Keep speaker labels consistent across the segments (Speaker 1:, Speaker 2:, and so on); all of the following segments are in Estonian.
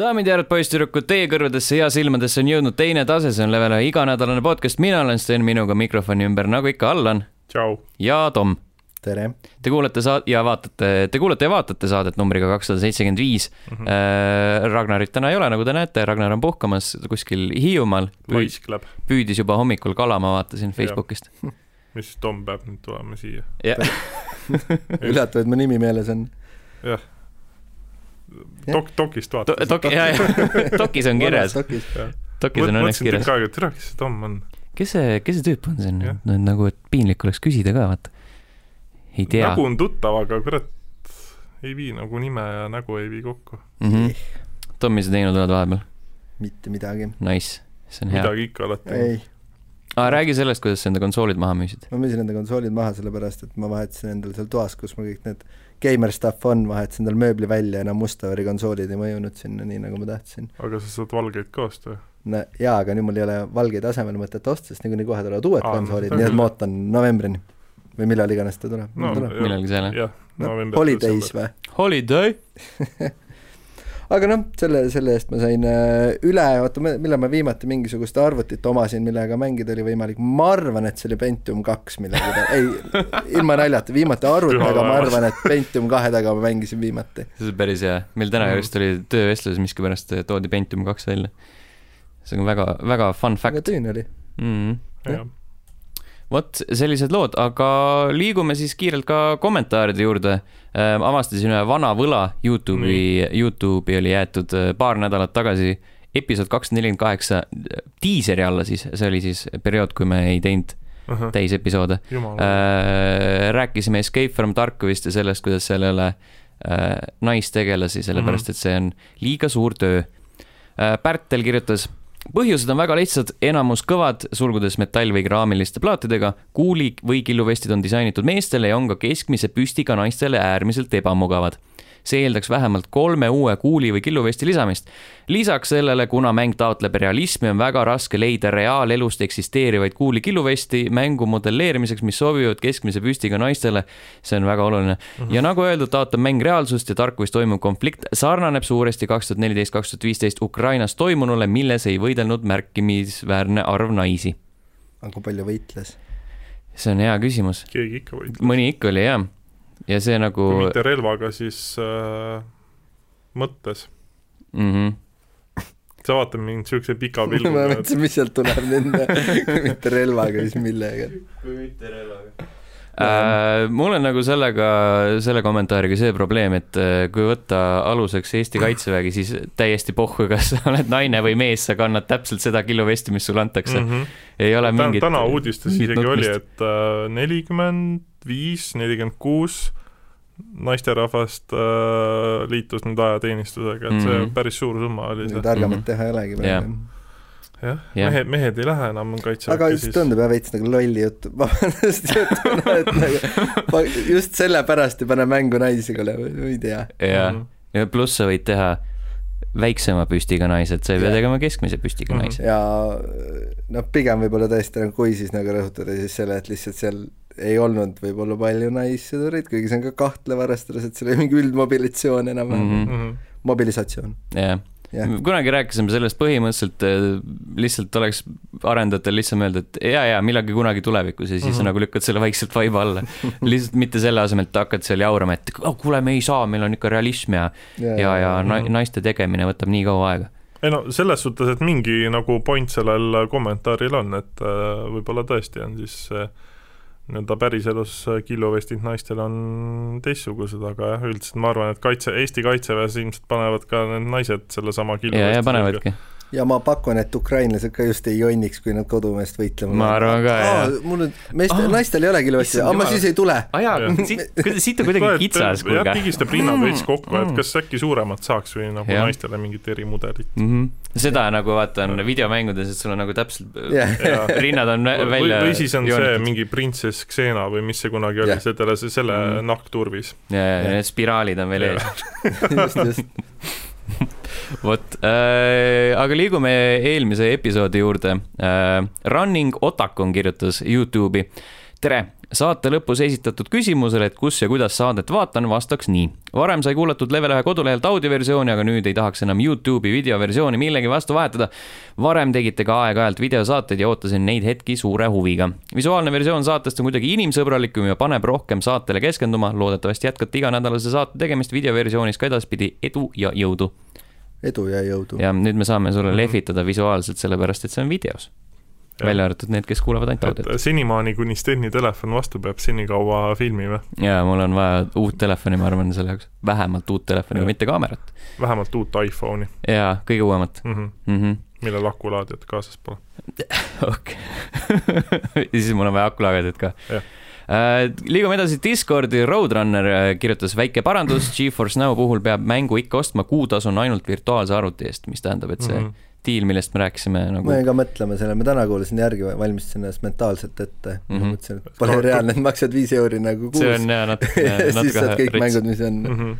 Speaker 1: daamid ja härrad, poisssüdrukud, teie kõrvadesse ja silmadesse on jõudnud teine tase, see on Level ühe iganädalane podcast, mina olen Sten, minuga mikrofoni ümber, nagu ikka, Allan ja Tom.
Speaker 2: tere.
Speaker 1: Te kuulete saad- ja vaatate, te kuulate ja vaatate saadet numbriga kakssada seitsekümmend viis.
Speaker 3: Mhm.
Speaker 1: Ragnarit täna ei ole, nagu te näete, Ragnar on puhkamas kuskil Hiiumaal,
Speaker 3: laisk läheb,
Speaker 1: püüdis juba hommikul kala, ma vaatasin Facebookist.
Speaker 3: mis Tom peab nüüd tulema siia.
Speaker 2: üllatav, et mu nimi meeles on.
Speaker 3: jah.
Speaker 2: Jah.
Speaker 3: Dok-, dokist vaata.
Speaker 1: Dok-, ja, ja dokis on kirjas, dokis on õnneks
Speaker 3: mõtlesin
Speaker 1: kirjas
Speaker 3: tükk. aega, et tere, kes see Tom on.
Speaker 1: kes see, kes see tüüp on, no, nagu, et piinlik oleks küsida ka, vaata. ei tea
Speaker 3: nägu on tuttav, aga kurat, ei vii nagu nime ja nägu ei vii kokku.
Speaker 1: mm. -hmm. Tom, mis sa teinud oled vahepeal?
Speaker 2: mitte midagi.
Speaker 1: Nice, see on hea.
Speaker 3: midagi ikka olete.
Speaker 2: ei,
Speaker 1: aa, räägi sellest, kuidas sa enda konsoolid maha müüsid.
Speaker 2: ma müüsin enda konsoolid maha sellepärast, et ma vahetasin endale seal toas, kus mul kõik need gamer stuff on, vahetasin endale mööbli välja, enam musta värvi konsoolid ei mõjunud sinna nii, nagu ma tahtsin.
Speaker 3: aga sa saad valgeid ka osta ju.
Speaker 2: no jaa, aga nüüd mul ei ole valgeid asemel mõtet osta, sest niikuinii kohe tulevad uued konsoolid, nii et ma ootan novembrini. või millal iganes ta tuleb
Speaker 3: no
Speaker 1: millalgi seal, jah?
Speaker 3: jah,
Speaker 2: no,.
Speaker 3: november.
Speaker 2: Holidays või?
Speaker 1: Holiday.
Speaker 2: aga noh, selle, selle eest ma sain äh, üle, oota, millal ma viimati mingisugust arvutit omasin, millega mängida oli võimalik, ma arvan, et see oli Pentium kaks millegi taga, ei, ilma naljata, viimati arvuti
Speaker 3: Püha
Speaker 2: taga ma arvan, et Pentium kahe taga ma mängisin viimati.
Speaker 1: see on päris hea. meil täna
Speaker 3: Mhm.
Speaker 1: just oli töövestluses miskipärast toodi Pentium kaks välja. see on väga, väga fun
Speaker 2: väga
Speaker 1: fact
Speaker 2: tüüne oli.
Speaker 1: mm.
Speaker 3: jah,
Speaker 1: vot sellised lood, aga liigume siis kiirelt ka kommentaaride juurde. Avastasin ühe vana võla Youtube'i, Youtube'i oli jäetud äh, paar nädalat tagasi episood kakssada nelikümmend kaheksa diiseri alla siis, see oli siis periood, kui me ei teinud täisepisoode
Speaker 3: jumal.
Speaker 1: äh,. rääkisime Escape from Tarkovist ja sellest, kuidas seal ei ole äh, naistegelasi, sellepärast et see on liiga suur töö äh,. Pärtel kirjutas, põhjused on väga lihtsad, enamus kõvad, sulgudes metall- või keraamiliste plaatidega, kuuli- või killuvestid on disainitud meestele ja on ka keskmise püstiga naistele äärmiselt ebamugavad see eeldaks vähemalt kolme uue kuuli või killuvesti lisamist. lisaks sellele, kuna mäng taotleb realismi, on väga raske leida reaalelust eksisteerivaid kuuli killuvesti mängu modelleerimiseks, mis sobivad keskmise püstiga naistele. see on väga oluline mm. -hmm. ja nagu öeldud, taotleb mäng reaalsust ja tarkuses toimuv konflikt sarnaneb suuresti kaks tuhat neliteist, kaks tuhat viisteist Ukrainas toimunule, milles ei võidelnud märkimisväärne arv naisi.
Speaker 2: aga kui palju võitles?
Speaker 1: see on hea küsimus.
Speaker 3: keegi ikka võitleb.
Speaker 1: mõni ikka oli jah. Ja see nagu
Speaker 3: kui mitte relvaga, siis äh, mõttes.
Speaker 1: mm. -hmm.
Speaker 3: sa vaatad mind siukse pika
Speaker 2: ma
Speaker 3: pilguga, et
Speaker 2: mõtlesin, mis sealt tuleb nüüd, kui mitte relvaga, siis millega.
Speaker 1: kui mitte relvaga. Äh, mul on nagu sellega, selle kommentaariga see probleem, et äh, kui võtta aluseks Eesti Kaitsevägi, siis täiesti pohhu, kas sa oled naine või mees, sa kannad täpselt seda killovesti, mis sulle antakse mm. -hmm. ei ole mingit.
Speaker 3: täna uudistes isegi oli,
Speaker 1: nutmist.
Speaker 3: et äh, nelikümmend viis, nelikümmend kuus naisterahvast äh, liitus nüüd ajateenistusega, et see
Speaker 1: Mhm.
Speaker 3: päris suur summa oli see.
Speaker 2: targemat
Speaker 1: Mhm.
Speaker 2: teha ei olegi
Speaker 1: Jah.
Speaker 2: praegu.
Speaker 3: jah
Speaker 1: Jah.,
Speaker 3: mehed, mehed ei lähe enam
Speaker 2: aga
Speaker 3: kaitseväkke
Speaker 2: siis
Speaker 3: siis.
Speaker 2: tundub jah veits nagu lolli jutt, vabandust, jutuna, et nagu ma just sellepärast ei pane mängu naisi, kuule, ma ei tea.
Speaker 1: ja,
Speaker 3: Mhm.
Speaker 1: ja pluss sa võid teha väiksema püstiga naised, sa ei pea
Speaker 2: Jah.
Speaker 1: tegema keskmise püstiga
Speaker 3: Mhm.
Speaker 1: naise.
Speaker 2: ja noh, pigem võib-olla tõesti nagu kui siis nagu rõhutada siis selle, et lihtsalt seal ei olnud võib-olla palju naissõdureid, kuigi see on ka kahtlev, arvestades, et seal oli mingi üldmobilisatsioon enam-vähem mm. -hmm. mobilisatsioon,
Speaker 1: jah
Speaker 2: jah.
Speaker 1: kunagi rääkisime sellest põhimõtteliselt, lihtsalt oleks arendajatel lihtsam öelda, et ja, ja millalgi kunagi tulevikus ja siis mm. -hmm. nagu lükkad selle vaikselt vaiba alla. lihtsalt mitte selle asemel, et hakkad seal jaurama, et oh, kuule, me ei saa, meil on ikka realism ja, ja, ja na-
Speaker 3: Mhm.
Speaker 1: naiste tegemine võtab nii kaua aega.
Speaker 3: ei no selles suhtes, et mingi nagu point sellel kommentaaril on, et äh, võib-olla tõesti on siis äh, nii-öelda päriselus killovestid naistel on teistsugused, aga jah, üldiselt ma arvan, et kaitse, Eesti Kaitseväes ilmselt panevad ka need naised sellesama
Speaker 1: ja, ja panevadki.
Speaker 2: Ja ma pakun, et ukrainlased ka just ei jonniks, kui nad kodumeest võitlema
Speaker 1: Ma arvan ka, jah.
Speaker 2: mul nüüd, meestel naistel ei olegi
Speaker 1: issand
Speaker 2: aga ma siis ei tule.
Speaker 1: aa jaa
Speaker 3: Jah.,
Speaker 1: siit, siit on kuidagi kitsas,
Speaker 3: jah,
Speaker 1: kuulge.
Speaker 3: pigistab rinnad veits kokku, et
Speaker 1: Mm.
Speaker 3: kas äkki suuremat saaks või nagu
Speaker 1: Jah.
Speaker 3: naistele mingit erimudelit.
Speaker 1: mm. -hmm. seda nagu vaatan videomängudes, et sul on nagu täpselt
Speaker 2: jah,
Speaker 3: Ja.
Speaker 1: rinnad on välja
Speaker 3: või siis on see
Speaker 1: joonitud.
Speaker 3: mingi printsess Xena või mis see kunagi oli
Speaker 2: Jah.,
Speaker 3: selle, selle
Speaker 1: Mhm.
Speaker 3: nahkturvis.
Speaker 1: ja, ja
Speaker 2: Jah.
Speaker 1: need spiraalid on veel ees.
Speaker 2: just, just.
Speaker 1: vot äh,, aga liigume eelmise episoodi juurde äh,. Running Otakon kirjutas Youtube'i. tere, saate lõpus esitatud küsimusele, et kus ja kuidas saadet vaatan, vastaks nii. varem sai kuulatud Level ühe kodulehelt audioversiooni, aga nüüd ei tahaks enam Youtube'i videoversiooni millegi vastu vahetada. varem tegite ka aeg-ajalt videosaateid ja ootasin neid hetki suure huviga. visuaalne versioon saatest on kuidagi inimsõbralikum ja paneb rohkem saatele keskenduma. loodetavasti jätkate iganädalase saate tegemist videoversioonis ka edaspidi. edu ja jõudu.
Speaker 2: edu ja jõudu.
Speaker 1: ja nüüd me saame sulle lehvitada visuaalselt, sellepärast et see on videos välja arvatud need, kes kuulavad ainult audiot.
Speaker 3: senimaani, kuni Steni telefon vastu peab, senikaua filmime.
Speaker 1: jaa, mul on vaja uut telefoni, ma arvan, selle jaoks. vähemalt uut telefoni, mitte kaamerat.
Speaker 3: vähemalt uut iPhone'i.
Speaker 1: jaa, kõige uuemat
Speaker 3: mm. -hmm.
Speaker 1: Mm -hmm.
Speaker 3: millel akulaadijat kaasas pole.
Speaker 1: okei. ja siis mul on vaja akulaadijat ka. Uh, liigume edasi, Discordi Roadrunner uh, kirjutas väike parandus, Geforce Now puhul peab mängu ikka ostma, kuutasu on ainult virtuaalse arvuti eest, mis tähendab, et see mm -hmm diil, millest me rääkisime nagu.
Speaker 2: ma jäin ka mõtlema selle, ma täna kuulasin järgi, valmistasin ennast mentaalselt ette mm. -hmm. mõtlesin, et pole reaalne, et maksad viis euri nagu kuus.
Speaker 1: see on jaa, natuke
Speaker 2: siis saad kõik rits. mängud, mis on mm. -hmm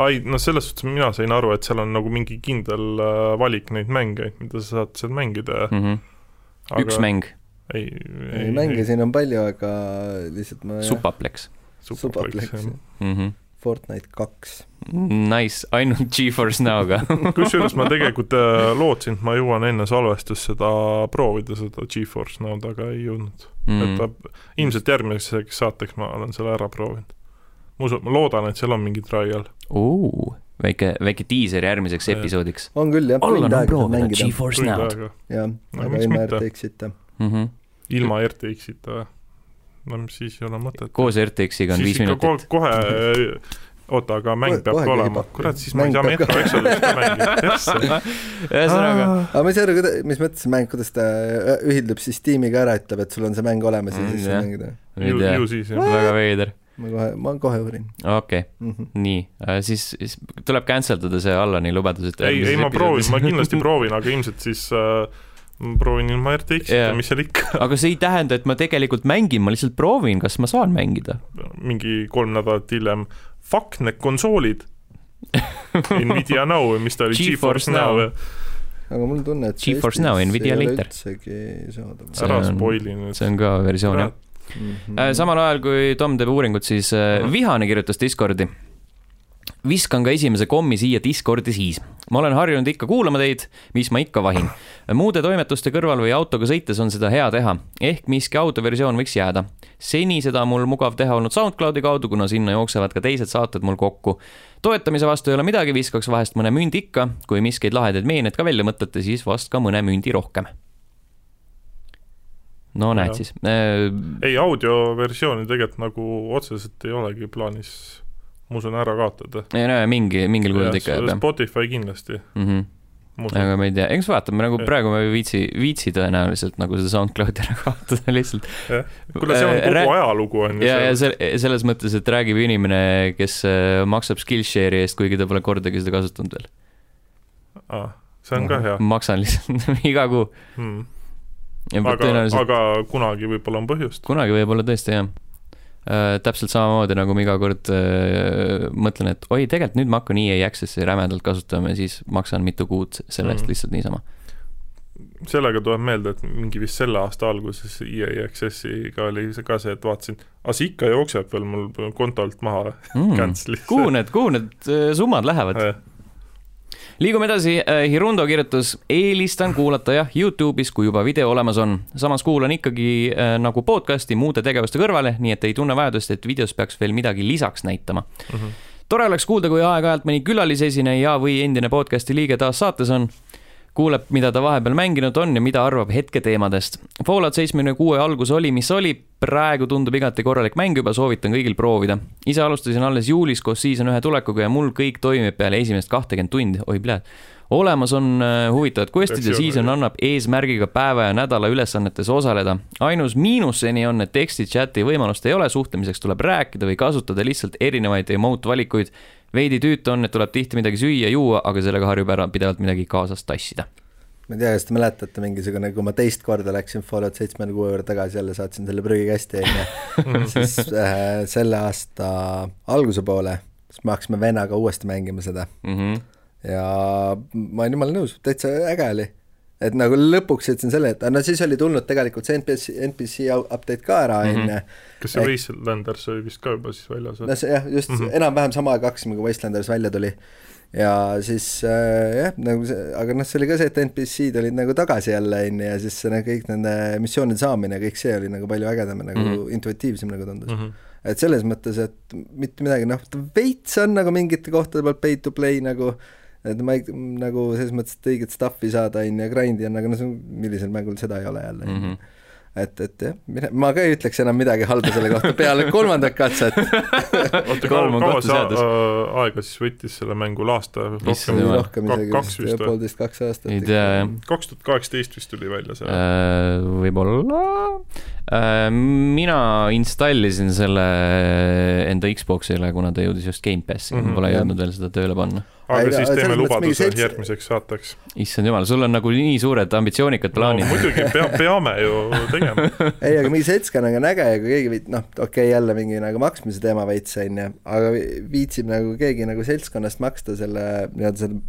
Speaker 3: ai, no selles suhtes mina sain aru, et seal on nagu mingi kindel äh, valik neid mänge, mida sa saad seal mängida
Speaker 1: mm. -hmm. Aga... üks mäng.
Speaker 3: ei,
Speaker 2: ei, ei, mänge siin on palju, aga lihtsalt ma
Speaker 1: Supaplex.
Speaker 2: Supaplex, jah
Speaker 1: mm -hmm.
Speaker 2: Fortnite kaks.
Speaker 1: Nice, ainult Geforce Now'ga
Speaker 3: kusjuures ma tegelikult äh, lootsin, et ma jõuan enne salvestust seda proovida, seda Geforce Now'd, aga ei jõudnud mm.. et ta, ilmselt järgmiseks saateks ma olen selle ära proovinud. ma usun, ma loodan, et seal on mingi trial
Speaker 1: uh,. väike, väike diiser järgmiseks ja. episoodiks.
Speaker 2: on küll jah,
Speaker 1: aega saab mängida. Geforce Now'd.
Speaker 2: jah, aga ilma RTX-ita
Speaker 1: mm. -hmm.
Speaker 3: ilma RTX-ita või? No siis ei ole mõtet.
Speaker 1: koos RTX-iga on viis minutit.
Speaker 3: kohe oota, aga mäng peab ka olema, kurat, siis ma ei saa Metro Exodust ka mängida,
Speaker 1: ühesõnaga.
Speaker 2: aga ma ei saa aru, mis mõttes see mäng, kuidas ta äh, ühildub siis Steamiga ära, ütleb, et sul on see mäng olemas ja mm, siis saad mängida.
Speaker 3: ju, ju siis jah.
Speaker 1: väga veider.
Speaker 2: ma kohe, ma kohe uurin.
Speaker 1: okei okay. mm, -hmm. nii äh,, siis, siis tuleb cancel dada see Allani lubadus, et
Speaker 3: ei, ei ma proovin, ma kindlasti proovin, aga ilmselt siis äh, proovin ilma RTX-ita yeah., mis seal ikka.
Speaker 1: aga see ei tähenda, et ma tegelikult mängin, ma lihtsalt proovin, kas ma saan mängida.
Speaker 3: mingi kolm nädalat hiljem, fuck need konsoolid Nvidia Now või mis ta oli,
Speaker 1: GeForce Now,
Speaker 2: now. aga mul on tunne, et
Speaker 1: GeForce Now, Nvidia later.
Speaker 3: ära spoil'i nüüd.
Speaker 1: see on ka versioon jah mm. -hmm. samal ajal, kui Tom teeb uuringut, siis mm -hmm. Vihane kirjutas Discordi viskan ka esimese kommi siia Discordi siis. ma olen harjunud ikka kuulama teid, mis ma ikka vahin. muude toimetuste kõrval või autoga sõites on seda hea teha, ehk miski autoversioon võiks jääda. seni seda on mul mugav teha olnud SoundCloudi kaudu, kuna sinna jooksevad ka teised saated mul kokku. toetamise vastu ei ole midagi, viskaks vahest mõne mündi ikka, kui miskid lahedaid meeneid ka välja mõtlete, siis vast ka mõne mündi rohkem no näed ja. siis äh....
Speaker 3: ei, audioversiooni tegelikult nagu otseselt ei olegi plaanis ma usun, ära kaotada.
Speaker 1: ei no mingi, mingil kujul ikka
Speaker 3: jääb jah. Spotify kindlasti
Speaker 1: mm. -hmm aga ma ei tea, eks vaatame, nagu ja. praegu ma ei viitsi, viitsi tõenäoliselt nagu seda SoundCloudi ära kaotada lihtsalt.
Speaker 3: kuule, see on äh, kogu ajalugu on
Speaker 1: ju. ja, ja selles mõttes, et räägib inimene, kes äh, maksab Skillshare'i eest, kuigi ta pole kordagi seda kasutanud veel.
Speaker 3: aa, see on ka hea.
Speaker 1: maksan lihtsalt iga kuu
Speaker 3: hmm.. aga tõenäoliselt..., aga kunagi võib-olla on põhjust.
Speaker 1: kunagi võib-olla tõesti, jah äh,. täpselt samamoodi nagu ma iga kord äh, mõtlen, et oi, tegelikult nüüd ma hakkan EA Access'i rämedalt kasutama ja siis maksan mitu kuud selle eest mm. lihtsalt niisama
Speaker 3: sellega tuleb meelde, et mingi vist selle aasta alguses EA Accessiga oli see ka see, et vaatasin, aga see ikka jookseb veel mul kontolt maha
Speaker 1: mm.. kuhu need, kuhu need äh, summad lähevad? Liigume edasi, äh, Hirundo kirjutas, eelistan kuulata jah Youtube'is, kui juba video olemas on. samas kuulan ikkagi äh, nagu podcast'i muude tegevuste kõrvale, nii et ei tunne vajadust, et videos peaks veel midagi lisaks näitama mm. -hmm. tore oleks kuulda, kui aeg-ajalt mõni külalisesineja või endine podcast'i liige taas saates on kuuleb, mida ta vahepeal mänginud on ja mida arvab hetketeemadest. Fallout seitsmekümne kuue algus oli, mis oli, praegu tundub igati korralik mäng juba, soovitan kõigil proovida. ise alustasin alles juulis koos season ühe tulekuga ja mul kõik toimib peale esimest kahtekümmet tundi, oi pljääd olemas on äh, huvitavad quest'id ja season annab eesmärgiga päeva ja nädala ülesannetes osaleda. ainus miinus seni on, et teksti chat'i võimalust ei ole, suhtlemiseks tuleb rääkida või kasutada lihtsalt erinevaid emote valikuid veidi tüütu on, et tuleb tihti midagi süüa-juua, aga sellega harjub ära pidevalt midagi kaasas tassida
Speaker 2: ma ei tea, kas te mäletate mingisugune, kui ma teist korda läksin Fallout seitsmekümne kuue juurde tagasi, jälle saatsin selle prügikasti, onju. siis äh, selle aasta alguse poole, siis me hakkasime vennaga uuesti mängima seda
Speaker 1: mm. -hmm.
Speaker 2: Ja ma olin jumala nõus, täitsa äge oli. et nagu lõpuks jõudsin selle, et no siis oli tulnud tegelikult see NPC, NPC update ka ära,
Speaker 1: Mhm.
Speaker 2: on ju.
Speaker 3: kas see Wastelanders oli vist ka juba siis väljas
Speaker 2: no see jah, just mm
Speaker 3: Mhm.
Speaker 2: -hmm. enam-vähem sama aeg hakkasime, kui Wastelanders välja tuli. ja siis äh, jah, nagu see, aga noh, see oli ka see, et NPC-d olid nagu tagasi jälle, on ju, ja siis see nagu kõik nende missioonide saamine, kõik see oli nagu palju ägedam ja nagu mm
Speaker 1: Mhm.
Speaker 2: -hmm. intuitiivsem nagu tundus mm.
Speaker 3: mm?
Speaker 2: -hmm et selles mõttes, et mitte midagi, noh, veits on nagu mingite kohtade pealt pay to play nagu, et ma ei, nagu selles mõttes, et õiget stuff'i saada, on ju, grind'i on, aga noh, millisel mängul seda ei ole jälle mm. -hmm et, et jah, mine, ma ka ei ütleks enam midagi halba selle kohta peale kolmandat katset.
Speaker 3: oota, kaua see a- aega siis võttis selle mängul aasta? Rohkem
Speaker 2: rohkem isegi
Speaker 3: kaks
Speaker 2: vist,
Speaker 3: või?
Speaker 2: poolteist, kaks aastat.
Speaker 1: ei tea jah.
Speaker 3: kaks tuhat kaheksateist vist tuli välja see
Speaker 1: Äh, võib-olla. mina installisin selle enda Xbox'ile, kuna ta jõudis just Gamepassi mm. -hmm. pole jõudnud veel seda tööle panna.
Speaker 3: Aga siis teeme lubaduse
Speaker 2: seitse-
Speaker 3: järgmiseks saateks.
Speaker 1: issand jumal, sul on nagu nii suured ambitsioonikad
Speaker 3: no
Speaker 1: plaanid.
Speaker 3: muidugi, pea, peame ju tegema.
Speaker 2: ei, aga mingi seltskonnaga on äge ja kui keegi viit-, noh, okei okay,, jälle mingi nagu maksmise teema veits, on ju, aga vi- viitsib nagu keegi nagu seltskonnast maksta selle nii-öelda selle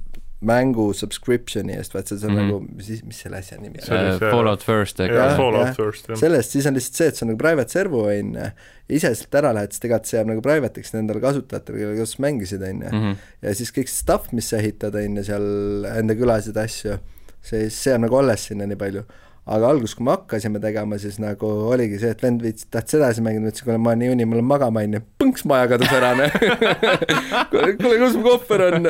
Speaker 2: mängu subscription'i eest, vaat see, see on mm -hmm. nagu, mis, mis selle asja nimi on?
Speaker 3: see-
Speaker 1: Fallout First, äkki
Speaker 2: Jah?
Speaker 3: Fallout
Speaker 2: jah. Sellest, siis on lihtsalt see, et see on nagu private servo, on ju, ise sealt ära lähed, siis tegelikult see jääb nagu private'iks nendele kasutajatele, kellega just mängisid, on ju.
Speaker 1: Mhm.
Speaker 2: ja siis kõik see stuff, mis sa ehitad, on ju, seal enda külasid, asju, see, see on nagu alles sinna nii palju. Aga alguses, kui me hakkasime tegema, siis nagu oligi see, et vend viitsis, tahtis edasi mängida, ma ütlesin, kuule, ma olen nii uni, ma lähen magama, on ju, põnks, maja kadus ära, noh. kuule, kus mu kohver on?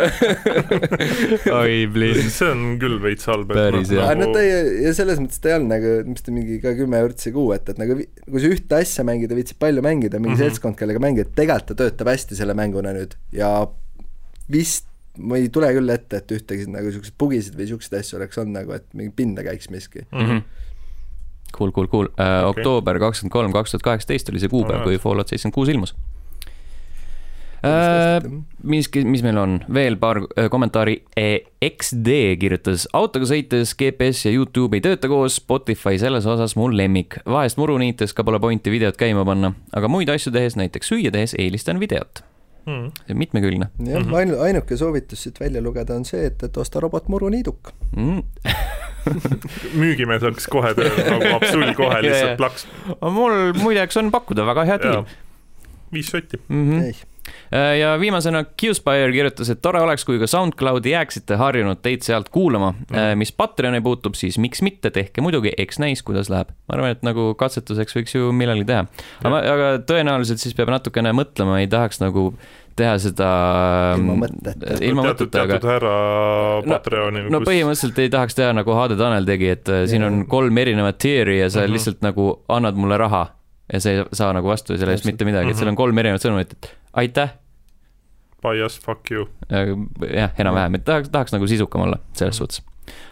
Speaker 1: oi, please.
Speaker 3: see on küll veits halb.
Speaker 1: Päris hea.
Speaker 2: no ta ei, ja selles mõttes ta ei olnud nagu, mis ta mingi ka kümme vürtsi kuu, et, et nagu kui sa ühte asja mängid ja viitsid palju mängida, mingi mm. -hmm. seltskond, kellega mängida, tegelikult ta töötab hästi selle mänguna nüüd ja vist ma ei tule küll ette, et ühtegi nagu siukseid bugisid või siukseid asju oleks olnud nagu, et mingi pinda käiks miski.
Speaker 1: Mhm. Cool, cool, cool.
Speaker 3: Okei.
Speaker 1: oktoober kakskümmend kolm, kaks tuhat kaheksateist oli see kuupäev,
Speaker 3: Alright.
Speaker 1: kui Fallout seitsekümmend kuus ilmus. Äh, mis, mis meil on veel paar äh, kommentaari. XD kirjutas, autoga sõites GPS ja Youtube ei tööta koos, Spotify selles osas mu lemmik. vahest muru niites ka pole pointi videot käima panna, aga muid asju tehes, näiteks süüa tehes eelistan videot.
Speaker 3: Mhm.
Speaker 1: see on mitmekülgne
Speaker 2: jah
Speaker 3: Mhm.,
Speaker 2: ainu-, ainuke soovitus siit välja lugeda on see, et, et osta robotmuruniiduk.
Speaker 1: mm.
Speaker 3: müügimees hakkas kohe tööle nagu absol kohe lihtsalt plaks.
Speaker 1: mul muideks on pakkuda väga hea diil.
Speaker 3: viis sotti.
Speaker 1: Mm -hmm.
Speaker 2: ei,
Speaker 1: ja viimasena Qspire kirjutas, et tore oleks, kui ka SoundCloudi jääksite harjunud teid sealt kuulama mm.. mis Patreoni puutub, siis miks mitte, tehke muidugi, eks näis, kuidas läheb. ma arvan, et nagu katsetuseks võiks ju millalgi teha. aga, aga tõenäoliselt siis peab natukene mõtlema, ei tahaks nagu teha seda
Speaker 2: Ilma mõtteta.
Speaker 1: ilma
Speaker 3: teatud,
Speaker 1: mõtteta, aga
Speaker 3: teatud härra
Speaker 1: No-
Speaker 3: Patreoni.
Speaker 1: no põhimõtteliselt ei tahaks teha nagu Hade Tanel tegi, et äh, siin on kolm erinevat tier'i ja sa mm. -hmm. lihtsalt nagu annad mulle raha ja sa ei saa nagu vastu selle eest mitte midagi, et seal on kolm erinevat sõnumit, et aitäh,
Speaker 3: Bias, fuck you.
Speaker 1: jah, enam-vähem, et tahaks, tahaks nagu sisukam olla selles suhtes.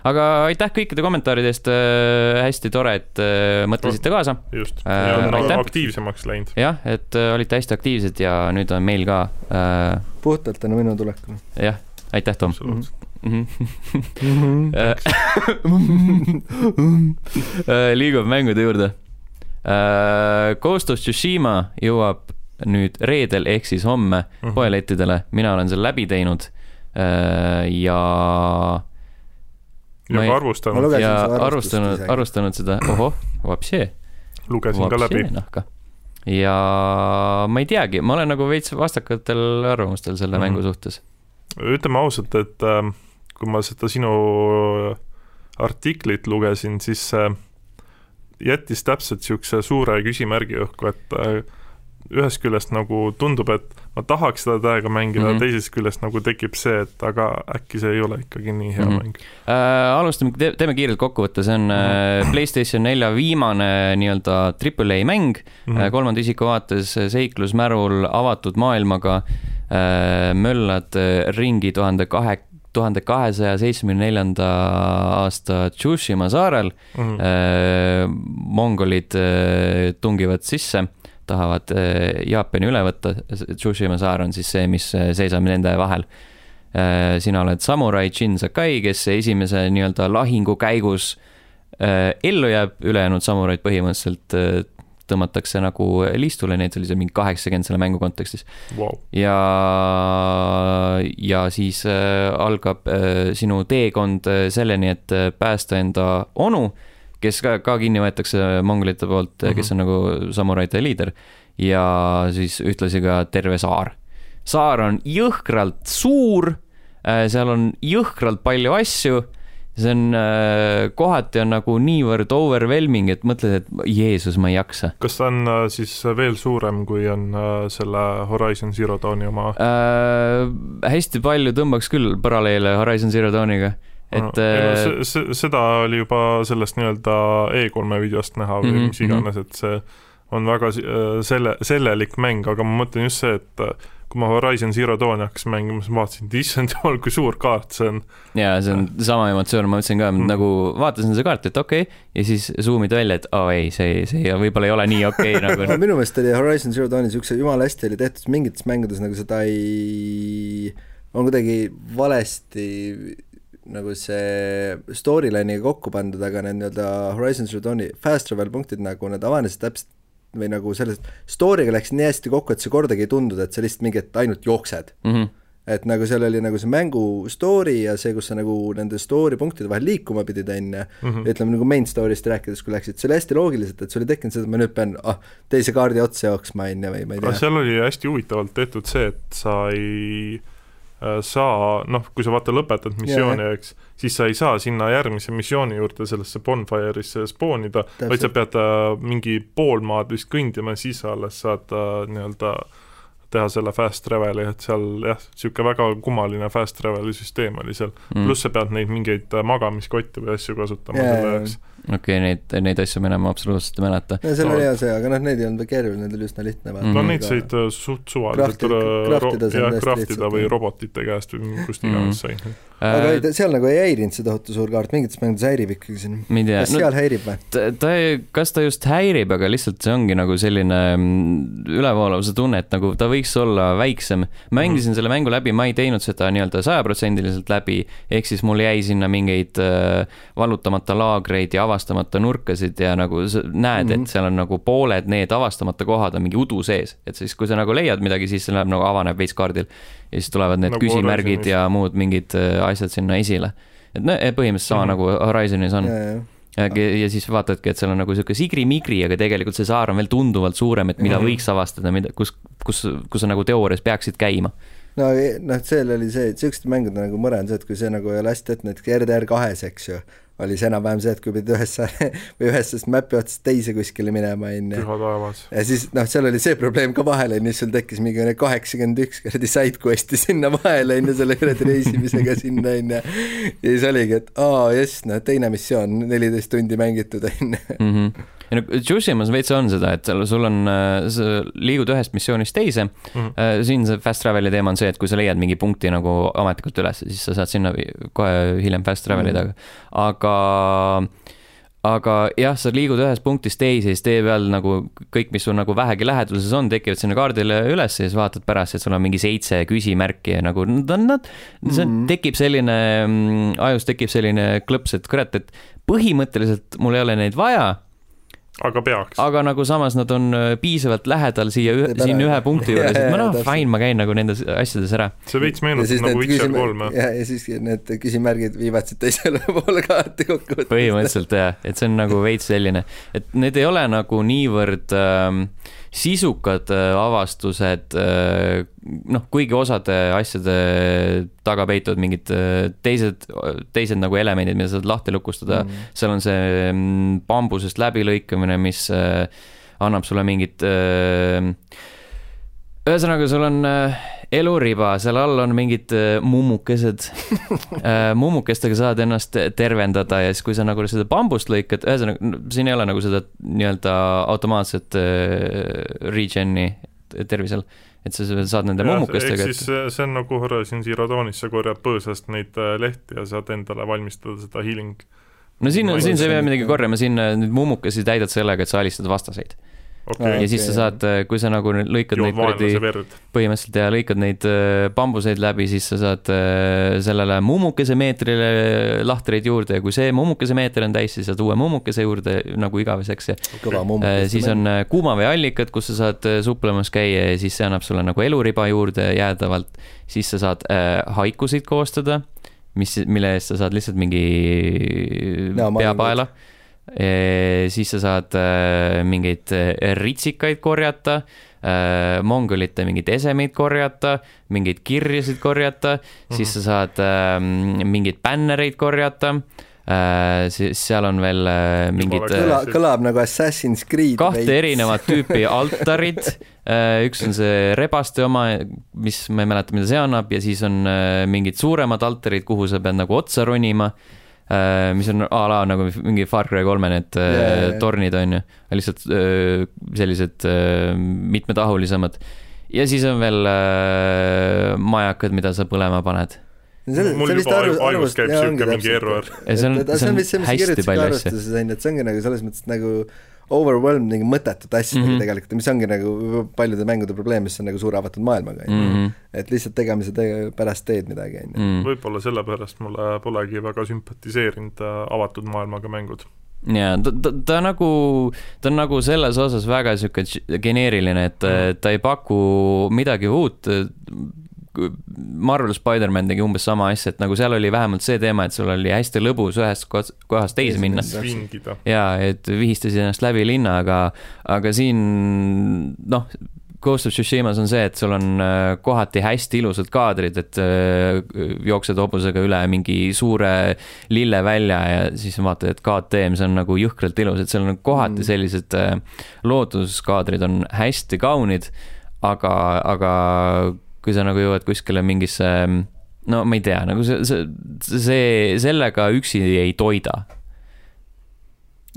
Speaker 1: aga aitäh kõikide kommentaaride eest, hästi tore, et äh, mõtlesite kaasa.
Speaker 3: just
Speaker 1: Äh,
Speaker 3: ja on
Speaker 1: aitäh.
Speaker 3: aktiivsemaks läinud.
Speaker 1: jah, et äh, olite hästi aktiivsed ja nüüd on meil ka äh,,
Speaker 2: puhtalt tänu minu tulekule.
Speaker 1: jah, aitäh, Tom
Speaker 3: absoluutselt.
Speaker 1: mm. -hmm. liigume mängude juurde. Ghost of Tsushima jõuab nüüd reedel ehk siis homme
Speaker 3: Mhm.
Speaker 1: poelettidele, mina olen selle läbi teinud. ja,
Speaker 3: ja
Speaker 1: ei-
Speaker 3: ka
Speaker 2: Ma
Speaker 3: arvustanud,
Speaker 1: ja arvustanud, arvustanud seda, ohoh, vapsee,
Speaker 3: lugesin ka läbi.
Speaker 1: nahka. ja ma ei teagi, ma olen nagu veits vastakatel arvamustel selle
Speaker 3: Mhm.
Speaker 1: mm -hmm. mängu suhtes.
Speaker 3: ütleme ausalt, et äh, kui ma seda sinu artiklit lugesin, siis see jättis täpselt niisuguse suure küsimärgi õhku, et äh, ühest küljest nagu tundub, et ma tahaks seda täiega mängida mm. -hmm. teisest küljest nagu tekib see, et aga äkki see ei ole ikkagi nii hea mm. -hmm. mäng.
Speaker 1: äh,. alustame, teeme kiirelt kokkuvõtte, see on äh, Playstation nelja viimane nii-öelda Triple A mäng mm. -hmm. kolmanda isiku vaates seiklusmärul avatud maailmaga äh,. möllad ringi tuhande kahe, tuhande kahesaja seitsmekümne neljanda aasta Tsushima saarel
Speaker 3: Mhm.
Speaker 1: äh,. mongolid äh, tungivad sisse, tahavad äh, Jaapani üle võtta, Tsushima saar on siis see, mis äh, seisab nende vahel Äh, sina oled samurai Shin Sakai, kes esimese nii-öelda lahingu käigus äh, ellu jääb, ülejäänud samuraid põhimõtteliselt äh, tõmmatakse nagu liistule, neid oli seal mingi kaheksakümmend selle mängu kontekstis.
Speaker 3: Vau.
Speaker 1: ja, ja siis äh, algab äh, sinu teekond äh, selleni, et päästa enda onu, kes ka, ka kinni võetakse mongolite poolt mm, -hmm. kes on nagu samuraide liider ja siis ühtlasi ka terve saar. saar on jõhkralt suur, seal on jõhkralt palju asju see on äh,, kohati on nagu niivõrd overwhelming, et mõtled, et Jeesus, ma ei jaksa
Speaker 3: kas ta on äh, siis veel suurem, kui on äh, selle Horizon Zero Dawni oma?
Speaker 1: äh,. hästi palju tõmbaks küll paralleele Horizon Zero Dawniga, et äh,
Speaker 3: See, seda oli juba sellest nii-öelda E3-e videost näha või mm
Speaker 1: Mhm,
Speaker 3: -hmm, mis iganes, et see on väga selle, sellelik mäng, aga ma mõtlen just see, et kui ma Horizon Zero Dawni hakkasin mängima, siis ma vaatasin, et issand jumal, kui suur kaart see on.
Speaker 1: ja see on sama emotsioon, ma mõtlesin ka
Speaker 3: Mm.
Speaker 1: nagu vaatasin seda kaarti, et okei okay,, ja siis zoom'id välja, et aa oh, ei, see, see võib-olla ei ole nii okei okay, nagu.
Speaker 2: minu meelest oli Horizon Zero Dawni siukse jumala hästi oli tehtud, mingites mängudes nagu seda ei, on kuidagi valesti nagu see storyline'iga kokku pandud, aga need nii-öelda Horizon Zero Dawni fast travel punktid nagu need avanesid täpselt või nagu sellest story'ga läksid nii hästi kokku, et see kordagi ei tundunud, et sa lihtsalt mingi, et ainult jooksed.
Speaker 1: Mm -hmm.
Speaker 2: et nagu seal oli nagu see mängu story ja see, kus sa nagu nende story punktide vahel liikuma pidid, on ju,
Speaker 3: Mhm.
Speaker 2: ütleme nagu main story'st rääkides, kui läksid, see oli hästi loogiliselt, et sul ei tekkinud seda, et ma nüüd pean ah, teise kaardi otsa jooksma, on ju, või ma ei tea.
Speaker 3: seal oli hästi huvitavalt tehtud see, et sa ei saa, noh, kui sa vaata lõpetad missiooni, eks, siis sa ei saa sinna järgmise missiooni juurde sellesse bonfire'isse spoonida, vaid sa pead äh, mingi pool maad vist kõndima, siis sa alles saad äh, nii-öelda teha selle fast travel'i, et seal jah, niisugune väga kummaline fast travel'i süsteem oli seal mm., pluss sa pead neid mingeid äh, magamiskotte või asju kasutama
Speaker 2: Jaa,
Speaker 3: selle jaoks.
Speaker 1: Okei okay,, neid, neid asju ma enam absoluutselt ei mäleta.
Speaker 2: no seal
Speaker 3: No-
Speaker 2: oli hea see, aga noh, need ei olnud keeruline, need oli üsna lihtne.
Speaker 1: Mhm.
Speaker 3: no neid said äh, suht suvaliselt jah,
Speaker 2: hästi
Speaker 3: craftida
Speaker 2: lihtsalt,
Speaker 3: või robotite käest või kust iganes sai.
Speaker 2: Aga ei,
Speaker 1: äh,
Speaker 2: seal nagu ei häirinud see tohutu suur kaart, mingites mängudes häirib ikkagi siin.
Speaker 1: ei
Speaker 2: kas, seal häirib või?
Speaker 1: ta, ta, kas ta just häirib, aga lihtsalt see ongi nagu selline mm, ülevoolavuse tunne, et nagu ta võiks olla väiksem. mängisin mm. selle mängu läbi, ma ei teinud seda nii-öelda sajaprotsendiliselt läbi, ehk siis mul jäi sinna mingeid äh, vallutamata laagreid ja avastamata nurkasid ja nagu sa näed mm, -hmm.
Speaker 2: Mhm.
Speaker 1: et seal on nagu pooled need avastamata kohad on mingi udu sees, et siis, kui sa nagu leiad midagi, siis see läheb nagu avaneb veits kaardil ja siis tulevad need
Speaker 3: Nagu
Speaker 1: küsimärgid
Speaker 3: Horizonis.
Speaker 1: ja muud mingid äh, asjad sinna esile. et no põhimõtteliselt sama mm. -hmm. nagu Horizonis on
Speaker 2: ja, ja,
Speaker 1: ja, ja siis vaatadki, et seal on nagu sihuke sigri-migri, aga tegelikult see saar on veel tunduvalt suurem, et mida
Speaker 3: Mhm.
Speaker 1: võiks avastada, mida, kus, kus, kus sa nagu teoorias peaksid käima.
Speaker 2: no noh, seal oli see, et siuksed mängud nagu mõre on see, et kui see nagu ei ole hästi ette, näiteks RDR kahes, eks ju, oli see enam-vähem see, et kui pidid ühest või ühest mäpi otsast teise kuskile minema, on ju.
Speaker 3: püha taevas.
Speaker 2: ja siis noh, seal oli see probleem ka vahel on ju, sul tekkis mingi kaheksakümmend üks kuradi side quest'i sinna vahele on ju, selle kuradi reisimisega sinna on ju. ja siis oligi, et aa jess, noh teine missioon, neliteist tundi mängitud on ju.
Speaker 1: mm. -hmm. ja no Tsushimas veits on seda, et sul on, sa liigud ühest missioonist teise mm.. siin see fast travel'i teema on see, et kui sa leiad mingi punkti nagu ametlikult üles, siis sa saad sinna kohe hiljem fast travel ida
Speaker 2: Mhm.
Speaker 1: mm., aga aga jah, sa liigud ühest punktist teise, siis tee peal nagu kõik, mis sul nagu vähegi läheduses on, tekivad sinna kaardile üles ja siis vaatad pärast, et sul on mingi seitse küsimärki ja nagu nad on, nad, see
Speaker 2: Mhm.
Speaker 1: tekib selline, ajus tekib selline klõps, et kurat, et põhimõtteliselt mul ei ole neid vaja,
Speaker 3: aga peaks.
Speaker 1: aga nagu samas nad on äh, piisavalt lähedal siia,
Speaker 2: ära.
Speaker 1: siin ühe punkti juures, et ma noh, fine, ma käin nagu nendes asjades ära.
Speaker 3: see veits meenutab nagu Witcher kolme.
Speaker 2: ja, ja siis need küsimärgid viivad siit teisele poole kaarti kokkuvõttes.
Speaker 1: põhimõtteliselt jah, et see on nagu veits selline, et need ei ole nagu niivõrd ähm, sisukad äh, avastused äh,, noh, kuigi osade asjade taga peituvad mingid äh, teised, teised nagu elemendid, mida saad lahti lukustada mm., seal on see mm, bambusest läbilõikamine, mis äh, annab sulle mingit äh, ühesõnaga, sul on äh, eluriba, seal all on mingid äh, mummukesed äh,. mummukestega saad ennast tervendada ja siis, kui sa nagu seda bambust lõikad, ühesõnaga, siin ei ole nagu seda nii-öelda automaatset regen'i tervisel, et sa saad nende
Speaker 3: ehk
Speaker 1: mummukestega.
Speaker 3: siis see see on nagu Horizon Zero Dawnis, sa korjad põõsast neid lehti ja saad endale valmistada seda healing.
Speaker 1: no siin siin sa ei pea midagi korjama, siin neid mummukesi täidad sellega, et sa alistad vastaseid.
Speaker 3: Okei
Speaker 1: ja siis sa saad, kui sa nagu nüüd lõikad
Speaker 3: jood
Speaker 1: neid kuradi põhimõtteliselt ja lõikad neid äh, bambuseid läbi, siis sa saad äh, sellele mummukese meetrile lahtreid juurde ja kui see mummukese meeter on täis, siis saad uue mummukese juurde nagu igaveseks ja äh,. siis on äh, kuumaveeallikad, kus sa saad äh, suplemas käia ja siis see annab sulle nagu eluriba juurde jäädavalt. siis sa saad äh, haikusid koostada, mis, mille eest sa saad lihtsalt mingi
Speaker 2: olen
Speaker 1: peapaela. Siis sa saad äh, mingeid äh, ritsikaid korjata äh, mongolite mingeid esemeid korjata, mingeid kirjasid korjata mm, -hmm. siis sa saad äh, mingeid bännereid korjata äh,, siis seal on veel äh, mingid
Speaker 2: kõla, kõlab nagu Assassin's Creed.
Speaker 1: kahte erinevat tüüpi altarid. üks on see rebaste oma, mis ma ei mäleta, mida see annab ja siis on mingid suuremad altarid, kuhu sa pead nagu otsa ronima. Mis on a la nagu mingi Far Cry kolme need yeah,
Speaker 2: jaa.
Speaker 1: tornid on ju, lihtsalt öö, sellised mitmetahulisemad. ja siis on veel majakad, mida sa põlema paned.
Speaker 3: mul juba aju- ajus käib siuke mingi error.
Speaker 1: Ja see on-
Speaker 2: see
Speaker 1: see
Speaker 2: on
Speaker 1: on
Speaker 2: vist see, mis sa
Speaker 1: hästi
Speaker 2: kirjutasid
Speaker 1: palju
Speaker 2: ka
Speaker 1: asju.
Speaker 2: arvestuses on ju, et see ongi nagu selles mõttes nagu overwhelmed mingi mõttetute asjadega mm
Speaker 1: Mhm.
Speaker 2: -hmm. tegelikult, mis ongi nagu paljude mängude probleem, mis on nagu suure avatud maailmaga, on ju.
Speaker 1: mm.
Speaker 2: et lihtsalt tegemise tege-, pärast teed midagi, on ju.
Speaker 1: -hmm.
Speaker 3: võib-olla sellepärast mulle polegi väga sümpatiseerinud äh, avatud maailmaga mängud.
Speaker 1: ja ta, ta, ta nagu, ta on nagu selles osas väga ž- geneeriline, et mm. ta ei paku midagi uut. Marvel Spider-man tegi umbes sama asja, et nagu seal oli vähemalt see teema, et sul oli hästi lõbus ühest kohast- teise minna. Ja et vihistasid ennast läbi linna, aga, aga siin noh, Ghost of Tsushimas on see, et sul on äh, kohati hästi ilusad kaadrid, et äh, jooksed hobusega üle mingi suure lillevälja ja siis vaatad, et KTM, see on nagu jõhkralt ilus, et seal on kohati
Speaker 2: Mm.
Speaker 1: sellised äh, looduskaadrid on hästi kaunid, aga, aga kui sa nagu jõuad kuskile mingisse no ma ei tea, nagu see, see, see, sellega üksi ei toida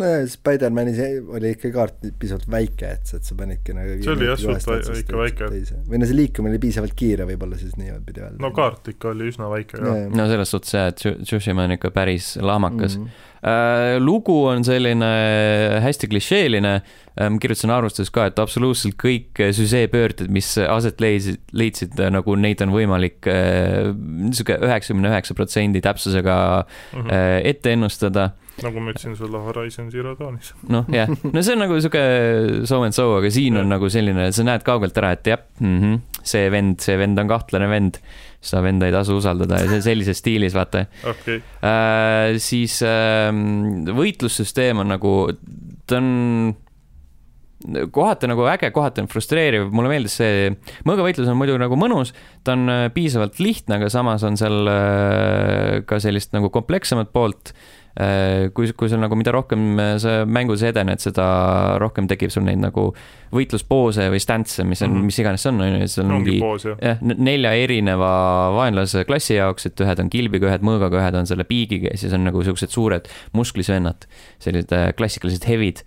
Speaker 2: nojah, Spider-manis oli ikka kaart piisavalt väike, et, et sa panidki nagu
Speaker 3: See oli jah, suht ikka väike.
Speaker 2: või no see liikumine oli piisavalt kiire võib-olla siis niipidi öelda.
Speaker 3: no kaart ikka oli üsna väike ka.
Speaker 1: no selles suhtes jah, et Tsu- Tsushima on ikka päris lahmakas
Speaker 2: mm.
Speaker 1: mm.. Äh, lugu on selline hästi klišeeline ähm,, kirjutasin arvustuses ka, et absoluutselt kõik äh, süžeepöörded, mis aset leidsid, leidsid äh, nagu neid on võimalik äh, niisugune üheksakümne üheksa protsendi täpsusega
Speaker 3: Mhm.
Speaker 1: äh, ette ennustada.
Speaker 3: nagu ma ütlesin sulle Horizon Zero Dawnis.
Speaker 1: noh, jah, no see on nagu sihuke so and so, aga siin on
Speaker 3: Jah.
Speaker 1: nagu selline, sa näed kaugelt ära, et jah mm, -hmm, see vend, see vend on kahtlane vend. Seda venda ei tasu usaldada ja see sellises stiilis, vaata.
Speaker 3: Okei,
Speaker 1: äh,. siis äh, võitlussüsteem on nagu, ta on kohati nagu äge, kohati on frustreeriv, mulle meeldis see, mõõgavõitlus on muidu nagu mõnus, ta on äh, piisavalt lihtne, aga samas on seal äh, ka sellist nagu komplekssemat poolt. äh, kui, kui sul nagu, mida rohkem äh, sa mängus edened, seda rohkem tekib sul neid nagu võitluspoose või stantse, mis on mm. -hmm. mis iganes see on, on ju, seal on mingi
Speaker 3: jah.
Speaker 1: nelja erineva vaenlase klassi jaoks, et ühed on kilbiga, ühed mõõgaga, ühed on selle piigiga ja siis on nagu siuksed suured musklisvennad, sellised äh, klassikalised hevid.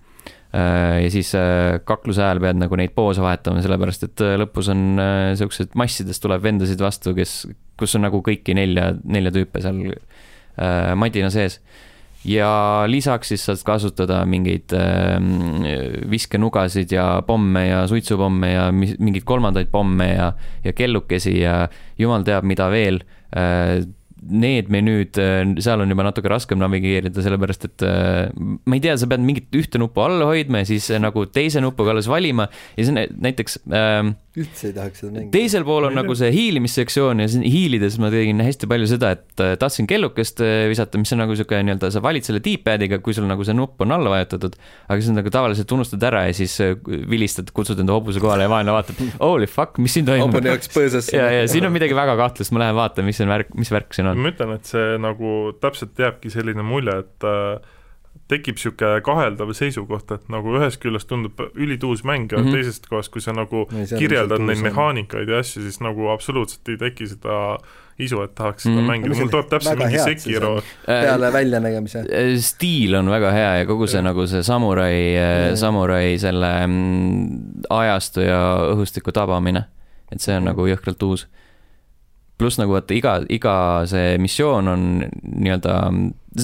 Speaker 1: ja siis äh, kakluse ajal pead nagu neid poose vahetama, sellepärast et äh, lõpus on äh, siuksed massidest tuleb vendasid vastu, kes, kus on nagu kõiki nelja, nelja tüüpe seal äh, madina sees ja lisaks siis saad kasutada mingeid äh, viskenugasid ja pomme ja suitsupomme ja mingeid kolmandaid pomme ja, ja kellukesi ja jumal teab, mida veel äh,. Need menüüd, seal on juba natuke raskem navigeerida, sellepärast et ma ei tea, sa pead mingit ühte nuppu all hoidma ja siis nagu teise nupuga alles valima ja siis nä- näiteks äh,
Speaker 2: üldse ei tahaks seda mängida.
Speaker 1: teisel pool on nagu see hiilimissektsioon ja siin hiilides ma tegin hästi palju seda, et äh, tahtsin kellukest äh, visata, mis on nagu sihuke nii-öelda, sa valid selle D-pad'iga, kui sul nagu see nupp on alla vajutatud, aga siis nagu tavaliselt unustad ära ja siis äh, vilistad, kutsud enda hobuse kohale ja vaenlane vaatab, holy fuck, mis siin toimub
Speaker 2: hobune. jooksis põõsasse.
Speaker 1: ja, ja siin on midagi väga kahtlast, ma lähen vaatan, mis on värk, mis värk siin on.
Speaker 3: ma ütlen, et see nagu täpselt jääbki selline mulje, et äh, tekib niisugune kaheldav seisukoht, et nagu ühest küljest tundub ülituus mäng ja mm. -hmm. teisest kohast, kui sa nagu
Speaker 2: on
Speaker 3: kirjeldad neid mehaanikaid ja asju, siis nagu absoluutselt ei teki seda isu, et tahaks seda mm -hmm. mängida, mul tuleb täpselt mingi Sekiro
Speaker 2: on. peale väljanägemise.
Speaker 1: Äh, stiil on väga hea ja kogu see
Speaker 3: Jah.
Speaker 1: nagu see samurai
Speaker 2: Jaa.,
Speaker 1: samurai selle mm, ajastu ja õhustiku tabamine, et see on
Speaker 2: Mm.
Speaker 1: nagu jõhkralt uus pluss nagu vaata iga, iga see missioon on nii-öelda,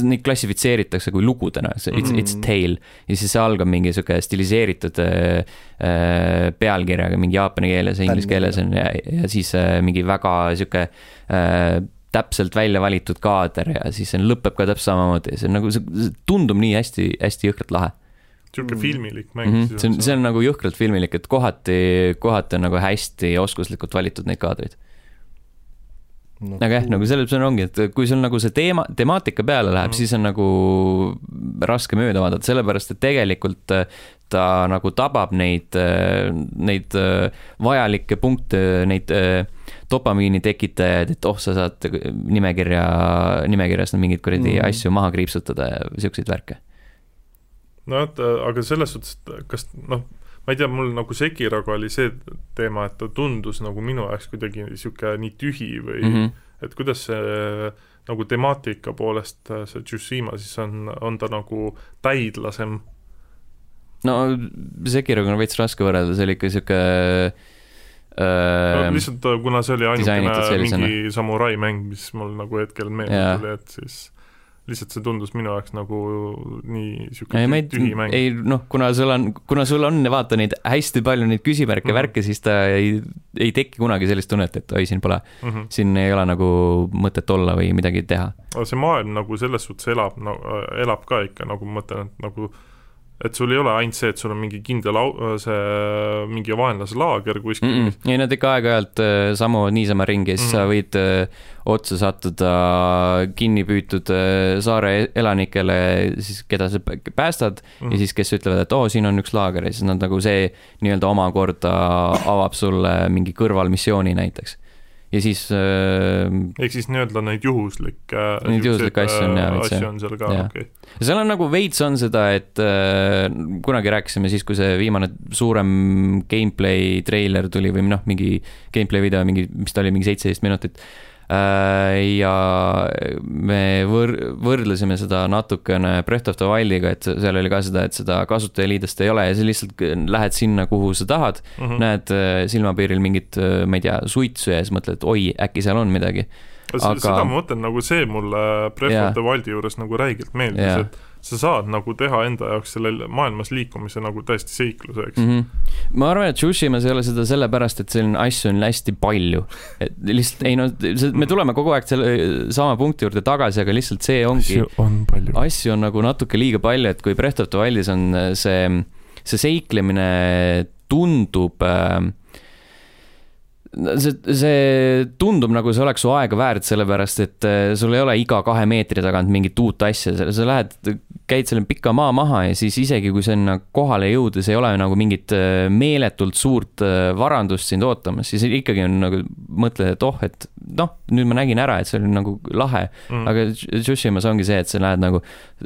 Speaker 1: neid klassifitseeritakse kui lugudena, see it's mm, -hmm. it's tale. ja siis see algab mingi sihuke stiliseeritud äh, äh, pealkirjaga mingi jaapani keeles ja inglise keeles on ja, ja siis äh, mingi väga sihuke äh, täpselt välja valitud kaader ja siis see lõpeb ka täpselt samamoodi, see on nagu, see tundub nii hästi, hästi jõhkralt lahe
Speaker 3: niisugune filmilik mäng
Speaker 1: mm. -hmm. see on, see on nagu jõhkralt filmilik, et kohati, kohati on nagu hästi oskuslikult valitud neid kaadreid no,. aga jah, nagu selles mõttes ongi, et kui sul nagu see teema, temaatika peale läheb mm, -hmm. siis on nagu raske mööda vaadata, sellepärast et tegelikult äh, ta nagu tabab neid, äh, neid äh, vajalikke punkte, neid dopamiini tekitajaid, et oh, sa saad nimekirja, nimekirjast mingeid kuradi mm -hmm. asju maha kriipsutada ja siukseid värke
Speaker 3: no vot, aga selles suhtes, et kas noh, ma ei tea, mul nagu Sekiroga oli see teema, et ta tundus nagu minu jaoks kuidagi niisugune nii tühi või mm -hmm. et kuidas see nagu temaatika poolest see Tsushima siis on, on ta nagu täidlasem?
Speaker 1: no Sekiroga on veits raske võrrelda, see oli ikka niisugune
Speaker 3: no ähm, lihtsalt kuna see oli ainukene mingi samurai mäng, mis mul nagu hetkel meelde tuli, et siis lihtsalt see tundus minu jaoks nagu nii sihuke tühi mäng.
Speaker 1: ei noh, kuna sul on, kuna sul on vaata neid hästi palju neid küsimärke mm, -hmm. värke, siis ta ei, ei teki kunagi sellist tunnet, et oi, siin pole mm, -hmm. siin ei ole nagu mõtet olla või midagi teha.
Speaker 3: see maailm nagu selles suhtes elab no,, elab ka ikka nagu ma mõtlen, et nagu et sul ei ole ainult see, et sul on mingi kindel au-, see mingi vaenlaselaager kuskil mm.
Speaker 1: -mm. ei, nad ikka aeg-ajalt äh, sammuvad niisama ringi siis mm -hmm. sa võid äh, otsa sattuda kinni püütud äh, saare elanikele, siis keda sa päästad mm -hmm. ja siis, kes ütlevad, et oo oh,, siin on üks laager ja siis nad nagu see nii-öelda omakorda avab sulle mingi kõrvalmissiooni näiteks ja siis äh,.
Speaker 3: ehk siis nii-öelda neid juhuslikke.
Speaker 1: Neid juhuslikke asju on jah,
Speaker 3: veits jah. asju on seal ka, okei okay..
Speaker 1: seal on nagu veits on seda, et äh, kunagi rääkisime siis, kui see viimane suurem gameplay treiler tuli või noh, mingi gameplay video, mingi, mis ta oli, mingi seitseteist minutit Äh, ja me võr-, võrdlesime seda natukene Breath of the Wildiga, et seal oli ka seda, et seda kasutajaliidest ei ole ja sa lihtsalt lähed sinna, kuhu sa tahad mm, -hmm. näed äh, silmapiiril mingit, äh, ma ei tea, suitsu ja siis mõtled, oi, äkki seal on midagi.
Speaker 3: aga seda ma mõtlen, nagu see mulle Breath yeah. of the Wildi juures nagu räigelt meeldis yeah., et sa saad nagu teha enda jaoks selle maailmas liikumise nagu täiesti seikluse, eks mm.
Speaker 1: -hmm. ma arvan, et Tsushimas ei ole seda sellepärast, et selline asju on hästi palju. et lihtsalt ei no, me tuleme kogu aeg selle sama punkti juurde tagasi, aga lihtsalt see ongi.
Speaker 3: asju on palju.
Speaker 1: asju on nagu natuke liiga palju, et kui Breath of the Wildis on see, see seiklemine tundub äh, see, see tundub nagu see oleks su aega väärt, sellepärast et äh, sul ei ole iga kahe meetri tagant mingit uut asja, sa lähed, käid selle pika maa maha ja siis isegi kui sinna kohale jõudes ei ole nagu mingit äh, meeletult suurt äh, varandust sind ootamas, siis ikkagi on nagu, mõtled, et oh, et noh, nüüd ma nägin ära, et see oli nagu lahe. Mm.. aga Tsushimas ongi see, et sa lähed nagu,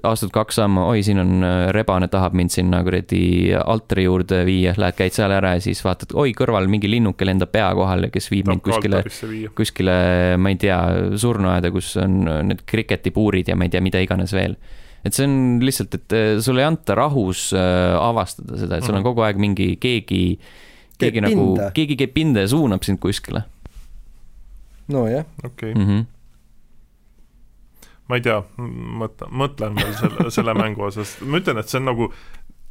Speaker 1: astud kaks sammu, oi, siin on rebane, tahab mind sinna kuradi altari juurde viia, lähed, käid seal ära ja siis vaatad, oi, kõrval mingi linnuke lendab pea kohale kohal, kes viib mind kuskile, kuskile, ma ei tea, surnuaeda, kus on need kriketipuurid ja ma ei tea, mida iganes veel. Et see on lihtsalt, et äh, sulle ei anta rahus äh, avastada seda, et sul on mhm. kogu aeg mingi keegi, keegi nagu, keegi keeb pinda ja suunab sind kuskile.
Speaker 2: nojah.
Speaker 3: okei okay. mm. -hmm ma ei tea, mõtlen, mõtlen veel selle, selle mängu osas, ma ütlen, et see on nagu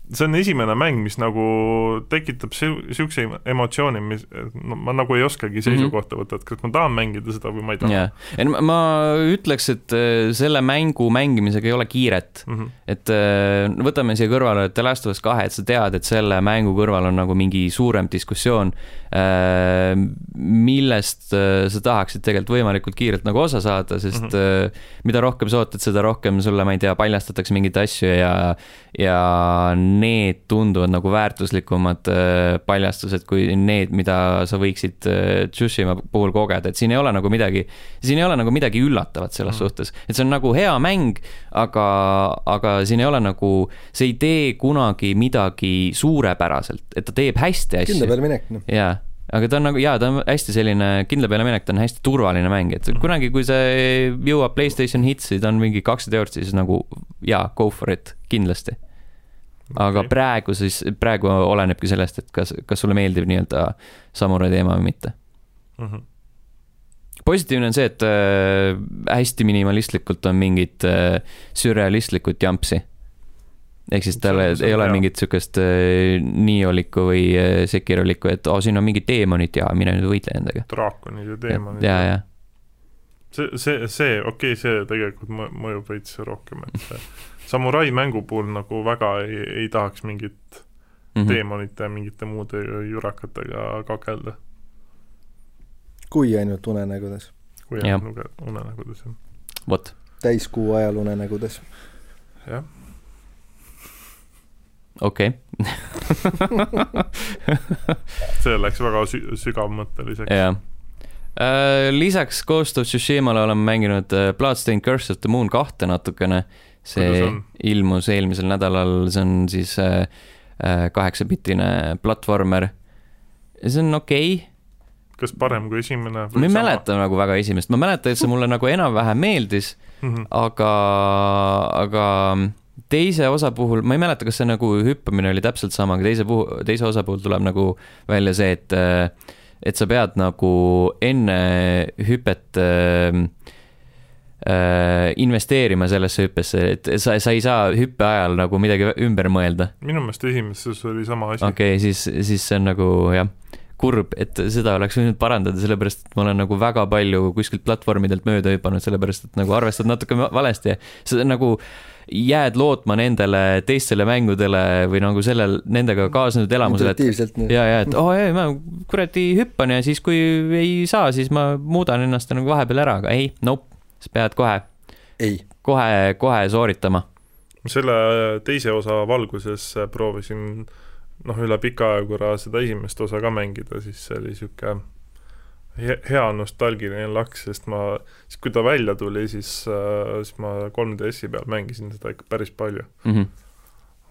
Speaker 3: see on esimene mäng, mis nagu tekitab niisuguse emotsiooni, mis no ma nagu ei oskagi seisukohta võtta, et kas ma tahan mängida seda või ma ei taha
Speaker 1: yeah.. ei no ma ütleks, et äh, selle mängu mängimisega ei ole kiiret mm. -hmm. et äh, võtame siia kõrvale The Last of Us kahe, et sa tead, et selle mängu kõrval on nagu mingi suurem diskussioon, äh, millest sa tahaksid tegelikult võimalikult kiirelt nagu osa saada, sest mm -hmm. mida rohkem sa ootad, seda rohkem sulle, ma ei tea, paljastatakse mingeid asju ja, ja need tunduvad nagu väärtuslikumad äh, paljastused kui need, mida sa võiksid äh, Tsushima puhul kogeda, et siin ei ole nagu midagi, siin ei ole nagu midagi üllatavat selles mm. suhtes, et see on nagu hea mäng, aga, aga siin ei ole nagu, see ei tee kunagi midagi suurepäraselt, et ta teeb hästi asju.
Speaker 2: kindla peale minek, noh.
Speaker 1: jaa aga ta on nagu jaa, ta on hästi selline kindla peale minek, ta on hästi turvaline mäng, et mhm. kunagi, kui see jõuab Playstation Hitsi, ta on mingi kakssada eurot, siis nagu jaa, go for it, kindlasti aga okay. praegu siis, praegu olenebki sellest, et kas, kas sulle meeldib nii-öelda samurai teema või mitte
Speaker 3: mm. -hmm.
Speaker 1: positiivne on see, et äh, hästi minimalistlikult on mingit äh, sürrealistlikut jampsi. ehk siis tal ei ole
Speaker 3: hea.
Speaker 1: mingit sihukest äh, Niolikku või äh, Sekirolikku, et oo oh, siin on mingid teemonid ja mine nüüd võitle nendega.
Speaker 3: draakonid ja teemonid
Speaker 1: ja, ja,
Speaker 3: see, see, see, okei okay,, see tegelikult mõ- mõjub veits rohkem, et see samurai mängu puhul nagu väga ei, ei tahaks mingit
Speaker 1: ja.
Speaker 3: teemonite ja mingite muude jurakatega kakelda,
Speaker 2: kui ainult unenägudes,
Speaker 3: kui nuge- unenägudes, jah.
Speaker 1: vot,
Speaker 2: täiskuu ajal unenägudes.
Speaker 3: jah,
Speaker 1: okei.
Speaker 3: see läks väga sü-, sügavmõtteliseks.
Speaker 1: jah. lisaks Ghost of Tsushimale olen mänginud äh, Bloodstained Curse of the Moon kahte natukene. See ilmus eelmisel nädalal, see on siis äh, äh, kaheksapitine platvormer. see on okei okay.,
Speaker 3: kas parem kui esimene?
Speaker 1: ma ei mäleta nagu väga esimest, ma mäletan, et see mulle nagu enam-vähem meeldis,
Speaker 3: Mhm.
Speaker 1: aga, aga teise osa puhul, ma ei mäleta, kas see nagu hüppamine oli täpselt sama, aga teise puhul, teise osa puhul tuleb nagu välja see, et et sa pead nagu enne hüpet äh, äh, investeerima sellesse hüppesse, et sa, sa ei saa hüppe ajal nagu midagi ümber mõelda.
Speaker 3: minu meelest esimeses oli sama asi
Speaker 1: okei okay,, siis, siis see on nagu jah, kurb, et seda oleks võinud parandada, sellepärast et ma olen nagu väga palju kuskilt platvormidelt mööda hüpanud, sellepärast et nagu arvestad natuke va- valesti. sa nagu jääd lootma nendele teistele mängudele või nagu sellel, nendega kaasnenud elamusele, ja, ja et oo oh, ei, ma kuradi hüppan ja siis, kui ei saa, siis ma muudan ennast nagu vahepeal ära, aga ei, nope, sa pead kohe,
Speaker 2: ei,
Speaker 1: kohe, kohe sooritama.
Speaker 3: selle teise osa valguses proovisin noh, üle pika aja korra seda esimest osa ka mängida, siis see oli niisugune he- hea nostalgiline laks, sest ma, siis kui ta välja tuli, siis, siis ma 3DS-i peal mängisin seda ikka päris palju.
Speaker 1: Mm -hmm.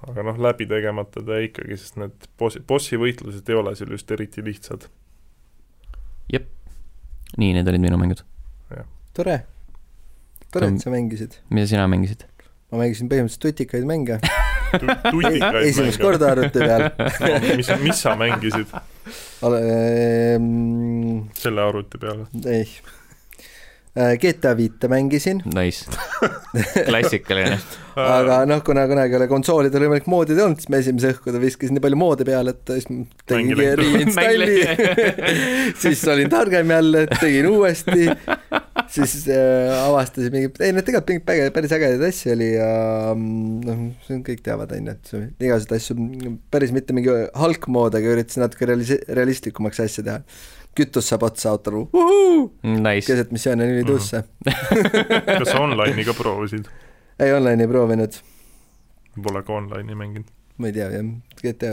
Speaker 3: aga noh, läbi tegemata ta ikkagi, sest need bossi, bossi võitlused ei ole seal just eriti lihtsad.
Speaker 1: nii, need olid minu mängud.
Speaker 2: tore. tore, et sa mängisid.
Speaker 1: mida sina mängisid?
Speaker 2: ma mängisin põhimõtteliselt tutikaid mänge. esimest. korda arvuti peal.
Speaker 3: mis, mis sa mängisid
Speaker 2: Mm,
Speaker 3: selle arvuti peal?
Speaker 2: ei. GTA viite mängisin,
Speaker 1: Nice, klassikaline.
Speaker 2: aga noh, kuna kunagi ei ole konsoolidel võimalik moodida olnud, siis ma esimese õhku viskasin nii palju moode peale, et siis
Speaker 3: Mängi
Speaker 2: reinstalli. Siis olin targem jälle, tegin uuesti, siis äh, avastasin mingi, ei no tegelikult mingeid päge- päris ägedaid asju oli ja mm, noh, see on kõik teavad, on ju, et igasuguseid asju, päris mitte mingi halk-mood, aga üritasin natuke realis-, realistlikumaks asja teha. Kütus saab otsa autol,
Speaker 1: Nice,
Speaker 2: keset missiooni on ülituusse.
Speaker 3: kas sa online'i ka proovisid?
Speaker 2: ei, online ei proovinud,
Speaker 3: Pole ka online'i mänginud.
Speaker 2: Ma ei tea jah, GTA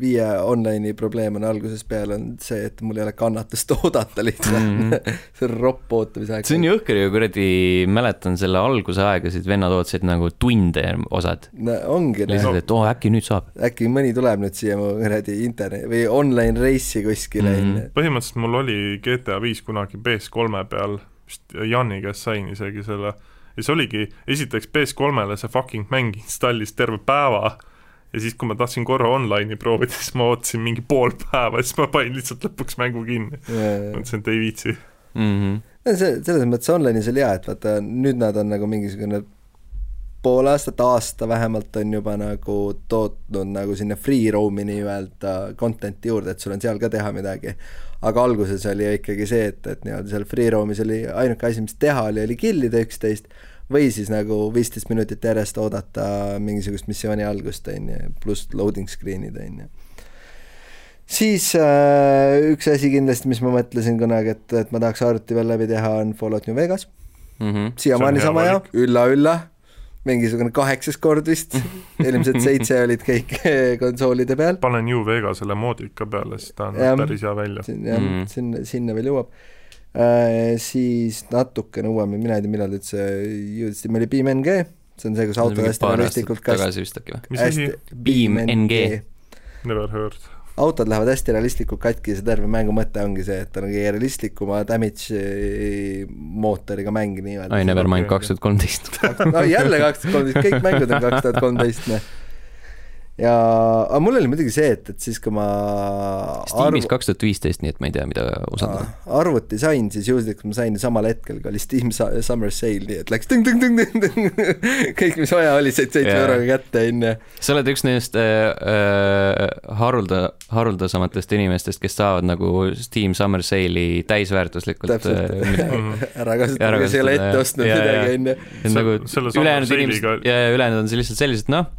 Speaker 2: viie online'i probleem on algusest peale on see, et mul ei ole kannatust oodata lihtsalt mm. -hmm. see on ropp ootamisaeg.
Speaker 1: see on jõhker ju kuradi, mäletan selle alguse aegasid, vennad ootasid nagu tunde osad.
Speaker 2: no ongi
Speaker 1: lihtsalt, et oo, äkki nüüd saab.
Speaker 2: äkki mõni tuleb nüüd siia mu kuradi internet- või online reisi kuskile
Speaker 1: Mhm.
Speaker 2: onju.
Speaker 3: põhimõtteliselt mul oli GTA viis kunagi PS3-e peal, vist Jani käest sain isegi selle, ja see oligi, esiteks PS3-le see fucking mäng installis terve päeva ja siis, kui ma tahtsin korra online'i proovida, siis ma ootasin mingi pool päeva ja siis ma panin lihtsalt lõpuks mängu kinni. mõtlesin, et ei viitsi.
Speaker 1: Mhm.
Speaker 2: see, selles mõttes online'is oli hea, et vaata nüüd nad on nagu mingisugune pool aastat, aasta vähemalt on juba nagu tootnud nagu sinna free roam'i nii-öelda content'i juurde, et sul on seal ka teha midagi. aga alguses oli ikkagi see, et, et nii-öelda seal free roam'is oli ainuke asi, mis teha oli, oli killida üksteist või siis nagu viisteist minutit järjest oodata mingisugust missiooni algust, on ju, pluss loading screen'id, on ju siis äh, üks asi kindlasti, mis ma mõtlesin kunagi, et, et ma tahaks arvuti peal läbi teha, on Fallout New Vegas.
Speaker 1: Mhm.
Speaker 2: siiamaani
Speaker 3: hea
Speaker 2: sama hea ülla-ülla, mingisugune kaheksas kord vist, ilmselt seitse olid kõik konsoolide peal.
Speaker 3: panen New Vegasele moodika peale, siis ta näeb päris hea välja.
Speaker 2: jah
Speaker 1: Mm.
Speaker 2: mm., sinna, sinna veel jõuab äh,. siis natukene uuem, mina ei tea, millal üldse jõudsin, meil oli BeamNG, see on see, kus autod hästi realistlikult kas-,
Speaker 1: tagasi vist äkki või?
Speaker 3: asi?
Speaker 1: BeamNG.
Speaker 3: Never heard.
Speaker 2: autod lähevad hästi realistlikult katki ja see terve mängu mõte ongi see, et on kõige realistlikuma damage'i mootoriga mäng nii-öelda.
Speaker 1: ai, Nevermind kaks tuhat kolmteist.
Speaker 2: no jälle kaks tuhat kolmteist, kõik mängud on kaks tuhat kolmteist, noh. Ja, aga mul oli muidugi see, et, et siis kui ma
Speaker 1: Steamis kaks tuhat viisteist, nii et ma ei tea, mida usaldada.
Speaker 2: arvuti sain, siis juhuslikult ma sain samal hetkel, kui oli Steam Summer Sale, nii et läks tõng-tõng-tõng-tõng, kõik, mis vaja oli, said seitsme euroga kätte, onju.
Speaker 1: sa oled üks nendest äh, äh, harulda, haruldasematest inimestest, kes saavad nagu Steam Summer Sale'i täisväärtuslikult.
Speaker 2: täpselt äh, ära kasutada, kes ei ole ette ostnud midagi, onju.
Speaker 1: nagu ülejäänud inimesed ja ülejäänud on lihtsalt sellised, noh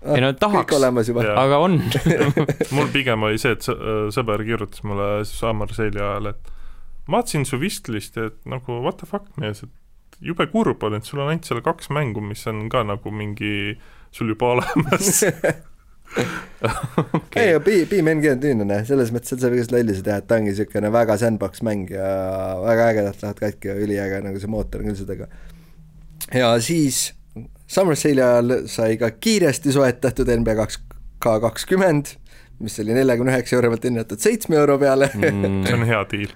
Speaker 1: ei no tahaks, aga on
Speaker 3: mul pigem oli see, et sõber kirjutas mulle Summer Sale'i ajal, et ma vaatasin su wistlist'i, et nagu what the fuck, mees, et jube kurb on, et sul on ainult seal kaks mängu, mis on ka nagu mingi sul juba olemas
Speaker 2: okay. ei, Be-, BeamNG on tüünane, selles mõttes, et sa võid lolli teha, et ta ongi niisugune väga sandbox mäng ja väga ägedalt lähevad katki ja üliäge nagu see mootor on küll sellega. ja siis Summer Sale'i ajal sai ka kiiresti soetatud NBA kaks K kakskümmend, mis oli neljakümne üheksa euro pealt hinnatud seitsme euro peale
Speaker 3: mm,. see on hea diil.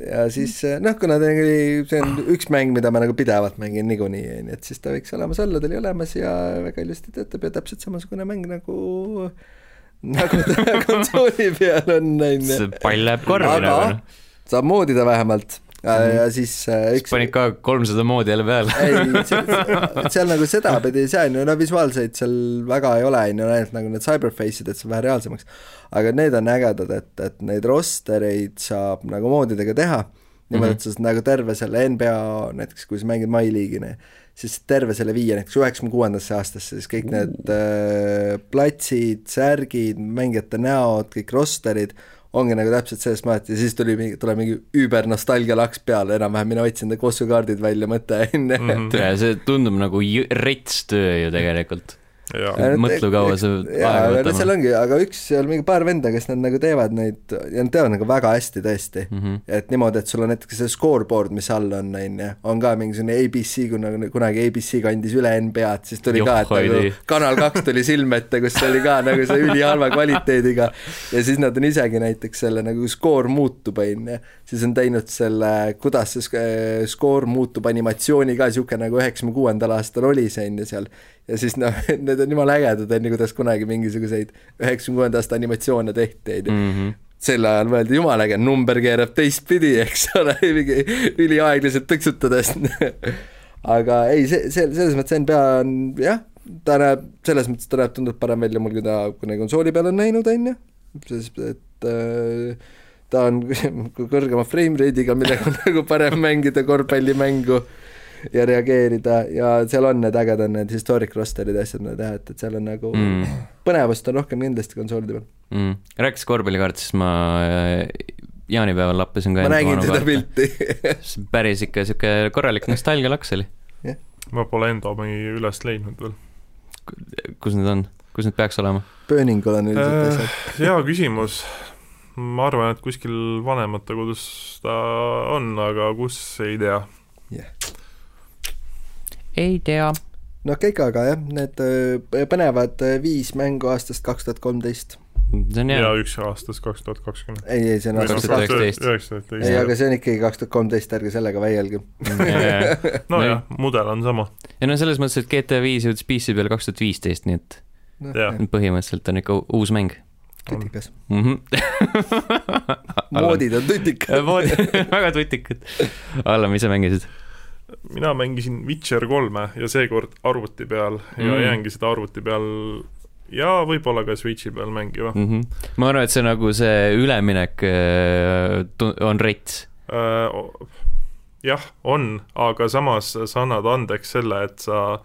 Speaker 2: ja siis noh, kuna ta oli, see on üks mäng, mida ma nagu pidevalt mängin niikuinii, on ju, et siis ta võiks olemas olla, ta oli olemas ja väga ilusti töötab ja täpselt samasugune mäng nagu nagu ta konsooli peal on, on
Speaker 1: ju. pall läheb korvi nagu.
Speaker 2: Saab moodida vähemalt ja, mhm. siis
Speaker 1: äh, üks panid ka kolmsada moodi jälle peale
Speaker 2: ei, seal nagu sedapidi ei saa, no visuaalseid seal väga ei ole, on ju, ainult nagu need cyberface'id, et see vähe reaalsemaks. aga need on ägedad, et, et neid rostereid saab nagu moodidega teha, niimoodi, et mhm. sa nagu terve selle NBA, näiteks kui sa mängid My League'i, siis terve selle viia näiteks üheksakümne kuuendasse aastasse, siis kõik need äh, platsid, särgid, mängijate näod, kõik rosterid ongi nagu täpselt sellest maalt ja siis tuli mingi, tuleb mingi üübernostalgia laks peale, enam-vähem mina otsin enda kossukaardid välja, mõte on ju.
Speaker 1: See tundub nagu rets töö ju tegelikult mõtle, kaua see
Speaker 2: aega võtab. seal ongi, aga üks, seal mingi paar venda, kes nad nagu teevad neid ja nad teevad nagu väga hästi tõesti mm. -hmm. et niimoodi, et sul on näiteks see scoreboard, mis all on, on ju, on ka mingisugune ABC, kuna kunagi ABC kandis üle NBA-d, siis tuli Joh, ka, et nagu Kanal kaks tuli silme ette, kus oli ka nagu see ülihalva kvaliteediga ja siis nad on isegi näiteks selle nagu skoor muutub, on ju, siis on teinud selle, kuidas see skoor muutub animatsiooni ka, niisugune nagu üheksakümne kuuendal aastal oli see, on ju, seal ja siis noh, need on jumala ägedad, on ju, kuidas kunagi mingisuguseid üheksakümne kuuenda aasta animatsioone tehti, on ju. -hmm sel ajal mõeldi, jumala äge, number keerab teistpidi, eks ole, mingi üliaeglaselt tõksutades aga ei, see, see, selles mõttes NBA on jah, ta näeb, selles mõttes ta näeb tunduvalt parem välja mul, kui ta kunagi konsooli peal on näinud, on ju, sest et äh, ta on kõrgema frame rate'iga, millega on nagu parem mängida korvpallimängu ja reageerida ja seal on need ägedad need historic roster'id ja asjad, mida teha, et, et seal on nagu mm. põnevust on rohkem kindlasti konsoolide peal.
Speaker 1: Mm.. rääkides korvpallikaart, siis ma äh, jaanipäeval lappisin ka
Speaker 2: ma nägin seda pilti.
Speaker 1: Päris ikka sihuke korralik nostalgialaks oli.
Speaker 3: Yeah.. ma pole enda omi üles leidnud veel.
Speaker 1: kus need on, kus need peaks olema?
Speaker 2: Burningul on üldiselt äh, asjad.
Speaker 3: hea küsimus. Ma arvan, et kuskil vanematekodus ta on, aga kus, ei tea. Yeah
Speaker 1: ei tea.
Speaker 2: no kõik aga jah, need äh, põnevad äh, viis mängu aastast kaks tuhat kolmteist
Speaker 1: see on hea.
Speaker 3: ja üks aastast kaks tuhat kakskümmend.
Speaker 2: ei, ei see on
Speaker 1: aastast kaks tuhat üheksateist.
Speaker 2: ei, aga see on ikkagi kaks tuhat kolmteist, ärge sellega väielge
Speaker 3: nojah, mudel on sama.
Speaker 1: ja no selles mõttes, et GTA viis jõudis PC peale kaks tuhat viisteist, nii et no. põhimõtteliselt on ikka uus mäng
Speaker 2: tutikas
Speaker 1: mm. -hmm.
Speaker 2: moodid on tutikad
Speaker 1: moodid, väga tutikad. Allan, mis sa mängisid?
Speaker 3: Mina mängisin Witcher kolme ja seekord arvuti peal ja mm. jäängi seda arvuti peal ja võib-olla ka Switchi peal mängima
Speaker 1: mm. -hmm. ma arvan, et see nagu see üleminek äh, on rets
Speaker 3: äh,. jah, on, aga samas sa annad andeks selle, et sa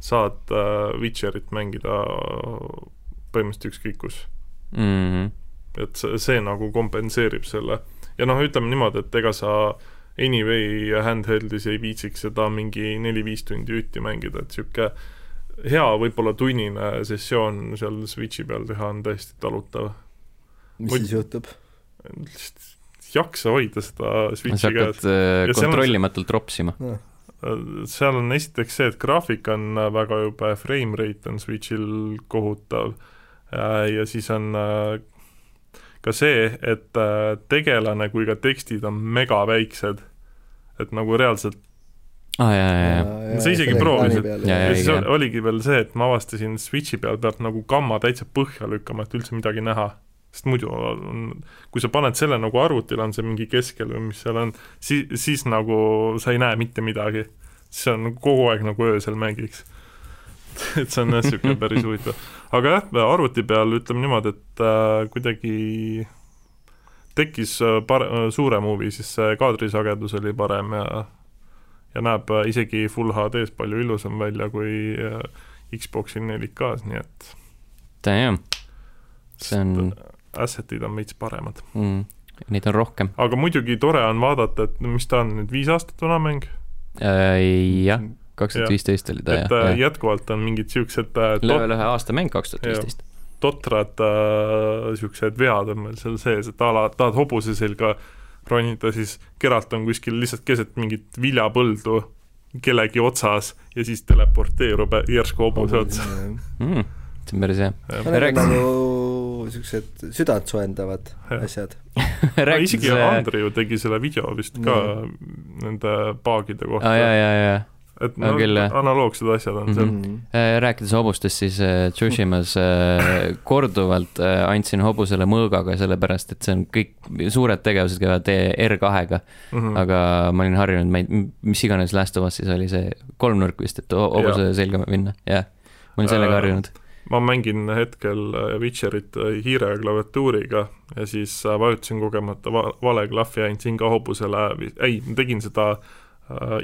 Speaker 3: saad äh, Witcherit mängida põhimõtteliselt ükskõik kus mm. -hmm. et see, see nagu kompenseerib selle ja noh, ütleme niimoodi, et ega sa äh, anyway handheld'is ei viitsiks seda mingi neli-viis tundi jutti mängida, et niisugune hea võib-olla tunnine sessioon seal Switchi peal teha on täiesti talutav.
Speaker 2: mis Muid... siis juhtub?
Speaker 3: lihtsalt jaksa hoida seda Switchi
Speaker 1: käes. sa hakkad äh, kontrollimatult ropsima no
Speaker 3: seal on esiteks see, et graafik on väga jube, frame rate on Switchil kohutav ja siis on äh, ka see, et äh, tegelane kui ka tekstid on mega väiksed. et nagu reaalselt
Speaker 1: aa ah, jaa, jaa, jaa.
Speaker 3: sa isegi proovisid.
Speaker 1: Ja,
Speaker 3: ja,
Speaker 1: ja,
Speaker 3: ja siis
Speaker 1: ja.
Speaker 3: oligi veel see, et ma avastasin Switchi peal pealt nagu gamma täitsa põhja lükkama, et üldse midagi näha. sest muidu on, kui sa paned selle nagu arvutile, on see mingi keskel või mis seal on, siis, siis nagu sa ei näe mitte midagi. siis on nagu kogu aeg nagu öösel mängiks et see on jah, niisugune päris huvitav. aga jah, arvuti peal ütleme niimoodi, et äh, kuidagi tekkis äh, pare-, suurem huvi, siis see kaadrisagedus oli parem ja ja näeb äh, isegi full HD-s palju ilusam välja kui äh, Xbox'i 4K-s, nii et
Speaker 1: Damn, see on
Speaker 3: asset'id on veits paremad.
Speaker 1: mm,, neid on rohkem
Speaker 3: aga muidugi tore on vaadata, et mis ta on nüüd, viis aastat vana mäng?
Speaker 1: äh,. jah, kaks tuhat viisteist oli ta
Speaker 3: et
Speaker 1: jah,
Speaker 3: äh,
Speaker 1: jah.
Speaker 3: jätkuvalt on mingid niisugused äh,
Speaker 1: level ühe aasta mäng kaks tuhat viisteist.
Speaker 3: totrad niisugused äh, vead on meil seal sees, et a la tahad hobuse selga ronida, siis Geralt on kuskil lihtsalt keset mingit viljapõldu kellegi otsas ja siis teleporteerub järsku hobuse otsa.
Speaker 1: Mm, see on päris hea.
Speaker 2: Need on
Speaker 1: Räägi-
Speaker 2: nagu siuksed südantsoojendavad
Speaker 3: Jah.
Speaker 2: asjad.
Speaker 3: isegi Andri ju tegi selle video vist ka nende paagide kohta
Speaker 1: aa, jaa, jaa, jaa.
Speaker 3: Et
Speaker 1: no küll,
Speaker 3: analoogsed asjad on seal
Speaker 1: Mhm. Äh, rääkides hobustest, siis äh, Tsushimas äh, korduvalt andsin hobusele mõõgaga, sellepärast et see on kõik, suured tegevused käivad R2-ga,
Speaker 3: mm. -hmm.
Speaker 1: aga ma olin harjunud, ma ei, mis iganes Last of Us'is oli see kolmnurk vist, et ho- hobuse selga minna, jah. ma olin sellega
Speaker 3: Äh,
Speaker 1: harjunud.
Speaker 3: ma mängin hetkel Witcherit hiire ja klaviatuuriga ja siis vajutasin kogemata va vale klahvi ja andsin ka hobusele, ei, ma tegin seda äh,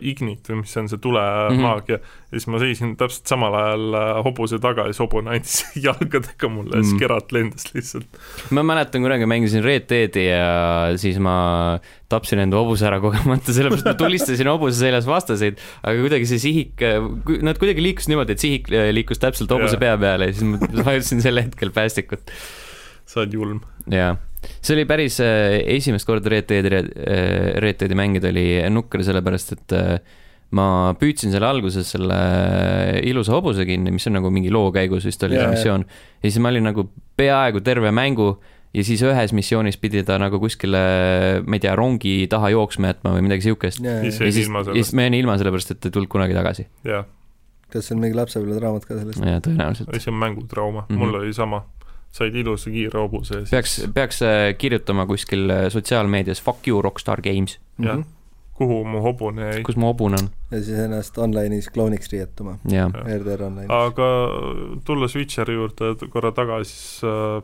Speaker 3: Ignit või mis on, see tulemaagia mm, -hmm. ja siis ma seisin täpselt samal ajal äh, hobuse taga ja siis hobune andis jalgadega mulle ja siis
Speaker 1: Mm.
Speaker 3: kerat lendas lihtsalt.
Speaker 1: ma mäletan kunagi mängisin Red Deadi ja siis ma tapsin enda hobuse ära kogemata, sellepärast ma tulistasin hobuse seljas vastaseid, aga kuidagi see sihik, nad kuidagi liikusid niimoodi, et sihik äh, liikus täpselt hobuse
Speaker 3: Jaa.
Speaker 1: pea peale ja siis ma vajutasin sel hetkel päästikut.
Speaker 3: sa oled julm.
Speaker 1: jaa, see oli päris äh, esimest korda Red Deadi, Red Deadi mängida oli nukker, sellepärast et äh, ma püüdsin selle alguses selle ilusa hobuse kinni, mis on nagu mingi loo käigus vist oli
Speaker 2: Jaa,
Speaker 1: see
Speaker 2: jaa.
Speaker 1: missioon. ja siis ma olin nagu peaaegu terve mängu ja siis ühes missioonis pidi ta nagu kuskile, ma ei tea, rongi taha jooksma jätma või midagi siukest.
Speaker 3: Siis
Speaker 1: ja siis,
Speaker 3: ilma
Speaker 1: ja siis ma jäin ilma sellepärast, et ei tulnud kunagi tagasi.
Speaker 3: jah,
Speaker 2: kas see on mingi lapsepõlvetraumat ka sellest?
Speaker 1: ja tõenäoliselt.
Speaker 3: see on mängutrauma mm. -hmm. mul oli sama. Said ilusa kiire hobuse ja siis
Speaker 1: peaks, peaks äh, kirjutama kuskil äh, sotsiaalmeedias fuck you Rockstar Games,
Speaker 3: jah
Speaker 2: Mhm.,
Speaker 3: kuhu mu hobune jäi.
Speaker 1: kus mu hobune on,
Speaker 2: ja siis ennast online'is klouniks riietuma. RDR Online'is.
Speaker 3: aga tulles Witcheri juurde korra tagasi, siis äh,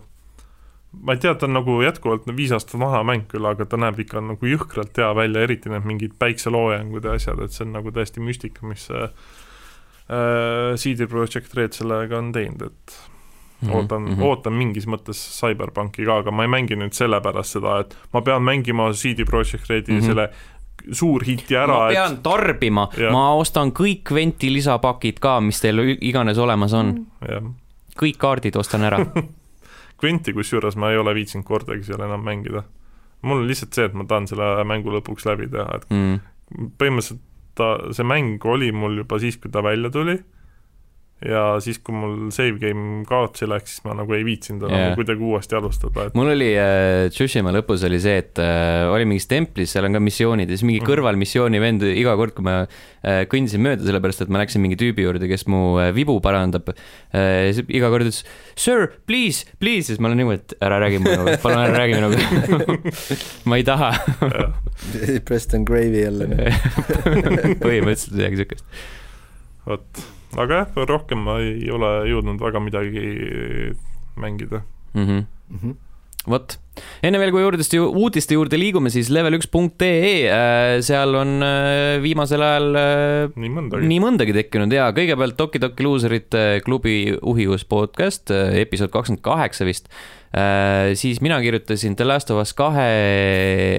Speaker 3: ma ei tea, ta on nagu jätkuvalt viis aastat vana mäng küll, aga ta näeb ikka nagu jõhkralt hea välja, eriti need mingid päikseloojangud ja asjad, et see on nagu täiesti müstika, mis see äh, CD Projekt Red sellega on teinud, et
Speaker 1: Mhm,
Speaker 3: ootan mm, -hmm. ootan mingis mõttes CyberPunki ka, aga ma ei mängi nüüd sellepärast seda, et ma pean mängima CD Projekt Redi mm
Speaker 1: Mhm.
Speaker 3: -hmm. selle suurhiti ära,
Speaker 1: ma
Speaker 3: et
Speaker 1: pean tarbima,
Speaker 3: Jah.
Speaker 1: ma ostan kõik Venti lisapakid ka, mis teil iganes olemas on,
Speaker 3: jah,
Speaker 1: kõik kaardid ostan ära.
Speaker 3: Quenti kusjuures ma ei ole viitsinud kordagi seal enam mängida. mul on lihtsalt see, et ma tahan selle mängu lõpuks läbi teha, et
Speaker 1: Mm.
Speaker 3: põhimõtteliselt ta, see mäng oli mul juba siis, kui ta välja tuli ja siis, kui mul save game kaotsi läks, siis ma nagu ei viitsinud enam yeah. kuidagi uuesti alustada, et
Speaker 1: mul oli äh, Tsushima lõpus oli see, et äh, oli mingis templis, seal on ka missioonid ja siis mingi
Speaker 3: Mhm.
Speaker 1: kõrvalmissiooni vend iga kord, kui ma äh, kõndisin mööda, sellepärast et ma läksin mingi tüübi juurde, kes mu äh, vibu parandab äh,, iga kord ütles sir, please, please, siis ma olen niimoodi, et ära räägi minuga, palun ära räägi minuga. ma ei taha.
Speaker 2: Preston Gravy jälle.
Speaker 1: põhimõtteliselt midagi siukest.
Speaker 3: vot, aga jah, rohkem ma ei ole jõudnud väga midagi mängida.
Speaker 1: mm.
Speaker 2: Mhm.
Speaker 1: -hmm. vot, enne veel, kui juurdeste, uudiste juurde liigume, siis level1.ee, seal on äh, viimasel ajal äh,
Speaker 3: nii mõndagi.
Speaker 1: nii mõndagi tekkinud ja kõigepealt Toki Toki luuserite klubi Uhihus podcast, episood kakskümmend kaheksa vist. Siis mina kirjutasin The Last of Us kahe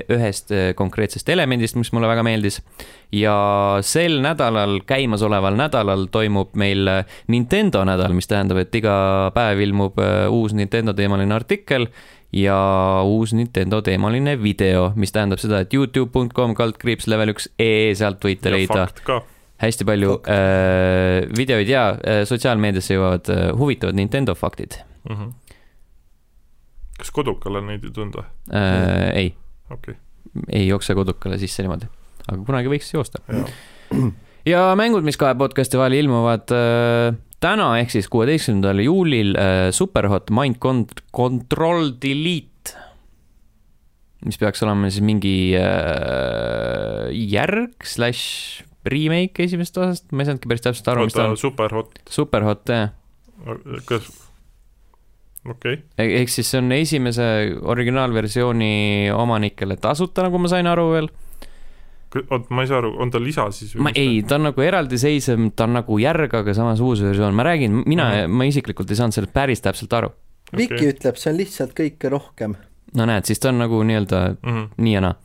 Speaker 1: ühest äh, konkreetsest elemendist, mis mulle väga meeldis. ja sel nädalal, käimasoleval nädalal toimub meil äh, Nintendo nädal, mis tähendab, et iga päev ilmub äh, uus Nintendo teemaline artikkel ja uus Nintendo teemaline video, mis tähendab seda, et Youtube.com kaldkriips level üks ee, sealt võite leida
Speaker 3: fakt ka,
Speaker 1: hästi palju äh, videoid ja äh, sotsiaalmeediasse jõuavad äh, huvitavad Nintendo faktid
Speaker 3: mm. -hmm. Kas kodukale neid ei tunda?
Speaker 1: äh,. ei,
Speaker 3: okei
Speaker 1: ei jookse kodukale sisse niimoodi, aga kunagi võiks joosta.
Speaker 3: okay.,
Speaker 1: ja mängud, mis kahe podcast'i vahel ilmuvad äh, täna ehk siis kuueteistkümnendal juulil äh, Superhot Mind Cont- Control Delete. mis peaks olema siis mingi äh, järg slaš remake esimesest osast, ma ei saanudki päris täpselt aru, mis ta on.
Speaker 3: Superhot,
Speaker 1: Superhot jah
Speaker 3: kas, okay.,
Speaker 1: E- ehk siis see on esimese originaalversiooni omanikele tasuta, nagu ma sain aru veel.
Speaker 3: oot, ma ei saa aru, on ta lisa siis
Speaker 1: ma ei, ta on nagu eraldiseisev, ta on nagu järg, aga samas uus versioon, ma räägin, mina mm. -hmm. ma isiklikult ei saanud sellest päris täpselt aru.
Speaker 2: Viki
Speaker 3: Okei.
Speaker 2: ütleb, see on lihtsalt kõike rohkem.
Speaker 1: no näed, siis ta on nagu nii-öelda
Speaker 3: mm. -hmm.
Speaker 1: nii ja naa.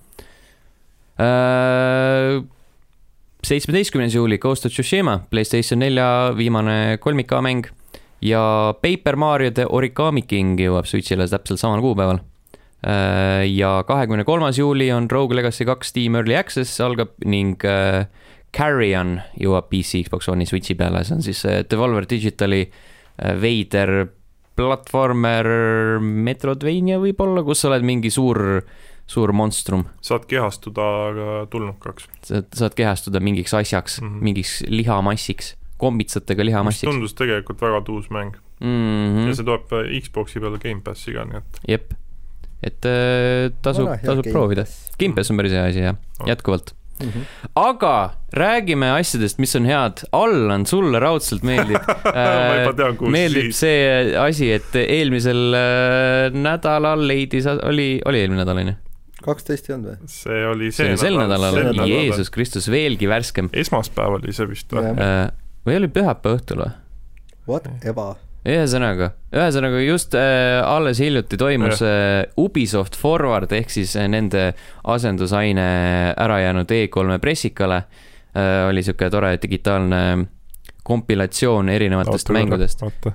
Speaker 1: seitsmeteistkümnes juuli Ghost of Tsushima, Playstation nelja viimane kolmik A mäng ja Paper Mario The Origami King jõuab Switch'ile täpselt samal kuupäeval. ja kahekümne kolmas juuli on Rogue Legacy kaks Steam Early Access algab ning äh, Carrion jõuab PC, Xbox One'i Switch'i peale, see on siis äh, Devolver Digitali äh, veider platvormer Metroidvania võib-olla, kus sa oled mingi suur, suur monstrum.
Speaker 3: saad kehastuda ka tulnukaks.
Speaker 1: sa saad kehastuda mingiks asjaks mm. -hmm. mingiks lihamassiks, kombitsatega lihamassiks.
Speaker 3: tundus tegelikult väga tuus mäng
Speaker 1: Mm
Speaker 3: mm. ja
Speaker 1: -hmm.
Speaker 3: see tuleb äh, Xbox'i peale Gamepass'i ka, nii et
Speaker 1: jep, et äh, tasub, tasub proovida. Gimpass on päris hea asi jah,
Speaker 3: On.
Speaker 1: jätkuvalt.
Speaker 2: mm. -hmm.
Speaker 1: aga räägime asjadest, mis on head. Allan, sulle raudselt meeldib
Speaker 3: juba tean,
Speaker 1: meeldib
Speaker 3: siis.
Speaker 1: see asi, et eelmisel äh, nädalal leidis, oli, oli eelmine nädal onju?
Speaker 2: kaksteist ei olnud või?
Speaker 3: see oli
Speaker 1: see
Speaker 3: see
Speaker 1: oli sel nädalal
Speaker 2: see, nädal.
Speaker 1: Jeesus Kristus, veelgi värskem.
Speaker 3: esmaspäev oli see vist või?
Speaker 1: Või oli pühapäeva õhtul või?
Speaker 2: Whatever.
Speaker 1: ühesõnaga, ühesõnaga just äh, alles hiljuti toimus äh, Ubisoft Forward ehk siis äh, nende asendusaine ära jäänud E3-e pressikale äh,. oli sihuke tore digitaalne kompilatsioon erinevatest oota, mängudest.
Speaker 3: oota,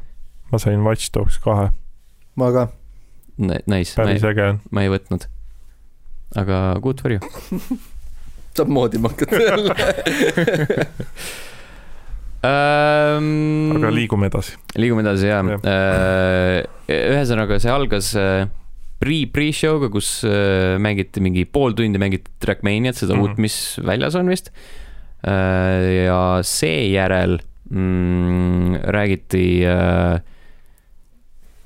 Speaker 3: ma sain Watch Dogs kahe,
Speaker 2: ma ka.
Speaker 1: Nice, ma
Speaker 3: päris
Speaker 1: ei,
Speaker 3: äge on.
Speaker 1: ma ei võtnud. aga good for you.
Speaker 2: samamoodi ma hakkan jälle.
Speaker 1: Ähm,
Speaker 3: aga liigume edasi.
Speaker 1: liigume edasi ja
Speaker 3: Jah.
Speaker 1: ühesõnaga see algas äh, pre, pre-show'ga, kus äh, mängiti mingi pool tundi mängiti Trackmaniat, seda mm. -hmm. uut, mis väljas on vist. ja seejärel mm, räägiti äh,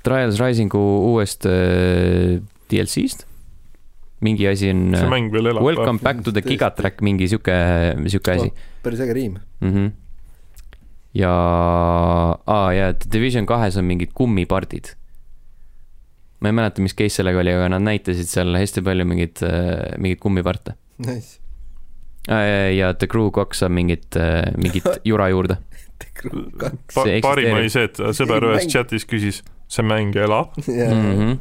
Speaker 1: Trials Risingu uuest äh, DLC-st. mingi asi on
Speaker 3: see
Speaker 1: äh,
Speaker 3: mäng veel elab.
Speaker 1: Welcome back to the. Gigatrack, mingi sihuke, sihuke asi
Speaker 2: päris äge riim.
Speaker 1: mm. -hmm. Ja ah,, ja Division kahes on mingid kummipardid. ma ei mäleta, mis case sellega oli, aga nad näitasid seal hästi palju mingeid, mingeid kummiparte.
Speaker 2: Nice.
Speaker 1: ja The Crew kaks saab mingit, mingit jura juurde.
Speaker 3: Pa, parim oli see, et sõber ühes chatis küsis, see mäng elab.
Speaker 1: Mm -hmm.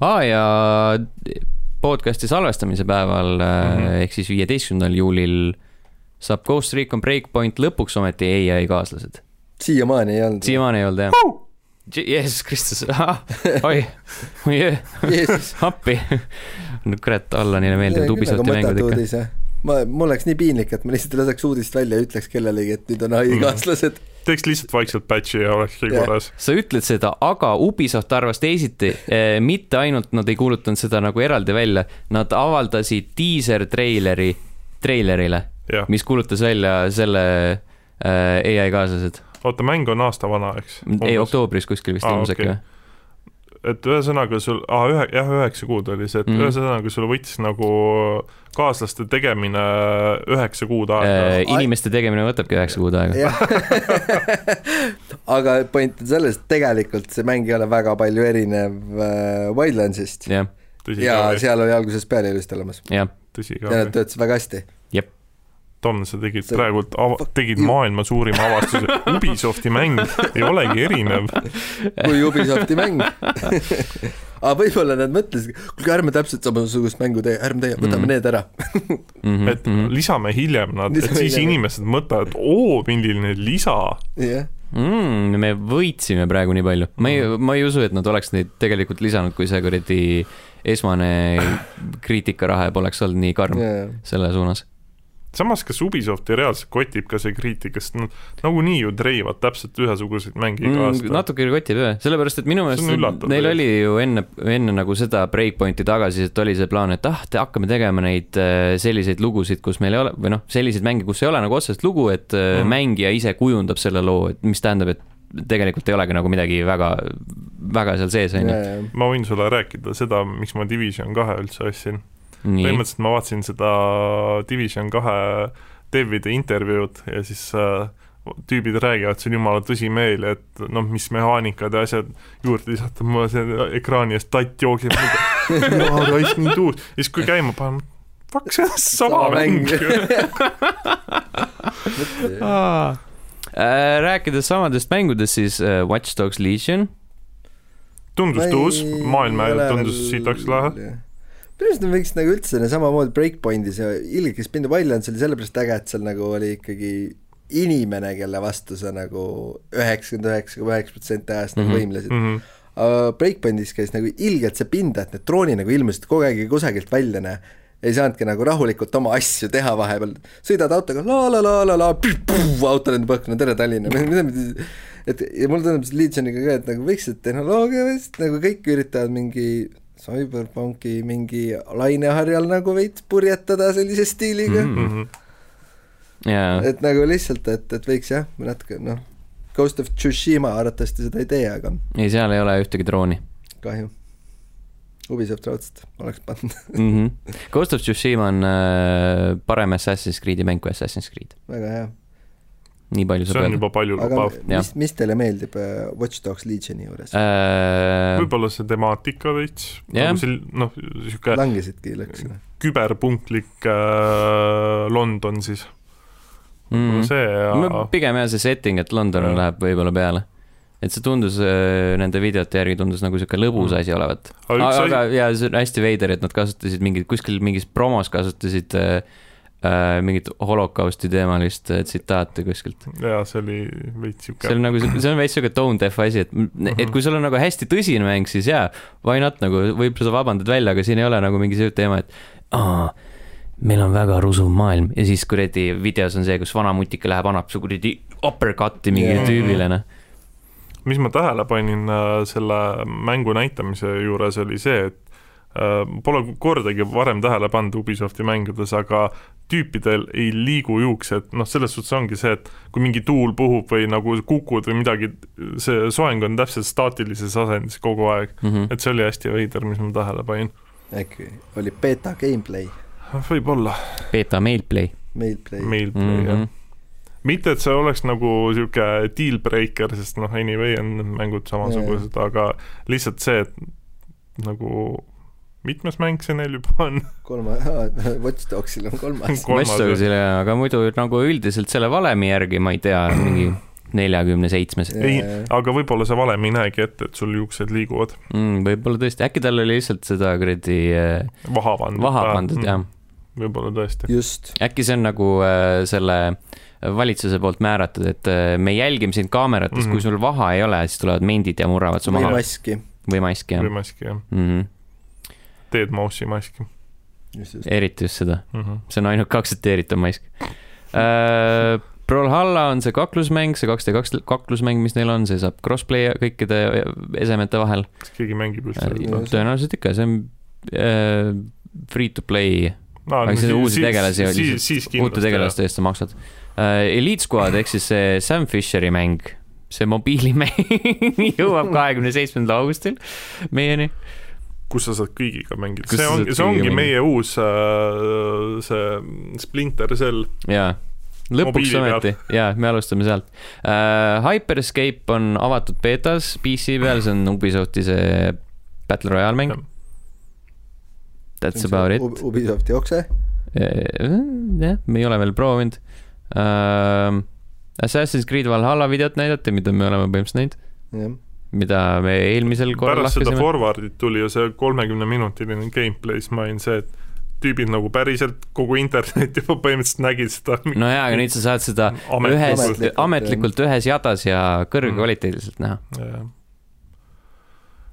Speaker 1: ah, ja podcast'i salvestamise päeval mm. -hmm. ehk siis viieteistkümnendal juulil saab Ghost Recon Breakpoint lõpuks ometi ai kaaslased.
Speaker 2: siiamaani ei olnud.
Speaker 1: siiamaani ei olnud jah. Jeesus Kristus, oi, oi,
Speaker 2: Jeesus.
Speaker 1: appi. no kurat, Allanile meeldivad Ubisofti mängud ikka.
Speaker 2: ma, mul oleks nii piinlik, et ma lihtsalt laseks uudist välja ja ütleks kellelegi, et nüüd on ai
Speaker 3: Mhm.
Speaker 2: kaaslased.
Speaker 3: teeks lihtsalt vaikselt patch'i ja olekski
Speaker 2: Jah.
Speaker 3: korras.
Speaker 1: sa ütled seda, aga Ubisoft arvas teisiti. mitte ainult nad ei kuulutanud seda nagu eraldi välja, nad avaldasid diiser-treileri, treilerile,
Speaker 3: jah,
Speaker 1: mis kuulutas välja selle äh, ai kaaslased.
Speaker 3: oota, mäng on aasta vana, eks?
Speaker 1: ei, oktoobris kuskil vist ilmus äkki või?
Speaker 3: et ühesõnaga sul, aa ühe, jah, üheksa kuud oli see, et mm. -hmm. ühesõnaga sul võttis nagu kaaslaste tegemine üheksa kuud aega
Speaker 1: Äh, inimeste tegemine võtabki üheksa kuud aega.
Speaker 2: aga point on selles, et tegelikult see mäng ei ole väga palju erinev äh, Wildlandsist ja
Speaker 3: või?
Speaker 2: seal oli algusest peale ilusti olemas
Speaker 1: jah,
Speaker 3: tõsi ka
Speaker 2: ja nad töötasid väga hästi.
Speaker 3: Tom, sa tegid
Speaker 2: See-
Speaker 3: praegult ava-, tegid maailma suurima avastuse. Ubisofti mäng ei olegi erinev.
Speaker 2: kui Ubisofti mäng. aga võib-olla nad mõtlesid, kuulge ärme täpselt samasugust mängu tee, ärme tee, võtame
Speaker 1: Mhm.
Speaker 2: need ära.
Speaker 1: Mhm,
Speaker 3: et lisame hiljem nad, et siis
Speaker 2: hiljem.
Speaker 3: inimesed mõtlevad, oo, milline lisa.
Speaker 2: jah,
Speaker 1: mm,. me võitsime praegu nii palju, ma ei, ma ei usu, et nad oleks neid tegelikult lisanud, kui see kuradi esmane kriitikarahe poleks olnud nii karm
Speaker 2: jaa.
Speaker 1: selle suunas.
Speaker 3: Samas, kas Ubisofti reaalselt kotib ka see kriitika, sest nad nagunii ju treivad täpselt ühesuguseid mänge iga aasta
Speaker 1: mm,. natuke kotib jah, sellepärast et minu meelest neil oli ju enne, enne nagu seda Breakpointi tagasisidet oli see plaan, et ah, te hakkame tegema neid äh, selliseid lugusid, kus meil ei ole, või noh, selliseid mänge, kus ei ole nagu otsest lugu, et mm. Mängija ise kujundab selle loo, et mis tähendab, et tegelikult ei olegi nagu midagi väga, väga seal sees, on ju.
Speaker 3: ma võin sulle rääkida seda, miks ma Division kahe üldse ostsin.
Speaker 1: nii,
Speaker 3: põhimõtteliselt ma vaatasin seda Division kahe devide intervjuud ja siis äh, tüübid räägivad, see on jumala tõsimeel, et noh, mis mehaanikad ja asjad juurde lisata, mul see ekraani eest tatt jookseb, jaa, raisk mind uus, ja siis kui käima panen, fuck, see on sama mäng. ju.
Speaker 1: Äh, rääkides samadest mängudest, siis äh, Watch Dogs Legion,
Speaker 3: tundus tuus, maailm tundus sitaks lahe.
Speaker 2: Minu arust nad võiks nagu üldse samamoodi Breakpointis ja ilge, kes mind palju olnud, see oli sellepärast äge, et seal nagu oli ikkagi inimene, kelle vastu sa nagu üheksakümmend üheksa koma üheksa protsenti ajast nagu
Speaker 1: Mhm.
Speaker 2: võimlesid.
Speaker 3: Mhm.
Speaker 2: aga Breakpointis käis nagu ilgelt see pinda, et need droonid nagu ilmusid kogu aeg kusagilt välja, näe. ei saanudki nagu rahulikult oma asju teha vahepeal, sõidad autoga la la la la la, auto lendab õhku, no tere Tallinna, mida me et ja mulle tundub Legioniga ka, et nagu võiks see tehnoloogia vist nagu kõik üritavad mingi Cyberpunki mingi laineharjal nagu veits purjetada sellise stiiliga mm.
Speaker 1: Mhm. jaa,
Speaker 2: et nagu lihtsalt, et, et võiks jah, natuke noh, Ghost of Tsushima arvatavasti seda ei tee, aga
Speaker 1: ei seal ei ole ühtegi drooni
Speaker 2: kahju. Ubisoft raudselt oleks pannud,
Speaker 1: mm. -hmm. Ghost of Tsushima on äh, parem Assassin's Creed'i mäng kui Assassin's Creed,
Speaker 2: väga hea.
Speaker 1: Nii palju
Speaker 3: see
Speaker 1: saab
Speaker 3: on
Speaker 1: öelda.
Speaker 3: juba palju lubav.
Speaker 2: mis, mis teile meeldib äh, Watch Dogs Legioni juures?
Speaker 1: Äh,
Speaker 3: võib-olla see temaatika veits,
Speaker 1: Jah.
Speaker 3: nagu see noh, niisugune
Speaker 2: langesidki lõksule?
Speaker 3: küberpunklik äh, London siis,
Speaker 1: mm,
Speaker 3: see ja
Speaker 1: pigem jah, see setting, et London
Speaker 3: Jah.
Speaker 1: läheb võib-olla peale. et see tundus äh, nende videote järgi tundus nagu sihuke lõbus
Speaker 3: Mm.
Speaker 1: asi olevat.
Speaker 3: aga
Speaker 1: aga, ja see on hästi veider, et nad kasutasid mingit, kuskil mingis promos kasutasid äh, äh, mingit holokausti teemalist äh, tsitaati kuskilt.
Speaker 3: jaa, see oli veits
Speaker 1: see
Speaker 3: niisugune
Speaker 1: on nagu, see on veits siuke tone deaf asi, et, et kui sul on nagu hästi tõsine mäng, siis jaa, why not nagu võib sa vabandad välja, aga siin ei ole nagu mingi see teema, et aa, meil on väga rusuv maailm ja siis kuradi videos on see, kus vana mutika läheb, annab su kuradi uppercut'i mingile
Speaker 2: Jaa.
Speaker 1: tüübile, noh.
Speaker 3: mis ma tähele panin äh, selle mängu näitamise juures, oli see, et äh, pole kordagi varem tähele pannud Ubisofti mängudes, aga tüüpidel ei liigu juuksed, noh, selles suhtes ongi see, et kui mingi tuul puhub või nagu kukud või midagi, see soeng on täpselt staatilises asendis kogu aeg,
Speaker 1: Mhm.
Speaker 3: et see oli hästi veider, mis ma tähele panin.
Speaker 2: äkki oli beta gameplay,
Speaker 3: võib-olla,
Speaker 1: Beta Mailplay
Speaker 2: mailplay.
Speaker 3: meil
Speaker 1: mm.
Speaker 3: mm,
Speaker 1: -hmm.
Speaker 3: mitte, et see oleks nagu niisugune deal breaker, sest noh, anyway on mängud samasugused, aga lihtsalt see, et nagu mitmes mäng see neil juba on?
Speaker 2: kolma, Watch Dogsil on kolmas.
Speaker 3: kolmas jah.
Speaker 1: Westosile, aga muidu nagu üldiselt selle valemi järgi ma ei tea, mingi neljakümne seitsmes
Speaker 3: ei, aga võib-olla see valem ei näegi ette, et sul juuksed liiguvad,
Speaker 1: mm,. võib-olla tõesti, äkki tal oli lihtsalt seda kuradi äh,
Speaker 3: vaha pandud.
Speaker 1: vaha pandud, jah.
Speaker 3: võib-olla tõesti.
Speaker 2: just,
Speaker 1: äkki see on nagu äh, selle valitsuse poolt määratud, et äh, me jälgime sind kaameratest mm,
Speaker 3: Mhm.
Speaker 1: -hmm. kui sul vaha ei ole, siis tulevad mendid ja murravad su
Speaker 2: või
Speaker 1: maha
Speaker 2: maski,
Speaker 1: või maski jah
Speaker 3: või maski jah,
Speaker 1: mm. -hmm.
Speaker 3: Teed Mouse'i maski
Speaker 1: eriti just seda,
Speaker 3: mm. -hmm.
Speaker 1: see on ainuke aktsepteeritav mask äh,. Brawlhalla on see kaklusmäng, see kaks D kaks kaklusmäng, mis neil on, see saab crossplay kõikide esemete vahel
Speaker 3: kas keegi mängib üldse
Speaker 1: äh, tõenäoliselt ikka, see on äh, free to play aga
Speaker 3: no
Speaker 1: siis
Speaker 3: siis-
Speaker 1: uusi tegelasi oli uute tegelaste eest sa maksad uh,. Elite Squad ehk siis see Sam Fisheri mäng, see mobiilimäng jõuab kahekümne seitsmendal augustil meieni.
Speaker 3: Kus sa saad kõigiga mängida, see ongi, see ongi meie uus äh, see Splinter Cell,
Speaker 1: jaa, lõpuks ometi, jaa, me alustame sealt uh,. Hyperscape on avatud beetas PC peal, see on Ubisofti see Battle Royale mäng. That's about it.
Speaker 2: Ubisofti okse,
Speaker 1: jah, me ei ole veel proovinud uh,. Assassin's Creed Valhalla videot näidati, mida me oleme põhimõtteliselt näinud,
Speaker 2: jah.
Speaker 1: Mida me eelmisel korral
Speaker 3: pärast seda
Speaker 1: lahkasime.
Speaker 3: Forwardit tuli ju see kolmekümneminutiline gameplay, siis ma olin see, et tüübid nagu päriselt kogu internet juba põhimõtteliselt nägid seda
Speaker 1: no jaa, aga nüüd sa saad seda
Speaker 3: Ametlikult.
Speaker 1: ühes
Speaker 2: Ametlikult,,
Speaker 1: ühes jadas ja kõrgekvaliteediliselt näha.
Speaker 3: jah.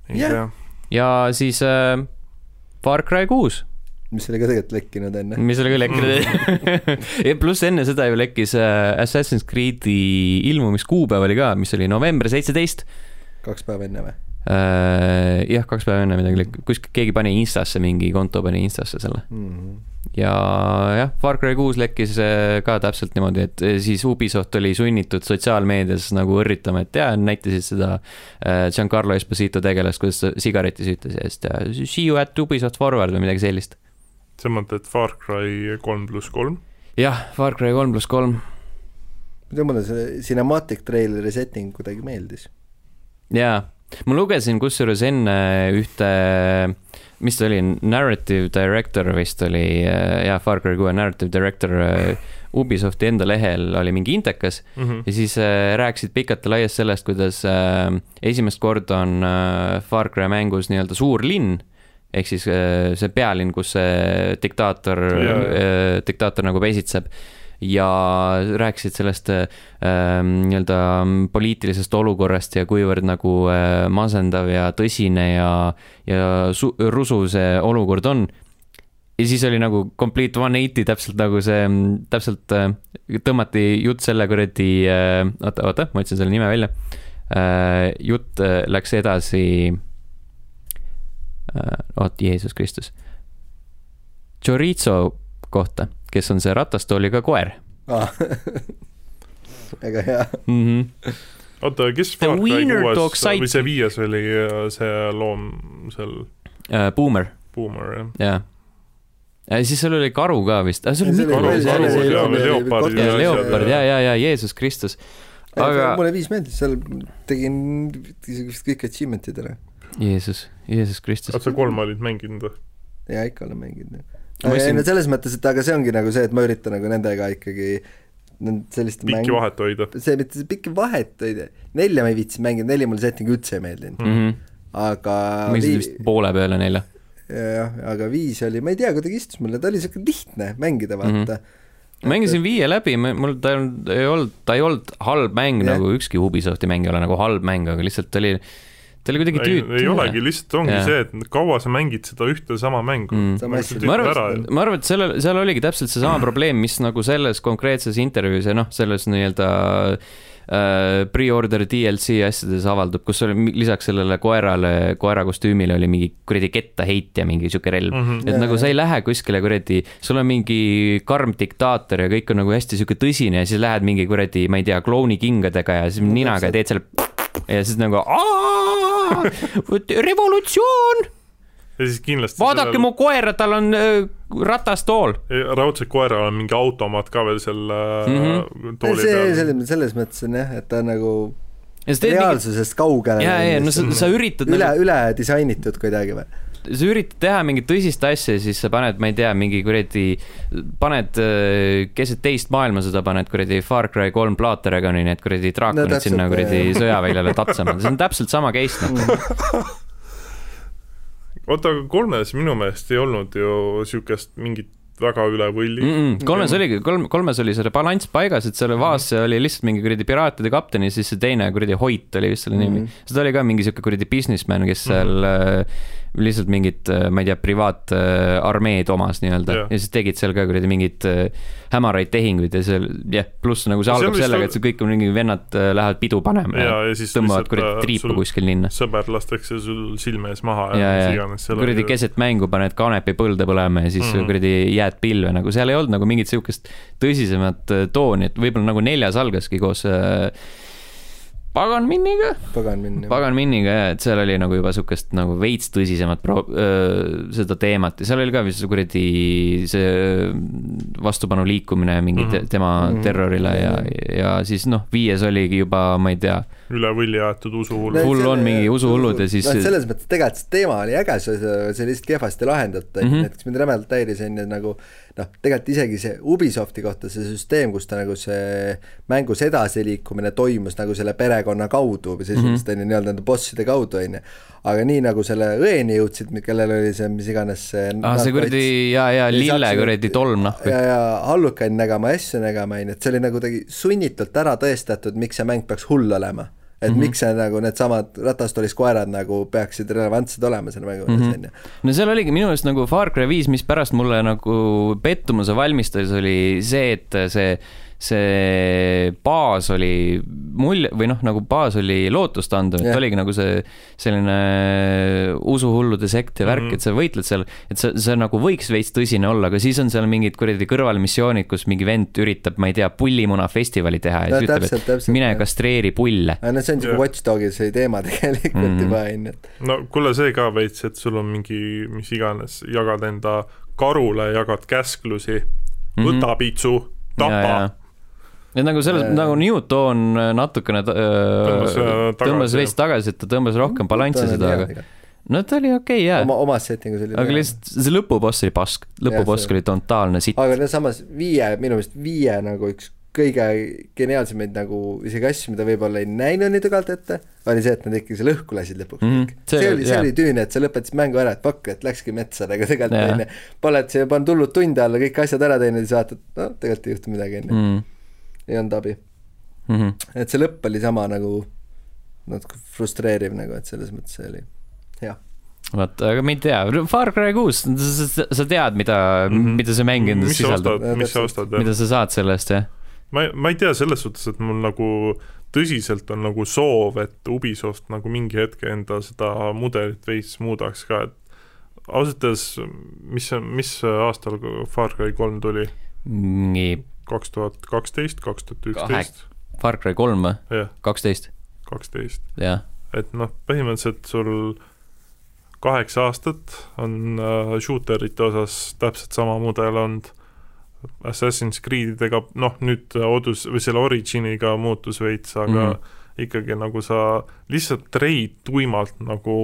Speaker 2: Jah,
Speaker 1: ja siis äh, Far Cry kuus
Speaker 2: mis oli ka tegelikult lekkinud enne.
Speaker 1: mis oli ka lekkinud. ja pluss enne seda ju lekkis äh, Assassin's Creed'i ilmumiskuupäev oli ka, mis oli november seitseteist.
Speaker 2: Kaks päeva enne või?
Speaker 1: jah, kaks päeva enne midagi, kuskil keegi pani Instasse mingi konto pani Instasse selle.
Speaker 2: Mhm.
Speaker 1: ja jah, Far Cry kuus lekkis äh, ka täpselt niimoodi, et äh, siis Ubisoft oli sunnitud sotsiaalmeedias nagu õrritama, et jaa, näitasid seda äh, Giancarlo Esposito tegelast, kuidas ta sigareti süütas ja siis ta see you at Ubisoft Forward või midagi sellist.
Speaker 3: sa mõtled Far Cry kolm pluss kolm?
Speaker 1: jah, Far Cry kolm pluss kolm.
Speaker 2: muidu mulle see cinematic traileri setting kuidagi meeldis.
Speaker 1: jaa, ma lugesin kusjuures enne ühte, mis ta oli, narrative director vist oli, jaa, Far Cry kuue narrative director äh, Ubisofti enda lehel oli mingi intekas
Speaker 3: Mhm.
Speaker 1: ja siis äh, rääkisid pikalt ja laias sellest, kuidas äh, esimest korda on äh, Far Cry mängus nii-öelda suur linn, ehk siis äh, see pealinn, kus see diktaator äh, diktaator nagu pesitseb ja rääkisid sellest äh, nii-öelda poliitilisest olukorrast ja kuivõrd nagu äh, masendav ja tõsine ja, ja su- rusu see olukord on ja siis oli nagu complete one eighty täpselt nagu see, täpselt äh, tõmmati jutt selle kuradi äh,, oota, oota, ma otsin selle nime välja äh,. jutt äh, läks edasi äh,, oot, Jeesus Kristus. Chorizo kohta, kes on see ratastooliga koer
Speaker 2: Ah. väga hea.
Speaker 1: mm. -hmm.
Speaker 3: oota, kes
Speaker 1: The
Speaker 3: Far Cry kuues või see viies oli äh, see loom seal,
Speaker 1: Uh, Boomer,
Speaker 3: Boomer jah?
Speaker 1: jaa. ja siis seal oli karu ka vist, see oli
Speaker 3: karu, karu ja
Speaker 1: leopard
Speaker 3: asjad
Speaker 1: ja, ja, ja Jeesus Kristus. aga
Speaker 2: mulle viis meeldis, seal tegin vist kõik achievement'id ära.
Speaker 1: Jeesus, Jeesus Kristus
Speaker 3: kas. sa kolm olid mänginud või?
Speaker 2: ja ikka olen mänginud. Ei
Speaker 1: mõtlesin-
Speaker 2: no selles mõttes, et aga see ongi nagu see, et ma üritan nagu nendega ikkagi selliste
Speaker 3: pikki vahet hoida.
Speaker 2: see mitte see pikki vahet, nelja ma ei viitsinud mängida, neli mulle setting üldse ei meeldinud,
Speaker 1: mm. -hmm.
Speaker 2: aga
Speaker 1: mängisid
Speaker 2: vii-
Speaker 1: vist poole peale nelja
Speaker 2: jah, aga viis oli, ma ei tea, kuidagi istus mulle, ta oli siuke lihtne mängida, vaata mm. -hmm.
Speaker 1: mängisin viie läbi, mul ta ei olnud- ei olnud, ta ei olnud halb mäng yeah. nagu ükski Ubisofti mäng ei ole nagu halb mäng, aga lihtsalt ta oli, ta oli kuidagi
Speaker 3: ei,
Speaker 1: tüütu.
Speaker 3: ei olegi, lihtsalt ongi
Speaker 1: Jaa.
Speaker 3: see, et kaua sa mängid seda ühte sama mängu
Speaker 1: Mm. ma arvan, ma arvan, et sellel, seal oligi täpselt seesama probleem, mis nagu selles konkreetses intervjuus ja noh, selles nii-öelda äh, pre-order DLC asjades avaldub, kus oli lisaks sellele koerale, koera kostüümile oli mingi kuradi kettaheit ja mingi sihuke relv mm. -hmm. et
Speaker 2: Jaa,
Speaker 1: nagu sa ei lähe kuskile kuradi, sul on mingi karm diktaator ja kõik on nagu hästi sihuke tõsine ja siis lähed mingi kuradi, ma ei tea, klounikingadega ja siis ninaga teed selle ja siis nagu "Aa, revolutsioon,
Speaker 3: ja siis kindlasti
Speaker 1: vaadake mu koera, tal on öö, ratastool.
Speaker 3: raudselt koeral on mingi automaat ka veel seal mm. -hmm. tooli
Speaker 2: see,
Speaker 3: peal.
Speaker 2: selles, selles mõttes on jah, et ta on nagu
Speaker 1: teed mingi,
Speaker 2: reaalsusest kaugele.
Speaker 1: ja, ja no sa, sa üritad
Speaker 2: üle,
Speaker 1: nagu,
Speaker 2: üle disainitud kuidagi või?
Speaker 1: Sa üritad teha mingit tõsist asja ja siis sa paned, ma ei tea, mingi kuradi, paned öö, keset teist maailmasõda, paned kuradi Far Cry kolm Plateragoni need kuradi draakonid
Speaker 2: täpselt,
Speaker 1: sinna kuradi sõjaväljale tatsama, see on täpselt sama case noh.
Speaker 3: oota, aga kolmes minu meelest ei olnud ju siukest mingit väga üle võlli
Speaker 1: Mm -mm. kolmes oligi, kolm, kolmes oli selle balanss paigas, et selle Vaas oli lihtsalt mingi kuradi piraatide kapten ja siis see teine kuradi Hoyt oli vist selle nimi mm. -hmm. seda oli ka mingi sihuke kuradi businessman, kes seal mm -hmm. Lihtsalt mingit, ma ei tea, privaatarmeed omas nii-öelda yeah. ja siis tegid seal ka kuradi mingeid äh, hämaraid tehinguid ja seal jah, pluss nagu see
Speaker 3: on
Speaker 1: algab sellega, et see kõik on mingi vennad äh, lähevad pidu panema ja,
Speaker 3: ja, ja siis
Speaker 1: tõmbavad kuradi
Speaker 3: äh,
Speaker 1: triipu kuskil linna.
Speaker 3: sõber lastakse sul silme ees maha
Speaker 1: ja,
Speaker 3: mis
Speaker 1: ja
Speaker 3: iganes seal
Speaker 1: kuradi keset mängu paned kanepi põlde põlema ja siis mm. -hmm. kuradi jääd pilve, nagu seal ei olnud nagu mingit sihukest tõsisemat äh, tooni, et võib-olla nagu neljas algaski koos äh, Pagan Miniga,
Speaker 2: pagan minna.
Speaker 1: Pagan Miniga ja, et seal oli nagu juba sihukest nagu veits tõsisemat pro-, seda teemat ja seal oli ka vist see kuradi see vastupanu liikumine mingi te,
Speaker 3: Mhm.
Speaker 1: tema
Speaker 2: Mhm.
Speaker 1: terrorile ja, ja siis noh, viies oligi juba, ma ei tea,
Speaker 3: üle võlli aetud usuhull
Speaker 2: No
Speaker 1: Full on mingi usuhullud ja siis-
Speaker 2: noh, selles mõttes tegelikult see teema oli äge, see, see lihtsalt kehvasti lahendatud,
Speaker 1: Mhm.
Speaker 2: näiteks mind rämedalt häiris on ju nagu noh, tegelikult isegi see Ubisofti kohta see süsteem, kus ta nagu see mängus edasiliikumine toimus nagu selle perekonna kaudu või sisuliselt on ju nii-öelda nende bosside kaudu on ju, aga nii nagu selle õeni jõudsid, kellel oli see mis iganes see
Speaker 1: ah, see kuradi ja, ja lille kuradi tolm nahku
Speaker 2: ja, ja hallukaid nägema, asju nägema, on ju, et see oli nagu kuidagi sunnitult ära tõestatud, miks see mäng peaks hull olema. Et mm. -hmm. miks see nagu needsamad ratastoolis koerad nagu peaksid relevantsed olema selle mängu juures
Speaker 1: Mhm.
Speaker 2: onju.
Speaker 1: no seal oligi minu meelest nagu Far Cry viis, mis pärast mulle nagu pettumuse valmistas, oli see, et see, see baas oli mulje või noh, nagu baas oli lootustandev, et
Speaker 2: Jah.
Speaker 1: oligi nagu see selline usuhullude sekt ja värk mm. -hmm. et sa võitled seal, et see, see nagu võiks veits tõsine olla, aga siis on seal mingid kuradi kõrvalmissioonid, kus mingi vend üritab, ma ei tea, pullimuna festivali teha ja
Speaker 2: no
Speaker 1: siis ütleb, et
Speaker 2: täpselt.
Speaker 1: mine kastreeri pulle.
Speaker 2: no see on siuke
Speaker 3: Jah.
Speaker 2: Watch Dogi see teema tegelikult mm. -hmm. juba onju, et
Speaker 3: no kuule, see ka veits, et sul on mingi mis iganes, jagad enda karule, jagad käsklusi mm, -hmm. võta pitsu, tapa.
Speaker 1: Et nagu selles
Speaker 2: Jaa.
Speaker 1: äh,, nagu Newton natukene
Speaker 3: Tõmbas,
Speaker 1: tõmbas,
Speaker 3: äh, tagasi,
Speaker 1: tõmbas veits tagasi, et ta tõmbas rohkem balanssi seda, aga no ta oli okei okay, jaa
Speaker 2: oma, omas settingus oli
Speaker 1: aga lihtsalt see lõpuboss oli pask, lõpuboss
Speaker 2: see-
Speaker 1: oli totaalne sitt.
Speaker 2: aga no samas viie, minu meelest viie nagu üks kõige geniaalsemaid nagu isegi asju, mida võib-olla ei näinud nii tugevalt ette, oli see, et nad ikkagi selle õhku lasid lõpuks
Speaker 1: Mhm,
Speaker 2: kõik. see, see oli, see oli tüüne, et sa lõpetasid mängu ära, et fuck, et läkski metsa, aga tegelikult onju, paned siia, paned hullud tunde alla, kõik asjad ära teinud ja siis vaatad, no tegelikult ei juhtu midagi onju,
Speaker 1: mm..
Speaker 2: Ei olnud abi.
Speaker 1: Mm -hmm.
Speaker 2: et see lõpp oli sama nagu natuke frustreeriv nagu, et selles mõttes see oli hea.
Speaker 1: vaata, aga ma ei tea, Far Cry kuus, sa tead, mida mm. -hmm. mida see mäng endas sisaldab,
Speaker 3: mis sa ostad, jah
Speaker 1: mida sa saad sellest ja
Speaker 3: ma ei, ma ei tea selles suhtes, et mul nagu tõsiselt on nagu soov, et Ubisoft nagu mingi hetk enda seda mudelit veits muudaks ka, et ausalt öeldes, mis, mis aastal Far Cry kolm tuli?
Speaker 1: mingi
Speaker 3: kaks tuhat kaksteist, kaks tuhat üksteist?
Speaker 1: Far Cry kolm või, kaksteist,
Speaker 3: kaksteist.
Speaker 1: jah.
Speaker 3: et noh, põhimõtteliselt sul kaheksa aastat on äh, shooterite osas täpselt sama mudel olnud. Assassin's Creedidega, noh nüüd Odus või selle Originiga muutus veits, aga mm. -hmm. ikkagi nagu sa lihtsalt treid tuimalt nagu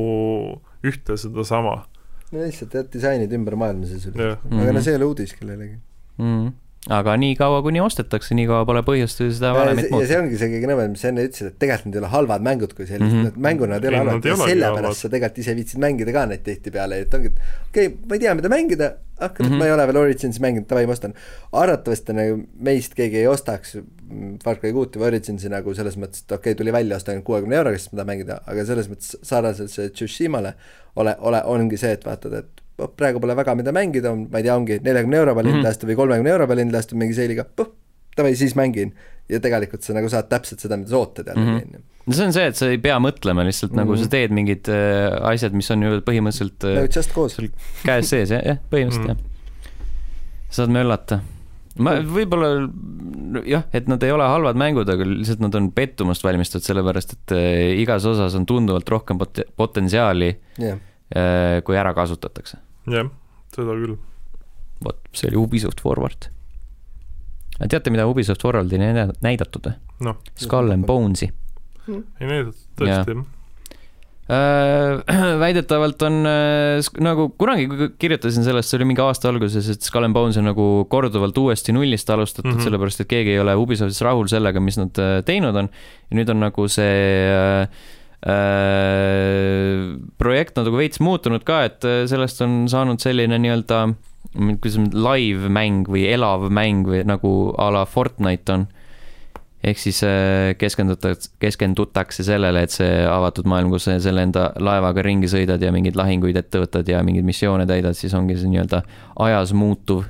Speaker 3: ühte sedasama.
Speaker 2: no lihtsalt jah, disainid ümber maailma
Speaker 3: jah,
Speaker 2: aga no
Speaker 1: Mhm.
Speaker 2: see ei ole uudis kellelegi.
Speaker 1: mm.. Aga nii kaua, kuni ostetakse, nii kaua pole põhjust ju seda
Speaker 2: ja
Speaker 1: valemit
Speaker 2: see- ja see
Speaker 1: muuta.
Speaker 2: ongi see kõige nõmedam, mis sa enne ütlesid, et tegelikult need ei ole halvad mängud kui sellised mm,
Speaker 1: Mhm.
Speaker 2: -hmm. et mänguna nad ei ole halvad ja sellepärast sa tegelikult ise viitsid mängida ka neid tihtipeale, et ongi, et okei okay,, ma ei tea, mida mängida, ah,
Speaker 1: Mhm.
Speaker 2: mm, -hmm. ma ei ole veel Originsi mänginud, davai, ma ostan. arvatavasti nagu meist keegi ei ostaks mm, Far Cry kuuti või Originsi nagu selles mõttes, et okei okay,, tuli välja, ostan kuuekümne euroga, sest ma tahan mängida, aga selles mõttes sarnaselt see Tsushimale ole, ole, ongi see, et vaatad, et praegu pole väga mida mängida, ma ei tea, ongi neljakümne euro peal
Speaker 1: Mhm.
Speaker 2: hind lasta või kolmekümne euro peal hind lasta mingi seiliga, puh, davai, siis mängin. ja tegelikult sa nagu saad täpselt seda, mida sa ootad jällegi
Speaker 1: Mhm.
Speaker 2: onju.
Speaker 1: no see on see, et sa ei pea mõtlema lihtsalt mm -hmm. nagu
Speaker 2: Mhm.
Speaker 1: sa teed mingid äh, asjad, mis on ju põhimõtteliselt
Speaker 2: no
Speaker 1: äh,
Speaker 2: just cause.
Speaker 1: sul käes sees, jah, jah, põhimõtteliselt
Speaker 3: Mhm.
Speaker 1: jah. saad möllata. ma võib-olla jah, et nad ei ole halvad mängud, aga lihtsalt nad on pettumust valmistatud, sellepärast et äh, igas osas on tunduvalt rohkem pot-, potentsiaali äh,, kui ära kasutatakse.
Speaker 3: jah, seda küll.
Speaker 1: vot, see oli Ubisoft Forward. teate, mida Ubisoft Forwardi näida- näidatud või?
Speaker 3: noh,
Speaker 1: Skull and Bones'i.
Speaker 3: ei näidatud tõesti jah.
Speaker 1: Äh, väidetavalt on äh, nagu kunagi kirjutasin sellest, see oli mingi aasta alguses, et Skull and Bones on nagu korduvalt uuesti nullist alustatud mm. -hmm. sellepärast et keegi ei ole Ubisoftis rahul sellega, mis nad äh, teinud on. ja nüüd on nagu see äh, äh, projekt nagu veits muutunud ka, et äh, sellest on saanud selline nii-öelda, kuidas on live mäng või elav mäng või nagu a la Fortnite on ehk siis äh, keskendutakse, keskendutakse sellele, et see avatud maailm, kus sa selle enda laevaga ringi sõidad ja mingeid lahinguid ette võtad ja mingeid missioone täidad, siis ongi see nii-öelda ajas muutuv.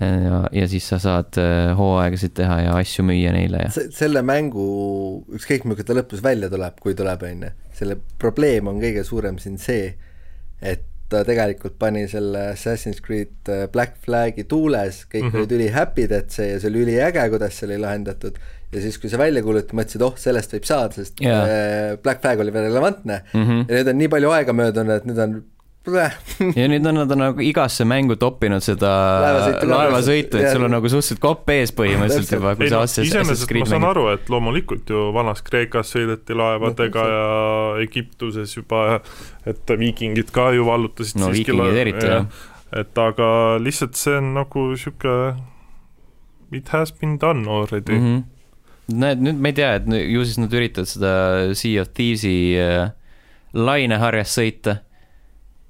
Speaker 1: ja, ja siis sa saad äh, hooaegasid teha ja asju müüa neile ja.
Speaker 2: selle mängu, ükskõik milline ta lõpus välja tuleb, kui tuleb, onju, selle probleem on kõige suurem siin see, et ta tegelikult pani selle Assassin's Creed äh, Black Flagi tuules, kõik mm. -hmm. olid ülihappy'd, et see ja see oli üliäge, kuidas see oli lahendatud ja siis, kui see välja kuulutati, mõtlesid, oh, sellest võib saada, sest yeah. Black Flag oli veel relevantne
Speaker 1: Mm -hmm.
Speaker 2: ja nüüd on nii palju aega möödunud, et nüüd on
Speaker 1: ja nüüd on nad on nagu igasse mängu toppinud seda
Speaker 2: Laevasõitu
Speaker 1: et sul on nagu suhteliselt kopp ees põhimõtteliselt juba, kui sa Assassin's
Speaker 3: iseenesest ma saan aru, et loomulikult ju vanas Kreekas sõideti laevadega
Speaker 2: No,
Speaker 3: ja Egiptuses juba, et viikingid ka ju vallutasid
Speaker 1: no viikingid eriti jah.
Speaker 3: et aga lihtsalt see on nagu sihuke it has been done already mm.
Speaker 1: mm. -hmm. näed, nüüd ma ei tea, et ju siis nad üritavad seda Sea of Thieves'i äh, laineharjas sõita.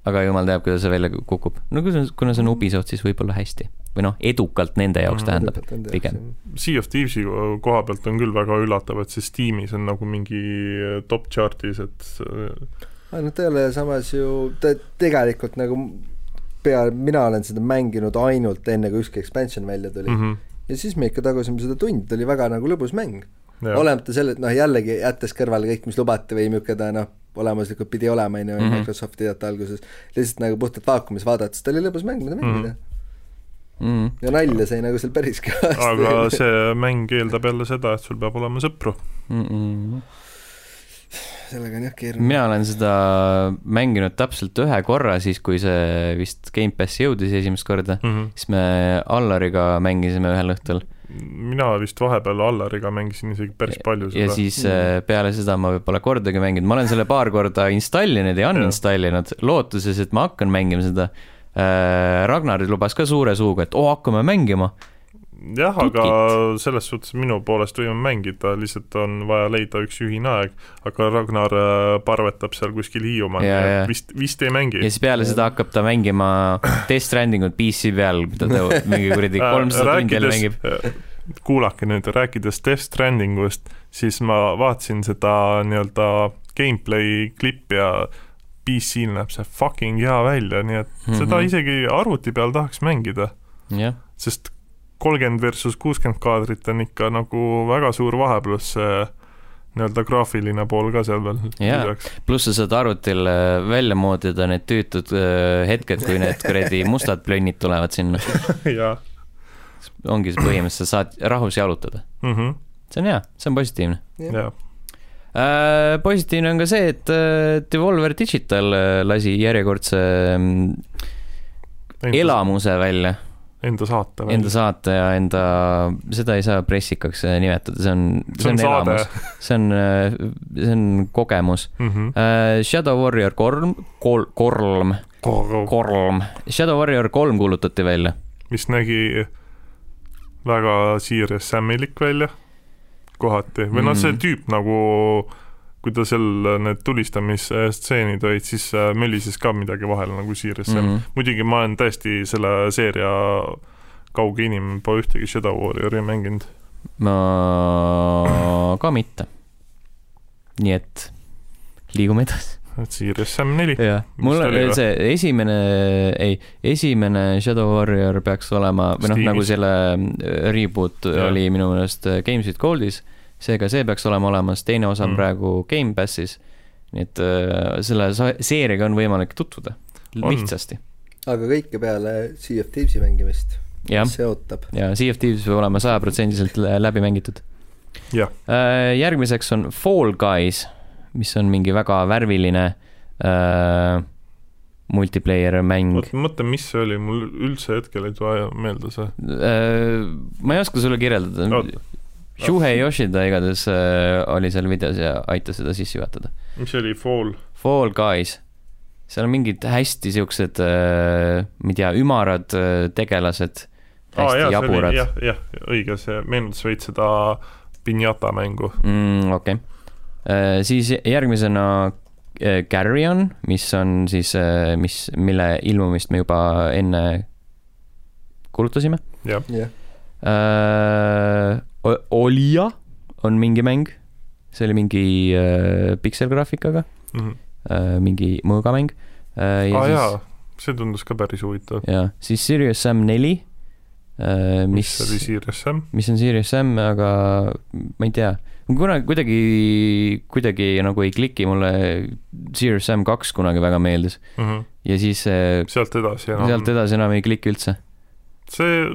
Speaker 1: Aga jumal teab, kuidas see välja kukub. no kui see, kuna see on Ubisoft, siis võib-olla hästi. või noh, edukalt nende jaoks
Speaker 3: Mhm.
Speaker 1: tähendab. pigem..
Speaker 3: Sea of Thieves'i koha pealt on küll väga üllatav, et see Steamis on nagu mingi top chart'is, et
Speaker 2: ta ei ole samas ju, ta tegelikult nagu pea, mina olen seda mänginud ainult enne, kui ükski expansion välja tuli mm.
Speaker 3: mm
Speaker 2: -hmm. ja siis me ikka tagasime seda tundi, ta oli väga nagu lõbus mäng. olemata selle, et noh, jällegi jättes kõrvale kõik, mis lubati või ta noh, olemuslikult pidi olema, on ju,
Speaker 1: Mhm.
Speaker 2: Microsofti teate alguses, lihtsalt nagu puhtalt vaakumis vaadates, ta oli lõbus mäng, mida mängida mm.
Speaker 1: Mm.
Speaker 2: -hmm. ja nalja sai nagu seal päris kõvasti.
Speaker 3: aga see mäng eeldab jälle seda, et sul peab olema sõpru.
Speaker 1: Mm -mm.
Speaker 2: sellega on jah keeruline.
Speaker 1: mina olen seda mänginud täpselt ühe korra, siis kui see vist Gamepassi jõudis esimest korda,
Speaker 3: Mm -hmm.
Speaker 1: siis me Allariga mängisime ühel õhtul
Speaker 3: mina vist vahepeal Allariga mängisin isegi päris palju
Speaker 1: ja
Speaker 3: seda.
Speaker 1: siis äh, peale seda ma pole kordagi mänginud, ma olen selle paar korda installinud ja uninstallinud, lootuses, et ma hakkan mängima seda. Ragnar lubas ka suure suuga, et oo, hakkame mängima.
Speaker 3: jah, aga selles suhtes minu poolest võime mängida, lihtsalt on vaja leida üks ühine aeg, aga Ragnar äh, parvetab seal kuskil Hiiumaal,
Speaker 1: Ja, ja.
Speaker 3: vist, vist ei mängi
Speaker 1: ja. siis peale seda hakkab ta mängima Death Strandingut PC peal, mida ta mingi kuradi kolmsada tundi jälle mängib.
Speaker 3: kuulake nüüd, rääkides Death Strandingust, siis ma vaatasin seda nii-öelda gameplay klippi ja PC-l näeb see fucking hea välja, nii et mm -hmm. seda isegi arvuti peal tahaks mängida, sest kolmkümmend versus kuuskümmend kaadrit on ikka nagu väga suur vahe, pluss see nii-öelda graafiline pool ka seal veel lisaks.
Speaker 1: pluss sa saad arvutil äh, välja moodida need tüütud äh, hetked, kui need kuradi mustad plönnid tulevad sinna.
Speaker 3: jaa
Speaker 1: ongi see põhimõtteliselt, sa saad rahus jalutada.
Speaker 3: mm -hmm.
Speaker 1: see on hea, see on positiivne.
Speaker 3: jaa,
Speaker 1: Äh, positiivne on ka see, et äh, Devolver Digital äh, lasi järjekordse mm, elamuse välja,
Speaker 3: Enda saate
Speaker 1: enda saate ja enda, seda ei saa pressikaks nimetada, see on,
Speaker 3: see on saade.
Speaker 1: see on, see on kogemus.
Speaker 3: mm. -hmm.
Speaker 1: Shadow Warrior kolm, kol-, kolm, kolm, Shadow Warrior kolm kuulutati välja.
Speaker 3: mis nägi väga Serious Samilik välja kohati või noh, see
Speaker 1: Mm.
Speaker 3: tüüp nagu kui ta seal need tulistamisstseenid olid, siis äh, mölises ka midagi vahele nagu Sam mm. -hmm. muidugi ma olen tõesti selle seeria kauge inimene, pole ühtegi Shadow Warriori mänginud.
Speaker 1: ma ka mitte. nii et liigume edasi.
Speaker 3: Serious Sam neli.
Speaker 1: jah, mul
Speaker 3: oli
Speaker 1: see esimene, ei, esimene Shadow Warrior peaks olema, või noh, nagu selle äh, reboot
Speaker 3: Jah.
Speaker 1: oli minu meelest äh, Games with Goldis, seega see peaks olema olemas, teine osa on
Speaker 3: Mm.
Speaker 1: praegu Gamepassis. nii et äh, selle seeriaga on võimalik tutvuda
Speaker 3: On.
Speaker 1: lihtsasti.
Speaker 2: aga kõike peale Sea of Thieves'i mängimist, see ootab.
Speaker 1: ja Sea of Thieves peab olema sajaprotsendiliselt lä- läbi mängitud.
Speaker 3: jah,
Speaker 1: järgmiseks on Fall Guys, mis on mingi väga värviline äh, multiplayer mäng.
Speaker 3: mõtle, mis see oli, mul üldse hetkel ei tule meelde see.
Speaker 1: Äh, ma ei oska sulle kirjeldada
Speaker 3: Oota..
Speaker 1: Shuhei Yoshida igatahes äh, oli seal videos ja aitas seda sisse juhatada.
Speaker 3: mis see oli, Fall?
Speaker 1: Fall Guys, seal on mingid hästi siuksed, ma ei tea, ümarad äh, tegelased, hästi
Speaker 3: see oli
Speaker 1: jaburad.
Speaker 3: jah, jah, õige, see meenutas veits seda Pinata mängu.
Speaker 1: mm,. okei okay., siis järgmisena äh, Carrion, mis on siis, mis, mille ilmumist me juba enne kuulutasime
Speaker 3: jah,
Speaker 2: jah,
Speaker 1: äh,. Olija on mingi mäng, see oli mingi äh, pikselgraafikaga
Speaker 3: Mhm.
Speaker 1: äh,, mingi mõõgamäng äh,.
Speaker 3: aa jaa, see tundus ka päris huvitav.
Speaker 1: ja siis Serious Sam neli äh,,
Speaker 3: mis
Speaker 1: mis,
Speaker 3: oli Serious Sam?
Speaker 1: mis on Serious Sam, aga ma ei tea, kunagi kuidagi, kuidagi nagu ei kliki mulle, Serious Sam kaks kunagi väga meeldis ja siis äh,
Speaker 3: sealt edasi enam.
Speaker 1: sealt edasi enam ei kliki üldse.
Speaker 3: see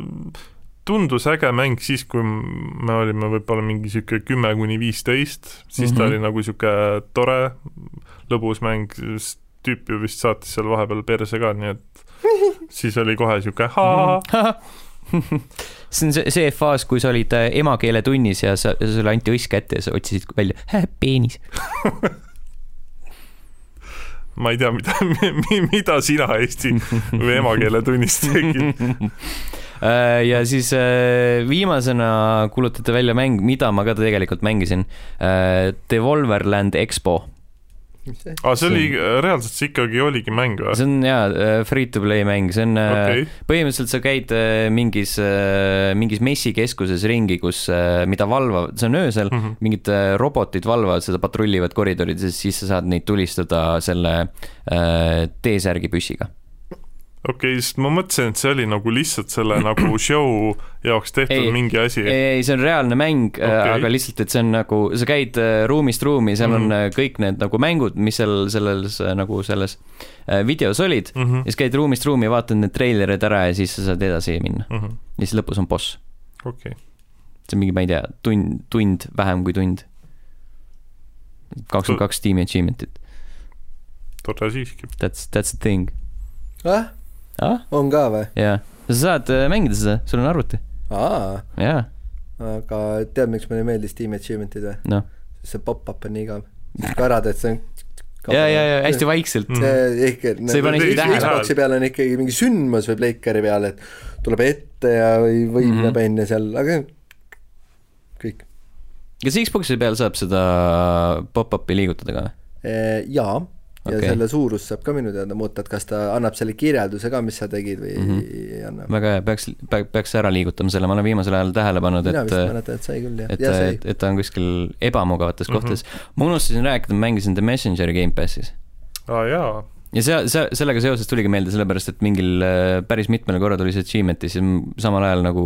Speaker 3: tundus äge mäng siis, kui me olime võib-olla mingi sihuke kümme kuni viisteist, siis ta
Speaker 1: Mhm.
Speaker 3: oli nagu sihuke tore, lõbus mäng, tüüp ju vist saatis seal vahepeal perse ka, nii et siis oli kohe sihuke haa,
Speaker 1: see on see, see faas, kui sa olid äh, emakeeletunnis ja sa, sulle anti õiss kätte ja sa otsisid välja "Hä, peenis.
Speaker 3: ma ei tea, mida, mida sina Eesti või emakeeletunnis tegid.
Speaker 1: Äh, ja siis äh, viimasena kuulutati välja mäng, mida ma ka tegelikult mängisin. Devolverland Expo,
Speaker 3: aa, see oli, reaalselt see ikkagi oligi mäng või?
Speaker 1: see on jaa, free to play mäng, see on okay., põhimõtteliselt sa käid äh, mingis, mingis messikeskuses ringi, kus, mida valvavad, see on öösel,
Speaker 3: Mhm.
Speaker 1: mingid äh, robotid valvavad seda, patrullivad koridorides, siis sa saad neid tulistada selle äh, T-särgi püssiga.
Speaker 3: okei, sest ma mõtlesin, et see oli nagu lihtsalt selle nagu show jaoks tehtud
Speaker 1: Ei,
Speaker 3: mingi asi.
Speaker 1: ei, see on reaalne mäng okay.,
Speaker 3: Okei.
Speaker 1: aga lihtsalt, et see on nagu, sa käid äh, ruumist ruumi, seal mm
Speaker 3: Mhm.
Speaker 1: -hmm. on äh, kõik need nagu mängud, mis seal selles äh, nagu selles äh, videos olid
Speaker 3: mm.
Speaker 1: ja siis käid ruumist ruumi, vaatad need treilerid ära ja siis sa saad edasi minna
Speaker 3: -hmm.
Speaker 1: ja siis lõpus on boss.
Speaker 3: okei,
Speaker 1: see on mingi, ma ei tea, tund, tund, vähem kui tund. kakskümmend kaks tiimi achievement'it,
Speaker 3: tore siiski.
Speaker 1: that's, that's the thing.
Speaker 2: ah,
Speaker 1: ah,
Speaker 2: on ka või?
Speaker 1: jaa, sa saad äh, mängida seda, sul on arvuti,
Speaker 2: aa,
Speaker 1: jaa,
Speaker 2: aga tead, miks mulle meeldis Team Achievement'id või?
Speaker 1: noh.
Speaker 2: see pop-up on nii igav. ka ära teed, see on
Speaker 1: ja, ja, ja hästi vaikselt.
Speaker 3: Mm.
Speaker 2: see ikka,
Speaker 1: Sa ei pane isegi tähele.
Speaker 2: Xbox'i peal on ikkagi mingi sündmus või Playcari peal, et tuleb ette ja või võimleb
Speaker 1: Mhm.
Speaker 2: enne seal, aga kõik.
Speaker 1: kas Xbox'i peal saab seda pop-up'i liigutada ka?
Speaker 2: jaa, ja
Speaker 1: Okei.
Speaker 2: selle suurust saab ka minu teada muuta, et kas ta annab selle kirjelduse ka, mis sa tegid või
Speaker 1: Mhm.
Speaker 2: ei anna.
Speaker 1: väga hea, peaks, peaks ära liigutama selle, ma olen viimasel ajal tähele pannud,
Speaker 2: mina vist
Speaker 1: et
Speaker 2: mäletan, et sai küll jah,
Speaker 1: et, et, et ta on kuskil ebamugavates
Speaker 3: Mhm.
Speaker 1: kohtades. ma unustasin rääkida, ma mängisin The Messengeri Gamepassis.
Speaker 3: aa jaa,
Speaker 1: ja see, see, sellega seoses tuligi meelde, sellepärast et mingil äh, päris mitmel korral tuli see achievement'i, siis ma samal ajal nagu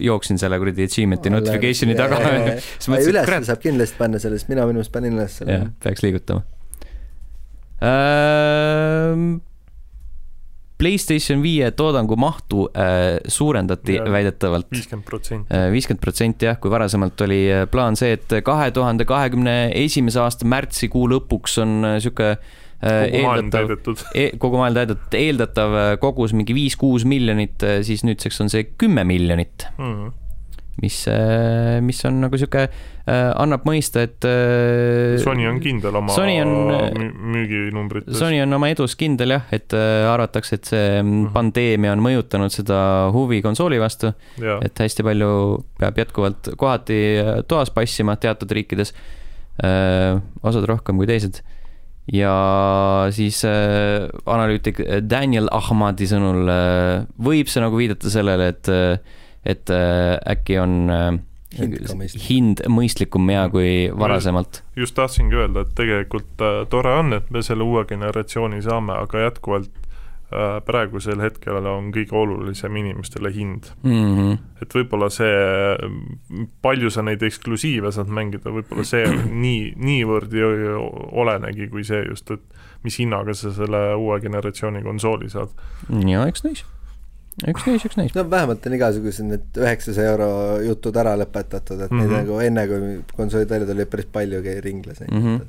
Speaker 1: jooksin selle kuradi achievement'i notification'i taga. et
Speaker 2: üles saab kindlasti panna sellest, mina minu arust panin üles selle
Speaker 1: peaks liigutama. Playstation viie toodangu mahtu äh, suurendati
Speaker 3: Jaa.
Speaker 1: väidetavalt
Speaker 3: viiskümmend protsenti.
Speaker 1: viiskümmend protsenti jah, kui varasemalt oli äh, plaan see, et kahe tuhande kahekümne esimese aasta märtsikuu lõpuks on äh, sihuke äh,
Speaker 3: kogu maailm täidetud.
Speaker 1: kogu maailm täidetud, eeldatav äh, kogus mingi viis-kuus miljonit, siis nüüdseks on see kümme miljonit,
Speaker 3: Mm.
Speaker 1: mis, mis on nagu sihuke, annab mõista, et äh,
Speaker 3: Sony on kindel oma
Speaker 1: Sony on-
Speaker 3: mü- müüginumbrites.
Speaker 1: Sony on oma edus kindel jah, et äh, arvatakse, et see mm,
Speaker 3: Mhm.
Speaker 1: pandeemia on mõjutanud seda huvi konsooli vastu, et hästi palju peab jätkuvalt kohati äh, toas passima teatud riikides, osad rohkem kui teised. ja siis äh, analüütik Daniel Ahmadi sõnul äh, võib see nagu viidata sellele, et, et äh, äkki on äh,
Speaker 2: Hind
Speaker 1: hind mõistlikum ja kui varasemalt.
Speaker 3: just tahtsingi öelda, et tegelikult äh, tore on, et me selle uue generatsiooni saame, aga jätkuvalt äh, praegusel hetkel on kõige olulisem inimestele hind.
Speaker 1: Mm -hmm.
Speaker 3: et võib-olla see, palju sa neid eksklusiive saad mängida, võib-olla see nii, niivõrd ei olenegi, kui see just, et mis hinnaga sa selle uue generatsiooni konsooli saad.
Speaker 1: ja eks näis, eks näis, eks näis.
Speaker 2: no vähemalt on igasugused need üheksasaja euro jutud ära lõpetatud, et mm -hmm. neid
Speaker 3: Mhm.
Speaker 2: nagu enne, kui konsoolid välja tulid, päris palju käi- ringles
Speaker 1: Mhm.
Speaker 2: mm. -hmm.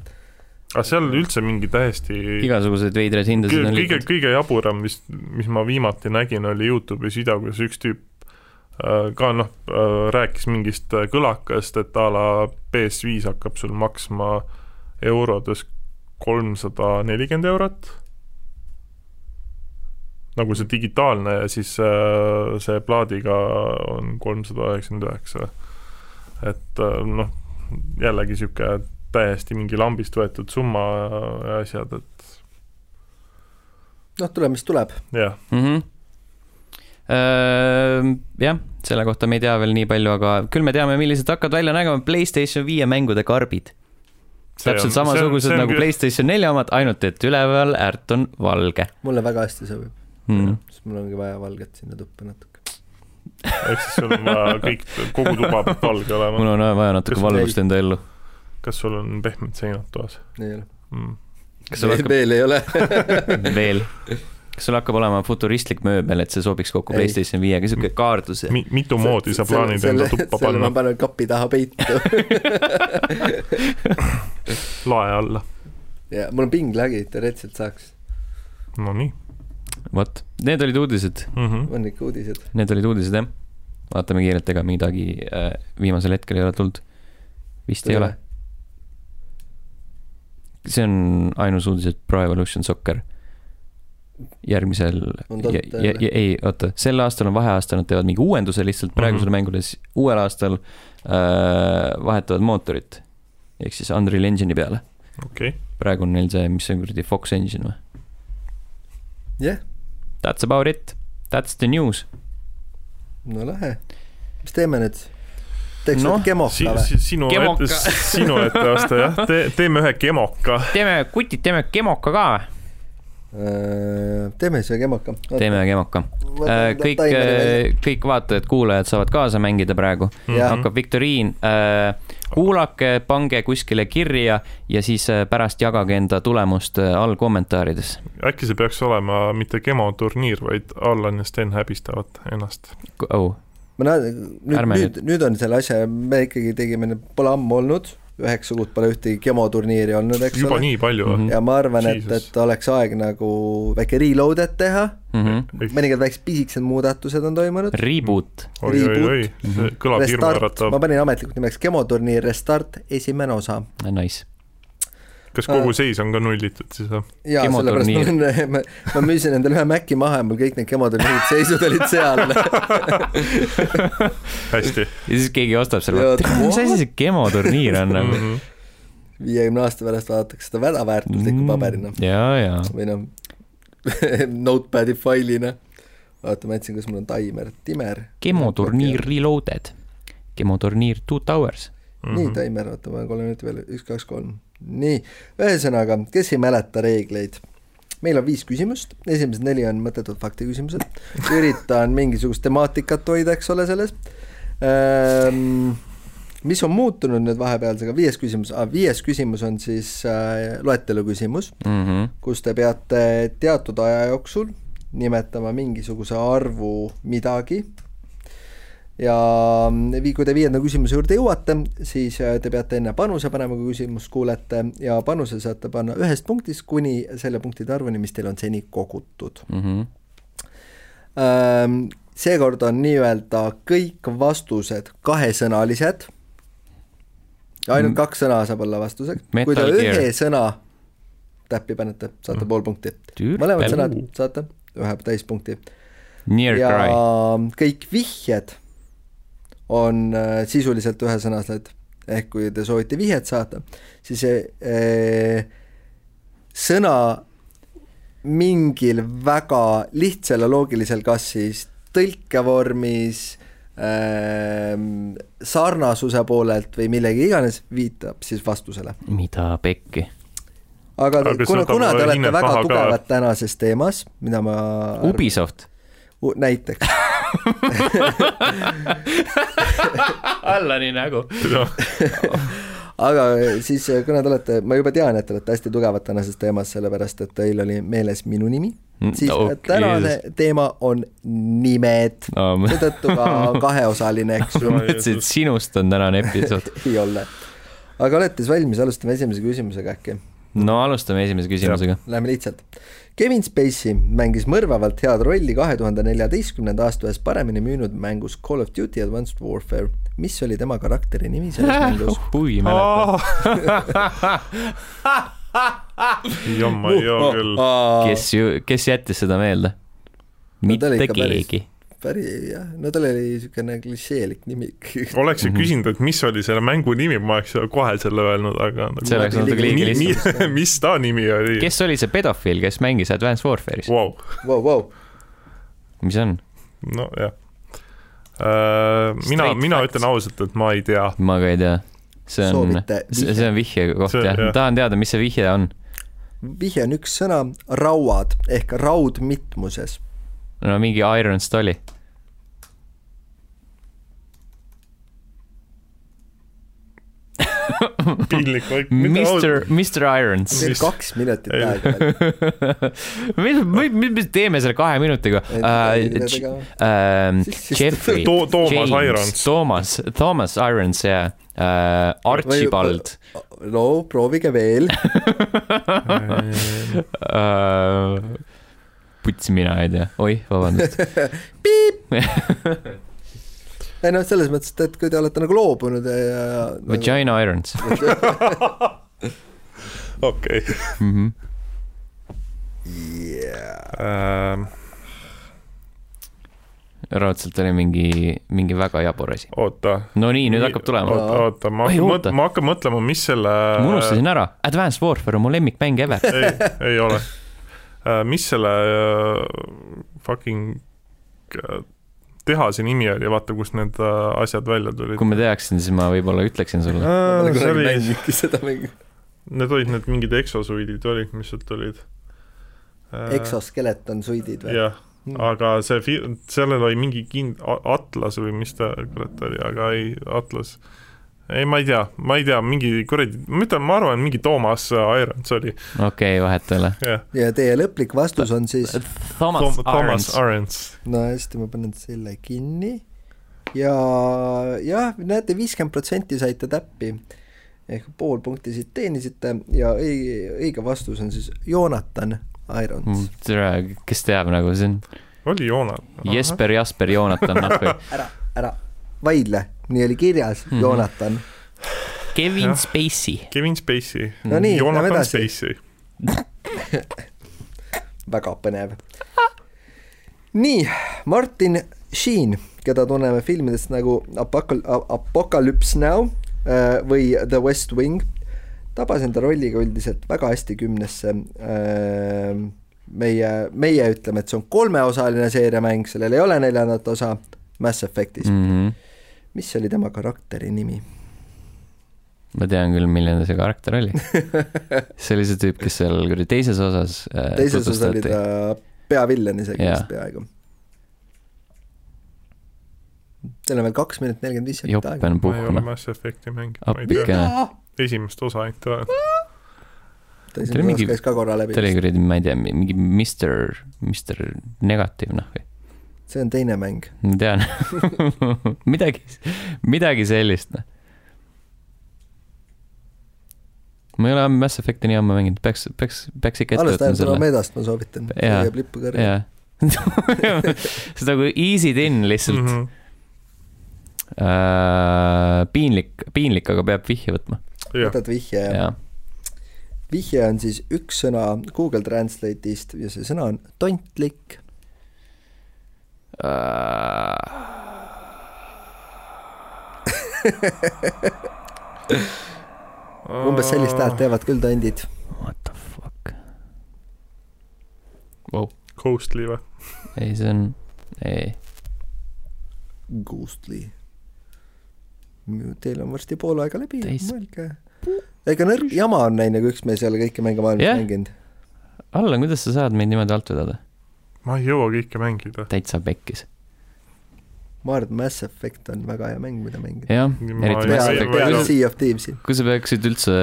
Speaker 3: aga seal üldse mingi täiesti
Speaker 1: igasuguseid veidraid hindasid on
Speaker 3: kõige, kõige jaburam, mis, mis ma viimati nägin, oli Youtube'is video, kus üks tüüp äh, ka noh, rääkis mingist äh, kõlakast, et a la PS5 hakkab sul maksma eurodes kolmsada nelikümmend eurot. Nagu see digitaalne ja siis äh, see plaadiga on kolmsada üheksakümmend üheksa. et äh, noh, jällegi niisugune täiesti mingi lambist võetud summa ja asjad, et
Speaker 2: noh, tuleb, mis tuleb.
Speaker 3: jah,
Speaker 1: Mhm. jah, selle kohta me ei tea veel nii palju, aga küll me teame, millised hakkavad välja nägema Playstation viie mängude karbid. täpselt samasugused nagu Playstation nelja omad, ainult et üleval ärt on valge
Speaker 2: mulle väga hästi sobib
Speaker 1: mm..
Speaker 2: sest mul ongi vaja valget sinna tuppa natuke.
Speaker 3: ehk siis sul on vaja kõik, kogu tuba peab valge
Speaker 1: mul
Speaker 3: olema.
Speaker 1: on vaja natuke
Speaker 3: Kas-
Speaker 1: valgust enda ellu.
Speaker 3: kas sul on pehmed seinad toas
Speaker 2: ei ole.
Speaker 3: mm.?
Speaker 1: kas sul hakkab
Speaker 2: veel ei ole.
Speaker 1: veel, kas sul hakkab olema futuristlik mööbel, et see sobiks kokku
Speaker 2: Ei.
Speaker 1: Playstation viiega, siuke kaardus
Speaker 3: Mi-, mitu moodi sa plaanid enda tuppa
Speaker 2: selle ma
Speaker 3: panna
Speaker 2: panen kapi taha peitu
Speaker 3: lae alla?
Speaker 2: ja mul on pinglagi, teoreetiliselt saaks.
Speaker 3: Nonii
Speaker 1: vot, need olid uudised,
Speaker 3: mm. -hmm.
Speaker 2: on ikka uudised.
Speaker 1: need olid uudised jah. vaatame kiirelt, ega midagi äh, viimasel hetkel ei ole tulnud. vist ei ole. see on ainus uudis, et Pro Evolution Soccer järgmisel
Speaker 2: On
Speaker 1: ei, oota, sel aastal on vaheaasta, nad teevad mingi uuenduse lihtsalt praegusele mm. -hmm. mängule, siis uuel aastal äh, vahetavad mootorit ehk siis Unreal Engine'i peale.
Speaker 3: okei okay.,
Speaker 1: praegu on neil see, mis see kuradi Fox Engine või?
Speaker 2: jah,
Speaker 1: That's about it, that's the news.
Speaker 2: no lahe. mis teeme nüüd? teeks no, kemoka
Speaker 3: si,
Speaker 2: või?
Speaker 3: si, sinu
Speaker 1: Kemoka.
Speaker 3: ette, sinu etteaste jah Te,, teeme ühe kemoka.
Speaker 1: teeme, kutid, teeme kemoka ka või?
Speaker 2: Äh, teeme siis ühe kemoka.
Speaker 1: teeme kemoka. kõik, kõik vaatajad-kuulajad saavad kaasa mängida praegu.
Speaker 2: Jah.
Speaker 1: hakkab viktoriin. kuulake, pange kuskile kirja ja siis äh, pärast jagage enda tulemust äh, all kommentaarides.
Speaker 3: äkki see peaks olema mitte kemoturniir, vaid Allan ja Sten häbistavad ennast.
Speaker 1: oh,
Speaker 2: ma näen, nüüd nüüd, nüüd on selle asja, me ikkagi tegime, pole ammu olnud, üheksa kuud pole ühtegi kemoturniiri olnud, eks
Speaker 3: juba
Speaker 2: ole.
Speaker 3: nii palju
Speaker 1: Mhm.
Speaker 3: või?
Speaker 2: ja ma arvan, et, et oleks aeg nagu väike reload'et teha,
Speaker 1: mm -hmm.
Speaker 2: mõningad väiksed pisikesed muudatused on toimunud.
Speaker 1: Reboot.
Speaker 3: oi, oi, oi, see kõlab
Speaker 2: Restart, ma
Speaker 3: hirmuäratav.
Speaker 2: panin ametlikult nimeks kemoturniir Restart, esimene osa.
Speaker 1: Nice.
Speaker 3: Kas kogu seis on ka nullitud siis või?
Speaker 2: jaa, sellepärast ma olen, ma, ma müüsin endale ühe Maci maha ja mul kõik need kemoturniirid seisud olid seal.
Speaker 3: hästi.
Speaker 1: ja siis keegi ostab selle mis asi see kemoturniir on nagu?
Speaker 3: Mhm.
Speaker 2: viiekümne aasta pärast vaadatakse seda väga väärtusliku paberina
Speaker 1: ja, ja.
Speaker 2: või noh, notepad'i failina. oota, ma jätsin, kas mul on taimer, timer.
Speaker 1: kemoturniir reloaded. kemoturniir two towers.
Speaker 2: nii,
Speaker 3: Mhm.
Speaker 2: taimer, oota, ma olen kolm minutit veel, üks, kaks, kolm. nii, ühesõnaga, kes ei mäleta reegleid, meil on viis küsimust, esimesed neli on mõttetud faktiküsimused, üritan mingisugust temaatikat hoida, eks ole, selles. Ähm,. mis on muutunud nüüd vahepealsega, viies küsimus. Ah,, viies küsimus on siis äh, loetelu küsimus,
Speaker 1: Mhm.
Speaker 2: kus te peate teatud aja jooksul nimetama mingisuguse arvu midagi ja vii- kui te viienda küsimuse juurde jõuate, siis äh, te peate enne panuse panema, kui küsimust kuulete ja panuse saate panna ühest punktist kuni selle punktide arvuni, mis teil on seni kogutud.
Speaker 1: Mhm.
Speaker 2: seekord on nii-öelda kõik vastused kahesõnalised. ainult
Speaker 1: Mm.
Speaker 2: kaks sõna saab olla vastuseks. kui te
Speaker 1: Gear.
Speaker 2: ühe sõna täppi panete, saate pool punkti. Mõlemad sõnad saate ühe täispunkti ja
Speaker 1: cry.
Speaker 2: kõik vihjed on äh, sisuliselt ühesõnased, ehk kui te soovite vihjet saata, siis see äh, sõna mingil väga lihtsal ja loogilisel, kas siis tõlkevormis äh,, sarnasuse poolelt või millegi iganes, viitab siis vastusele.
Speaker 1: mida pekki?
Speaker 2: aga,
Speaker 3: Aga
Speaker 2: kuna, kuna te olete väga
Speaker 3: maha ka?
Speaker 2: tugevad tänases teemas, mida ma
Speaker 1: Ubisoft.
Speaker 2: Näiteks
Speaker 1: Allani nägu.
Speaker 2: aga siis, kuna te olete, ma juba tean, et te olete hästi tugevad tänases teemas, sellepärast et teil oli meeles minu nimi,
Speaker 1: Mm,
Speaker 2: siis
Speaker 1: oh,
Speaker 2: oh, tänane teema on nimed,
Speaker 1: no,. ma
Speaker 2: seetõttu ka kaheosaline, eks ju,
Speaker 1: mõtlesin, et sinust on tänane episood.
Speaker 2: ei ole. aga olete siis valmis, alustame esimese küsimusega äkki?
Speaker 1: no alustame esimese küsimusega.
Speaker 2: Läheme lihtsalt. Kevin Spacey mängis mõrvavalt head rolli kahe tuhande neljateistkümnenda aasta ühes paremini müünud mängus Call of Duty Advanced Warfare. mis oli tema karakteri nimi selles mängus?
Speaker 1: hui, mäletan.
Speaker 3: jamma ei jaa küll.
Speaker 1: kes ju, kes jättis seda meelde?
Speaker 2: No
Speaker 1: mitte
Speaker 2: päris-
Speaker 1: keegi.
Speaker 2: Päris jah, no tal oli niisugune klišeelik nimi.
Speaker 3: oleks ju
Speaker 1: Mhm.
Speaker 3: küsinud, et mis oli selle mängu nimi, ma oleks kohe selle öelnud, aga nagu
Speaker 1: See oleks olnud liiga lihtsam.
Speaker 3: mis ta nimi oli?
Speaker 1: kes oli see pedofiil, kes mängis Advanced Warfare'is?
Speaker 3: Vau,
Speaker 2: Vau, vau,
Speaker 1: mis on?
Speaker 3: nojah. mina,
Speaker 1: Straight
Speaker 3: mina
Speaker 1: facts.
Speaker 3: ütlen ausalt, et ma ei tea.
Speaker 1: ma ka ei tea. see on, see on vihje koht
Speaker 3: See-
Speaker 1: jah,
Speaker 3: jah.
Speaker 1: tahan teada, mis see vihje on.
Speaker 2: vihje on üks sõna, rauad ehk raud mitmuses.
Speaker 1: No mingi Iron Stali.
Speaker 3: piinlik vaik.
Speaker 1: Mr, Mr Irons.
Speaker 2: meil
Speaker 3: Mis-
Speaker 2: kaks minutit aega veel.
Speaker 1: mis, mis, mis teeme selle kahe minutiga uh,? Uh, Jeffrey
Speaker 3: To- Toomas
Speaker 1: James,
Speaker 3: Irons.
Speaker 1: Toomas, Toomas Irons ja uh, Archibald
Speaker 2: no proovige veel.
Speaker 1: uh,. puts, mina ei tea, oih, vabandust.
Speaker 2: ei noh, selles mõttes, et, et kui te olete nagu loobunud ja.
Speaker 1: Vagina Irons
Speaker 3: okei.
Speaker 1: -hmm.
Speaker 2: Yeah.
Speaker 3: Ähm,
Speaker 1: raudselt oli mingi, mingi väga jabur asi.
Speaker 3: oota.
Speaker 1: no nii, nüüd hakkab tulema.
Speaker 3: oota, oota, ma hakkan ma hakkan mõtlema, mis selle.
Speaker 1: ma unustasin ära, Advanced Warfare on mu lemmikmäng ever.
Speaker 3: ei, ei ole. Mis selle äh, fucking äh, tehase nimi oli, vaata, kust need äh, asjad välja tulid
Speaker 1: kui. ma teaksin, siis ma võib-olla ütleksin sulle.
Speaker 2: ma
Speaker 3: see
Speaker 2: kunagi
Speaker 3: oli,
Speaker 2: seda mängu.
Speaker 3: need olid need mingid exosuidid olid, mis sealt tulid.
Speaker 2: Exoskeleton suidid või?
Speaker 3: Äh, jah, aga see sellel oli mingi kind-, Atlas või mis ta kurat oli, aga ei, Atlas ei, ma ei tea, ma ei tea, mingi kuradi, ma ütlen, ma arvan, mingi Toomas Irons oli,
Speaker 1: okei, vahet ei ole.
Speaker 3: jah.
Speaker 2: ja teie lõplik vastus on siis,
Speaker 1: Thomas.
Speaker 3: Irons.
Speaker 2: no hästi, ma panen selle kinni ja jah, näete, viiskümmend protsenti saite täppi ehk pool punkti siit teenisite ja õige, õige vastus on siis Joonatan Irons.
Speaker 1: tere, kes teab nagu on
Speaker 3: oli Joona.
Speaker 1: Jesper, Jasper, Joonatan, nahku.
Speaker 2: ära, ära vaidle, nii oli kirjas
Speaker 1: Mhm.
Speaker 2: Joonatan.
Speaker 1: Kevin. Spacey.
Speaker 3: Kevin Spacey.
Speaker 2: No nii, edasi.
Speaker 3: Spacey.
Speaker 2: väga põnev. nii, Martin Sheen, keda tunneme filmidest nagu Apokal-, Apocalypse Now äh, või The West Wing, tabas enda rolliga üldiselt väga hästi kümnesse äh, meie, meie ütleme, et see on kolmeosaline seeriamäng, sellel ei ole neljandat osa Mass Effectis mm..
Speaker 1: Mhm.
Speaker 2: Mis oli tema karakteri nimi?
Speaker 1: ma tean küll, milline see karakter oli. see oli see tüüp, kes seal kuradi teises osas äh,
Speaker 2: teises osas oli ta peavillen isegi vist peaaegu. Teil on veel kaks minutit nelikümmend viis sekundit aega.
Speaker 3: ma ei ole. Mass Effecti mänginud, ma ei tea. esimest osa ainult olen.
Speaker 2: ta
Speaker 1: oli mingi- ta. oli kuradi, ma ei tea, mingi Mister, Mister Negatiiv, noh,
Speaker 2: see on teine mäng.
Speaker 1: ma tean midagi, midagi sellist, noh. ma ei ole Mass Effecti nii ammu mänginud, peaks, peaks, peaks ikka ette võtma selle.
Speaker 2: Andromedast, ma soovitan. see jääb lippu kõrva.
Speaker 1: jaa. seda kui easy'd in lihtsalt mm. -hmm. Uh, piinlik, piinlik, aga peab vihje võtma.
Speaker 3: jah,
Speaker 2: võtad vihje ja
Speaker 1: jaa.
Speaker 2: vihje on siis üks sõna Google Translate'ist ja see sõna on tontlik. umbes sellist häält teevad küll tondid.
Speaker 1: What the fuck wow..
Speaker 3: Ghostly või?
Speaker 1: ei, see on, ei,
Speaker 2: Ghostly. Teil on varsti pool aega läbi, mõelge. ega nõrk jama on näinud, kui üks mees ei ole kõiki mänge maailmas
Speaker 1: Jah.
Speaker 2: mänginud.
Speaker 1: Allan, kuidas sa saad meid niimoodi alt vedada?
Speaker 3: Ma ei jõua kõike mängida.
Speaker 1: täitsa pekkis.
Speaker 2: ma arvan, et Mass Effect on väga hea mäng, mida mängida.
Speaker 1: jah, eriti Mass Effecti.
Speaker 2: Sea of Thieves'i,
Speaker 1: kui sa peaksid üldse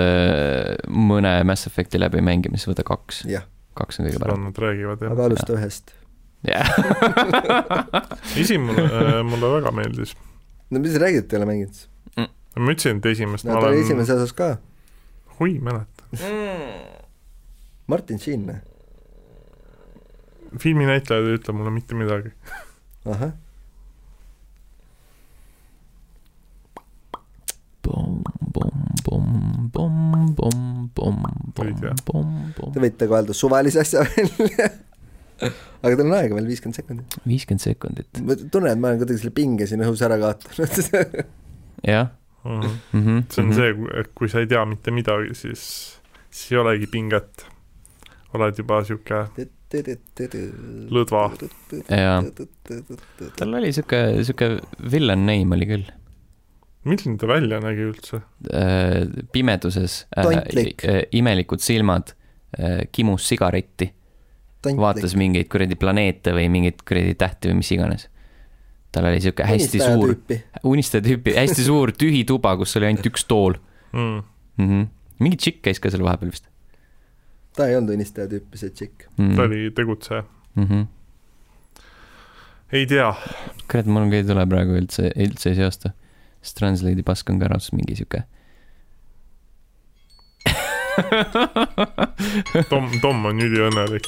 Speaker 1: mõne Mass Effecti läbi mängima, siis võta kaks. kaks on kõige parem.
Speaker 3: nad räägivad jah.
Speaker 2: aga alusta ühest.
Speaker 1: jah.
Speaker 3: esimene äh, mulle väga meeldis.
Speaker 2: no mis sa räägid, et ei ole mänginud?
Speaker 3: ma ütlesin, et esimest
Speaker 2: no
Speaker 3: ma olen,
Speaker 2: esimeses osas ka.
Speaker 3: hui, ei mäleta.
Speaker 2: Martin Sheen, noh.
Speaker 3: Filminäitlejad ei ütle mulle mitte midagi.
Speaker 2: ahah. Te võite ka öelda suvalise asja välja. aga teil on aega veel viiskümmend sekundit.
Speaker 1: viiskümmend sekundit.
Speaker 2: ma tunnen, et ma olen kuidagi selle pinge siin õhus ära kaotanud.
Speaker 1: jah.
Speaker 3: Mhm. see on see, et kui sa ei tea mitte midagi, siis, siis ei olegi pinget. oled juba sihuke lõdva.
Speaker 1: Jaa. tal oli sihuke, sihuke villain name oli küll.
Speaker 3: milline ta välja nägi üldse?
Speaker 1: pimeduses
Speaker 2: Tontlik.
Speaker 1: äh, imelikud silmad, kimus sigaretti, vaatas mingeid kuradi planeete või mingeid kuradi tähti või mis iganes. tal oli sihuke hästi suur, unistaja tüüpi, hästi suur tühi tuba, kus oli ainult üks tool
Speaker 3: Mm.
Speaker 1: mm. -hmm. mingi tšikk käis ka seal vahepeal vist
Speaker 2: ta ei olnud unistaja tüüpi, see tšikk.
Speaker 1: mm.
Speaker 3: ta oli tegutseja.
Speaker 1: mm. -hmm.
Speaker 3: ei tea,
Speaker 1: kurat, mul ei tule praegu üldse, üldse ei seosta. sest Translate'i pask on ka ära, mingi sihuke.
Speaker 3: Tom, Tom on üliõnnelik.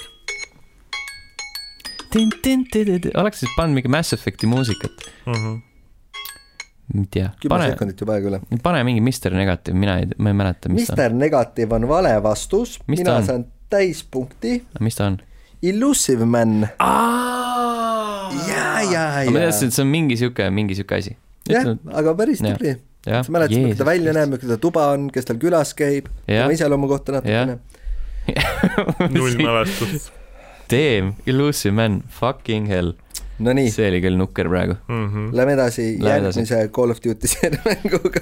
Speaker 1: oleks siis pannud mingi Mass Effect'i muusikat,
Speaker 3: Mm -hmm.
Speaker 1: Ma ei tea,
Speaker 2: kümme sekundit juba aega üle.
Speaker 1: pane mingi Mr Negatiiv, mina ei, ma ei mäleta, mis ta on,
Speaker 2: Mister Negatiiv on vale vastus, mina
Speaker 1: on?
Speaker 2: saan täispunkti.
Speaker 1: mis ta on?
Speaker 2: Illusive Man, ja, ja,
Speaker 1: ma
Speaker 2: ja
Speaker 1: teadsin, et see on mingi sihuke, mingi sihuke asi.
Speaker 2: jah, aga päris tubli. sa mäletad, milline ta välja näeb, milline ta tuba on, kes tal külas käib, tema iseloomu kohta natukene.
Speaker 3: null mälestust
Speaker 1: Damn, Illusive Man, fucking hell.
Speaker 2: Nonii,
Speaker 1: see oli küll nukker praegu.
Speaker 3: mm. -hmm.
Speaker 2: lähme edasi
Speaker 1: Lähme edasi.
Speaker 2: järgmise Call of Duty mänguga.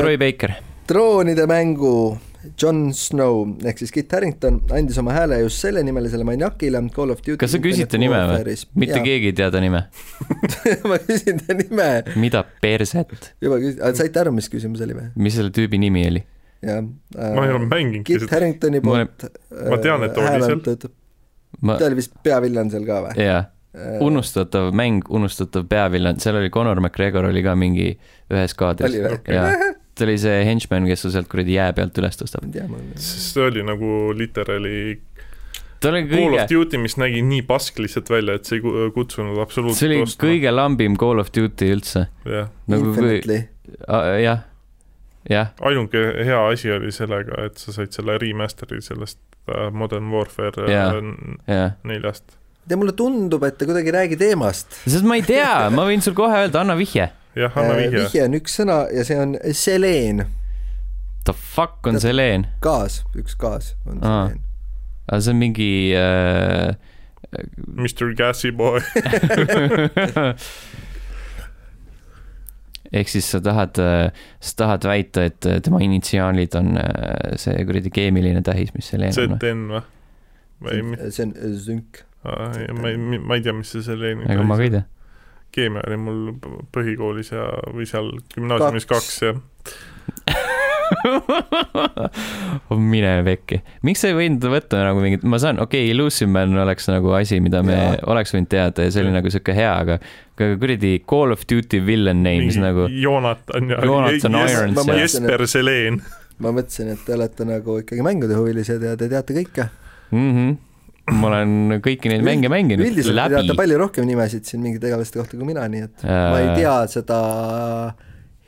Speaker 1: Troy Baker,
Speaker 2: droonide mängu Jon Snow ehk siis Kit Harington andis oma hääle just sellenimelisele maniakile Call of Duty
Speaker 1: kas sa küsid ta nime või? mitte keegi ei tea ta nime.
Speaker 2: ma küsin ta nime,
Speaker 1: mida perset,
Speaker 2: juba küsin, saite aru, mis küsimus oli või?
Speaker 1: mis selle tüübi nimi oli?
Speaker 2: jah.
Speaker 3: ma ei ole mänginudki
Speaker 2: Kit
Speaker 3: seda.
Speaker 2: Haringtoni
Speaker 1: Ma olen-
Speaker 2: poolt.
Speaker 3: ma tean, et ta oli seal..
Speaker 1: ma,
Speaker 2: ta oli vist peavillan seal ka või?
Speaker 1: jaa, unustatav mäng, unustatav peavillan, seal oli Conor McGregor oli ka mingi ühes kaadris.
Speaker 2: Oli või?
Speaker 1: jaa, ta oli see henchman, kes su sealt kuradi jää pealt üles tõstab.
Speaker 3: sest see oli nagu literaali
Speaker 1: ta oli
Speaker 3: Call
Speaker 1: kõige
Speaker 3: of, Duty, mis nägi nii pask lihtsalt välja, et see ei ku- kutsunud
Speaker 1: see
Speaker 3: absoluutselt
Speaker 1: oli kõige lambim Call of Duty üldse.
Speaker 3: jah,
Speaker 1: nagu jah,
Speaker 3: ainuke hea asi oli sellega, et sa said selle remaster'i sellest äh, Modern Warfare äh, neljast.
Speaker 2: ja mulle tundub, et ta kuidagi ei räägi teemast.
Speaker 1: sest ma ei tea, ma võin sul kohe öelda, anna vihje.
Speaker 3: jah, anna vihje.
Speaker 2: vihje on üks sõna ja see on seleen,
Speaker 1: The fuck on see leen?
Speaker 2: gaas, üks gaas on
Speaker 1: Aa.
Speaker 2: seleen.
Speaker 1: aga see on mingi äh,
Speaker 3: Mr Gassy Boy.
Speaker 1: ehk siis sa tahad, sa tahad väita, et äh, tema initsiaalid on äh, see kuradi keemiline tähis, mis see leen on?
Speaker 3: ZN või?
Speaker 2: see on zünk.
Speaker 3: ma ei, ma ei tea, mis see selle
Speaker 1: ega ma ka ei tea.
Speaker 3: keemia oli mul põhikoolis ja, või seal gümnaasiumis
Speaker 2: Kaks.
Speaker 3: kaks ja
Speaker 1: mine pekki, miks sa ei võinud võtta nagu mingit, ma saan, okei okay,, Illusive Man oleks nagu asi, mida me
Speaker 2: Jaa.
Speaker 1: oleks võinud teada ja see oli nagu sihuke hea, aga aga kuradi Call of Duty villain name, mis nagu
Speaker 3: Jonathan ja
Speaker 1: Jonathan
Speaker 3: Jes-
Speaker 1: Irons
Speaker 2: ja-
Speaker 3: Jesper Seleen.
Speaker 2: ma mõtlesin, et te olete nagu ikkagi mängudehuvilised ja te teate kõike.
Speaker 1: mm. -hmm. ma olen kõiki neid mänge mänginud
Speaker 2: üldiselt te teate
Speaker 1: läbi.
Speaker 2: palju rohkem nimesid siin mingi tegelaste kohta kui mina, nii et ma ei tea seda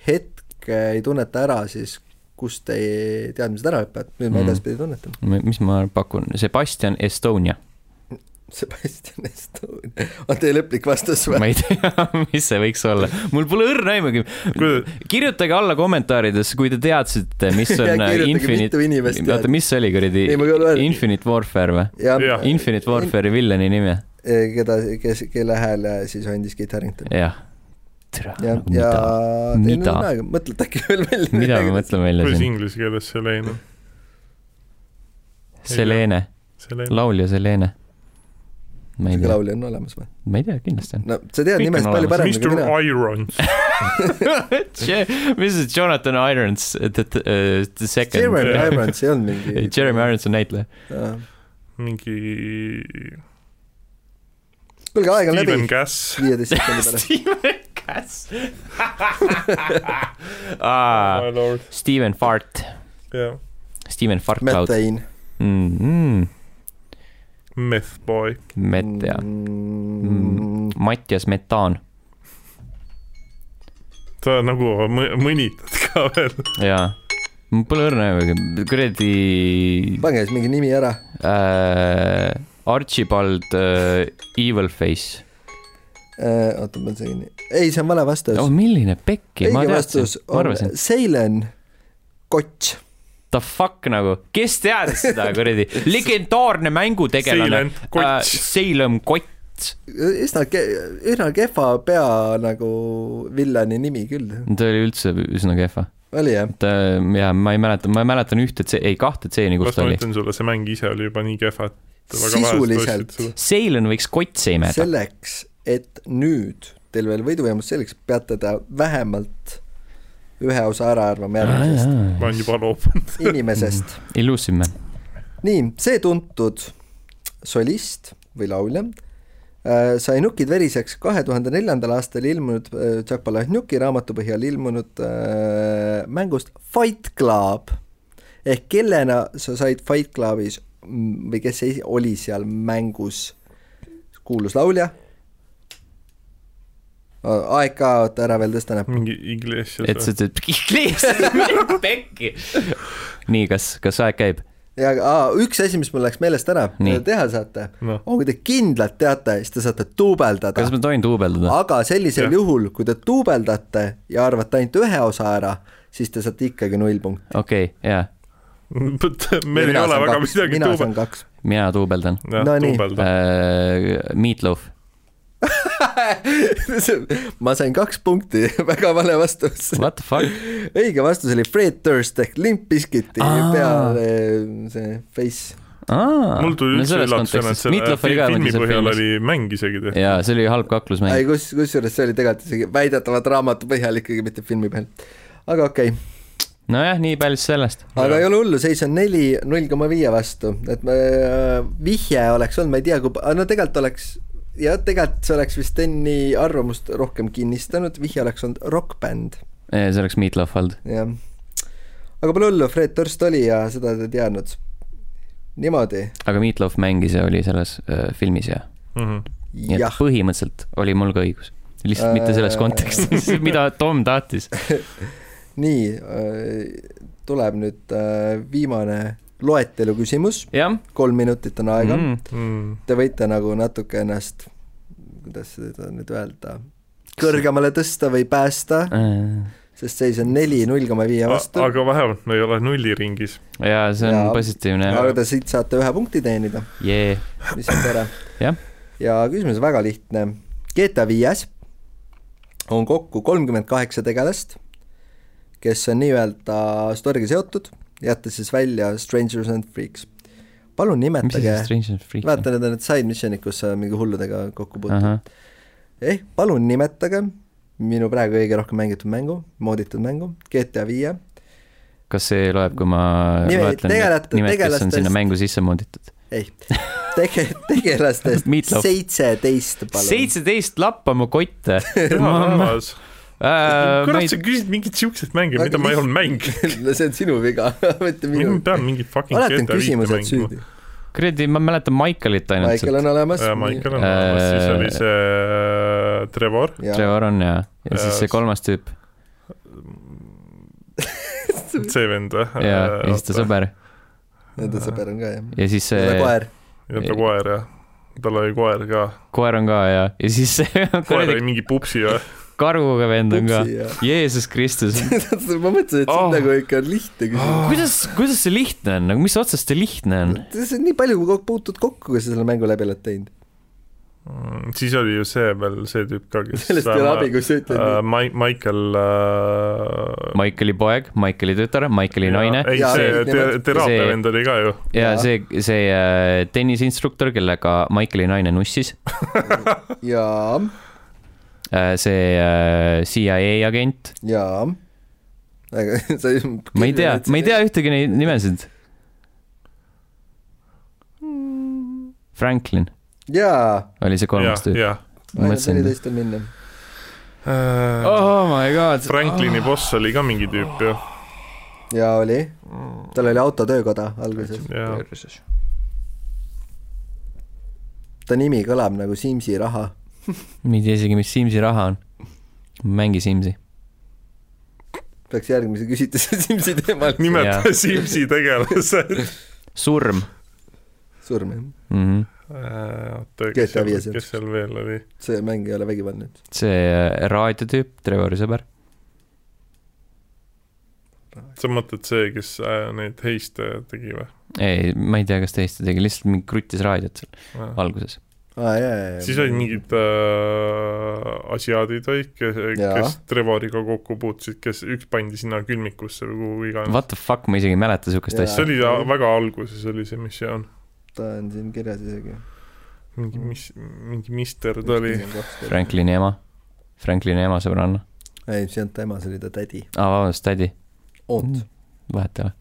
Speaker 2: hetke ei tunneta ära siis, kust teie teadmised ära hüppavad, nüüd ma
Speaker 1: Mm.
Speaker 2: edaspidi tunnetan.
Speaker 1: mis ma pakun, Sebastian Estonia,
Speaker 2: Sebastian Estonia, on teie lõplik vastus või?
Speaker 1: ma ei tea, mis see võiks olla, mul pole õrna aimugi. kirjutage alla kommentaarides, kui te teadsite, mis on äh, Infinite oota, mis see oli kuradi Infinite Warfare või? Infinite Warfare'i villani nimi,
Speaker 2: keda, kes, kelle hääle siis andis Kit Harington.
Speaker 1: jah. tere,
Speaker 2: ja,
Speaker 1: nagu
Speaker 2: ja
Speaker 1: mida, mida
Speaker 2: mõtlete äkki veel välja
Speaker 1: mida me mõtleme välja
Speaker 3: kuidas
Speaker 1: siin?
Speaker 3: inglise keeles Seleen on?
Speaker 1: Selene, laulja Selene. ma ei
Speaker 2: siuke
Speaker 1: tea,
Speaker 2: laulja on olemas või?
Speaker 1: ma ei tea, kindlasti on.
Speaker 2: no sa tead nimest palju paremini kui
Speaker 3: Mr
Speaker 2: mina.
Speaker 3: Irons.
Speaker 1: mis see Jonathan Irons, the, the, the second.
Speaker 2: Jeremy Irons ei olnud mingi.
Speaker 1: Jeremy Irons on näitleja.
Speaker 3: mingi
Speaker 2: kuulge, aeg on
Speaker 3: Steven
Speaker 2: läbi,
Speaker 3: Cass.
Speaker 2: viieteist sekundi pärast.
Speaker 1: Steven Cass ah,.
Speaker 3: My lord.
Speaker 1: Steven Fart,
Speaker 3: jah,
Speaker 1: Steven Fartlaud
Speaker 2: Methane.
Speaker 1: mm,. Mm,
Speaker 3: Meth Boy.
Speaker 1: Met- ja mm. Mattias Metaan
Speaker 3: sa nagu mõ- mõnitad ka veel.
Speaker 1: ja mul pole õrna kuradi
Speaker 2: pange siis mingi nimi ära.
Speaker 1: äh, Archibald äh, Evil Face.
Speaker 2: oota, ma tegin, ei, see on vale vastus
Speaker 1: oh, milline pekki, ma teadsin ma
Speaker 2: on
Speaker 1: arvasin,
Speaker 2: Seilen Kots.
Speaker 1: the fuck nagu, kes teadis seda kuradi, legendaarne mängutegelane
Speaker 3: Seilent Kots.
Speaker 1: Kott,
Speaker 2: üsna ke-, üsna kehva pea nagu villani nimi küll.
Speaker 1: ta oli üldse üsna kehva.
Speaker 2: oli jah?
Speaker 1: ta ja ma ei mäleta, ma mäletan ühte, ei kahte tseeni, kus
Speaker 3: kas
Speaker 1: ta
Speaker 3: ma
Speaker 1: oli.
Speaker 3: ütlen sulle, see mäng ise oli juba nii kehva, et väga
Speaker 2: Sisuliselt.
Speaker 1: Seilen võiks kotse imeda.
Speaker 2: selleks, et nüüd teil veel võiduvõimalus selleks, peate te vähemalt ühe osa ära arvama järgmisest
Speaker 3: ma olen juba loobunud.
Speaker 2: inimesest.
Speaker 1: Illusive Man.
Speaker 2: nii, see tuntud solist või laulja äh, sai nukid veriseks kahe tuhande neljandal aastal ilmunud äh, Jack Palahniuki raamatu põhjal ilmunud äh, mängust Fight Club ehk kellena sa said Fight Clubis mm, või kes oli seal mängus kuulus laulja? Aeg ka, oota ära veel tõsta näppu.
Speaker 3: mingi Iglesias
Speaker 1: et sa ütled, Iglesias, pekki. nii, kas, kas aeg käib?
Speaker 2: ja aa, üks asi, mis mul läks meelest ära, mida teha saate
Speaker 3: Noh.
Speaker 2: on, kui te kindlalt teate, siis te saate duubeldada
Speaker 1: kas ma tohin duubeldada?
Speaker 2: aga sellisel
Speaker 3: Jah.
Speaker 2: juhul, kui te duubeldate ja arvate ainult ühe osa ära, siis te saate ikkagi null punkti.
Speaker 1: okei, jaa,
Speaker 3: meil ei ole väga midagi
Speaker 2: mina saan
Speaker 3: tuube-.
Speaker 2: kaks.
Speaker 1: mina duubeldan
Speaker 2: No nii.
Speaker 1: Meatloaf,
Speaker 2: ma sain kaks punkti, väga vale vastus.
Speaker 1: what the fuck?
Speaker 2: õige vastus oli Fred Durst ehk Limp Bizkiti peale see Face.
Speaker 1: aa,
Speaker 3: mul tuli üldse üllatusena, et selle
Speaker 1: ka
Speaker 3: filmi põhjal
Speaker 1: filmis.
Speaker 3: oli mäng isegi tehtud.
Speaker 1: jaa, see oli halb
Speaker 2: ei,
Speaker 1: kaklusmäng.
Speaker 2: kus, kusjuures see oli tegelikult isegi väidetavalt raamatu põhjal ikkagi, mitte filmi põhjal. aga okei okay.,
Speaker 1: nojah, nii palju siis sellest.
Speaker 2: aga ei ole hullu, seis on neli, null koma viie vastu, et me, vihje oleks olnud, ma ei tea, kui, no tegelikult oleks ja tegelikult see oleks vist Steni arvamust rohkem kinnistanud, vihje oleks olnud rokkbänd,
Speaker 1: see oleks Meatloaf olnud.
Speaker 2: jah. aga pole hullu, Fred Durst oli ja seda te ei teadnud. niimoodi,
Speaker 1: aga Meatloaf mängis ja oli selles äh, filmis ja,
Speaker 3: Mhm.
Speaker 1: nii et
Speaker 2: jah,
Speaker 1: põhimõtteliselt oli mul ka õigus. lihtsalt mitte selles
Speaker 2: Äh.
Speaker 1: kontekstis, mida Tom tahtis.
Speaker 2: nii, tuleb nüüd äh, viimane loetelu küsimus, kolm minutit on aega mm.,
Speaker 1: mm..
Speaker 3: Mm.
Speaker 2: te võite nagu natuke ennast, kuidas seda nüüd öelda, kõrgemale tõsta või päästa,
Speaker 1: Äh,
Speaker 2: sest seis on neli, null koma viie vastu.
Speaker 3: aga vähemalt me ei ole nulliringis.
Speaker 1: jaa, see on
Speaker 2: Jaa.
Speaker 1: positiivne
Speaker 2: aga. te siit saate ühe punkti teenida,
Speaker 1: jee,
Speaker 2: mis on tore. Ja küsimus on väga lihtne. GTA viies on kokku kolmkümmend kaheksa tegelast, kes on nii-öelda story'ga seotud, jättes siis välja Strangers and Freaks. palun nimetage vaata, need on need side mission'id, kus sa mingi hulludega kokku puutud.
Speaker 1: ahah,
Speaker 2: eh, palun nimetage minu praegu kõige rohkem mängitud mängu, mooditud mängu, GTA viie.
Speaker 1: kas see loeb, kui ma
Speaker 2: Nime-
Speaker 1: loetlen need nimed, kes on sinna mängu sisse mooditud?
Speaker 2: ei, tege-, tegelastest seitseteist, palun.
Speaker 1: seitseteist lappama kotte. Äh,
Speaker 3: kurat, sa küsid mingeid siukseid mänge, mida ma ei olnud mänginud.
Speaker 2: no see on sinu viga, mitte
Speaker 3: ma
Speaker 2: minu.
Speaker 3: pean mingit fucking
Speaker 2: alati on
Speaker 3: GTA viite
Speaker 2: küsimused
Speaker 3: mängima.
Speaker 2: süüdi.
Speaker 1: kuradi, ma mäletan Michaelit ainult
Speaker 2: Michael on olemas.
Speaker 3: ja Michael on olemas, siis
Speaker 1: Äh,
Speaker 3: oli see äh, Trevor.
Speaker 1: Trevor on ja, ja siis see
Speaker 3: Ja-
Speaker 1: kolmas tüüp
Speaker 3: see vend või?
Speaker 1: ja, ja siis ta. sõber
Speaker 2: Nende sõber on ka jah.
Speaker 1: ja siis
Speaker 2: ja
Speaker 1: see
Speaker 2: koer.
Speaker 3: ja ta koer jah, tal oli koer ka,
Speaker 1: koer on ka ja, ja siis see
Speaker 3: koer oli mingi pupsi või?
Speaker 1: Karuga vend on ka. Jeesus Kristus.
Speaker 2: ma mõtlesin, et see
Speaker 3: Oh.
Speaker 2: on nagu ikka lihtne küsimus.
Speaker 1: kuidas, kuidas see lihtne on, nagu mis otsast see lihtne on?
Speaker 2: see on nii palju, kui puutud kokku, kui sa selle mängu läbi oled teinud.
Speaker 3: Mm, siis oli ju see veel see tüüp ka, kes
Speaker 2: sellest ei ole abi, kui sa ütled
Speaker 3: äh,
Speaker 2: nii.
Speaker 3: Ma-, Michael äh,
Speaker 1: Michaeli poeg, Michaeli tütar, Michaeli naine
Speaker 3: ei, see te, teraapia vend oli ka ju.
Speaker 1: ja see, see äh, tenniseinstruktor, kellega Michaeli naine nussis,
Speaker 2: jaa,
Speaker 1: see äh, CIA agent,
Speaker 2: jaa. aga sa ei
Speaker 1: ma ei tea, ma ei tea ühtegi neid nimesid. Franklin
Speaker 2: jaa,
Speaker 1: oli see kolmas tüüp.
Speaker 2: ainult
Speaker 1: mõtlesin,
Speaker 2: neliteist on minna.
Speaker 1: oh my god.
Speaker 3: Franklini boss oli ka mingi tüüp ju.
Speaker 2: jaa, oli. tal oli autotöökoda alguses.
Speaker 3: jaa,
Speaker 2: ta nimi kõlab nagu Simsi raha.
Speaker 1: Ma ei tea isegi, mis Simsi raha on. mängi Simsi.
Speaker 2: peaks järgmise küsitluse Simsi teemal.
Speaker 3: nimeta Simsi tegelased.
Speaker 1: surm
Speaker 2: surm jah.
Speaker 1: mm. -hmm.
Speaker 3: oota,
Speaker 2: GTA
Speaker 3: kes seal
Speaker 2: viies,
Speaker 3: kes seal veel oli?
Speaker 2: see mäng ei ole vägivaldne.
Speaker 1: see äh, raadiotüüp, Trevori sõber.
Speaker 3: sa mõtled see, kes äh, neid heiste tegi või?
Speaker 1: ei, ma ei tea, kas ta Eesti tegi, lihtsalt mingi kruttis raadiot seal alguses.
Speaker 2: jaa, jaa, jaa.
Speaker 3: siis olid mingid äh, asiaadid olid, kes, kes Trevoriga kokku puutusid, kes üks pandi sinna külmikusse või kuhu iganes.
Speaker 1: What the fuck, ma isegi ei mäleta siukest
Speaker 2: Jaa.
Speaker 1: asja
Speaker 3: see. oli a- väga alguses oli see missioon.
Speaker 2: ta on siin kirjas isegi.
Speaker 3: mingi mis, mingi mister ta oli.
Speaker 1: Franklini ema, Franklini ema sõbranna.
Speaker 2: ei, see ei olnud ta ema, see oli ta tädi.
Speaker 1: aa, vabandust, tädi.
Speaker 2: oot,
Speaker 1: vahet ei ole.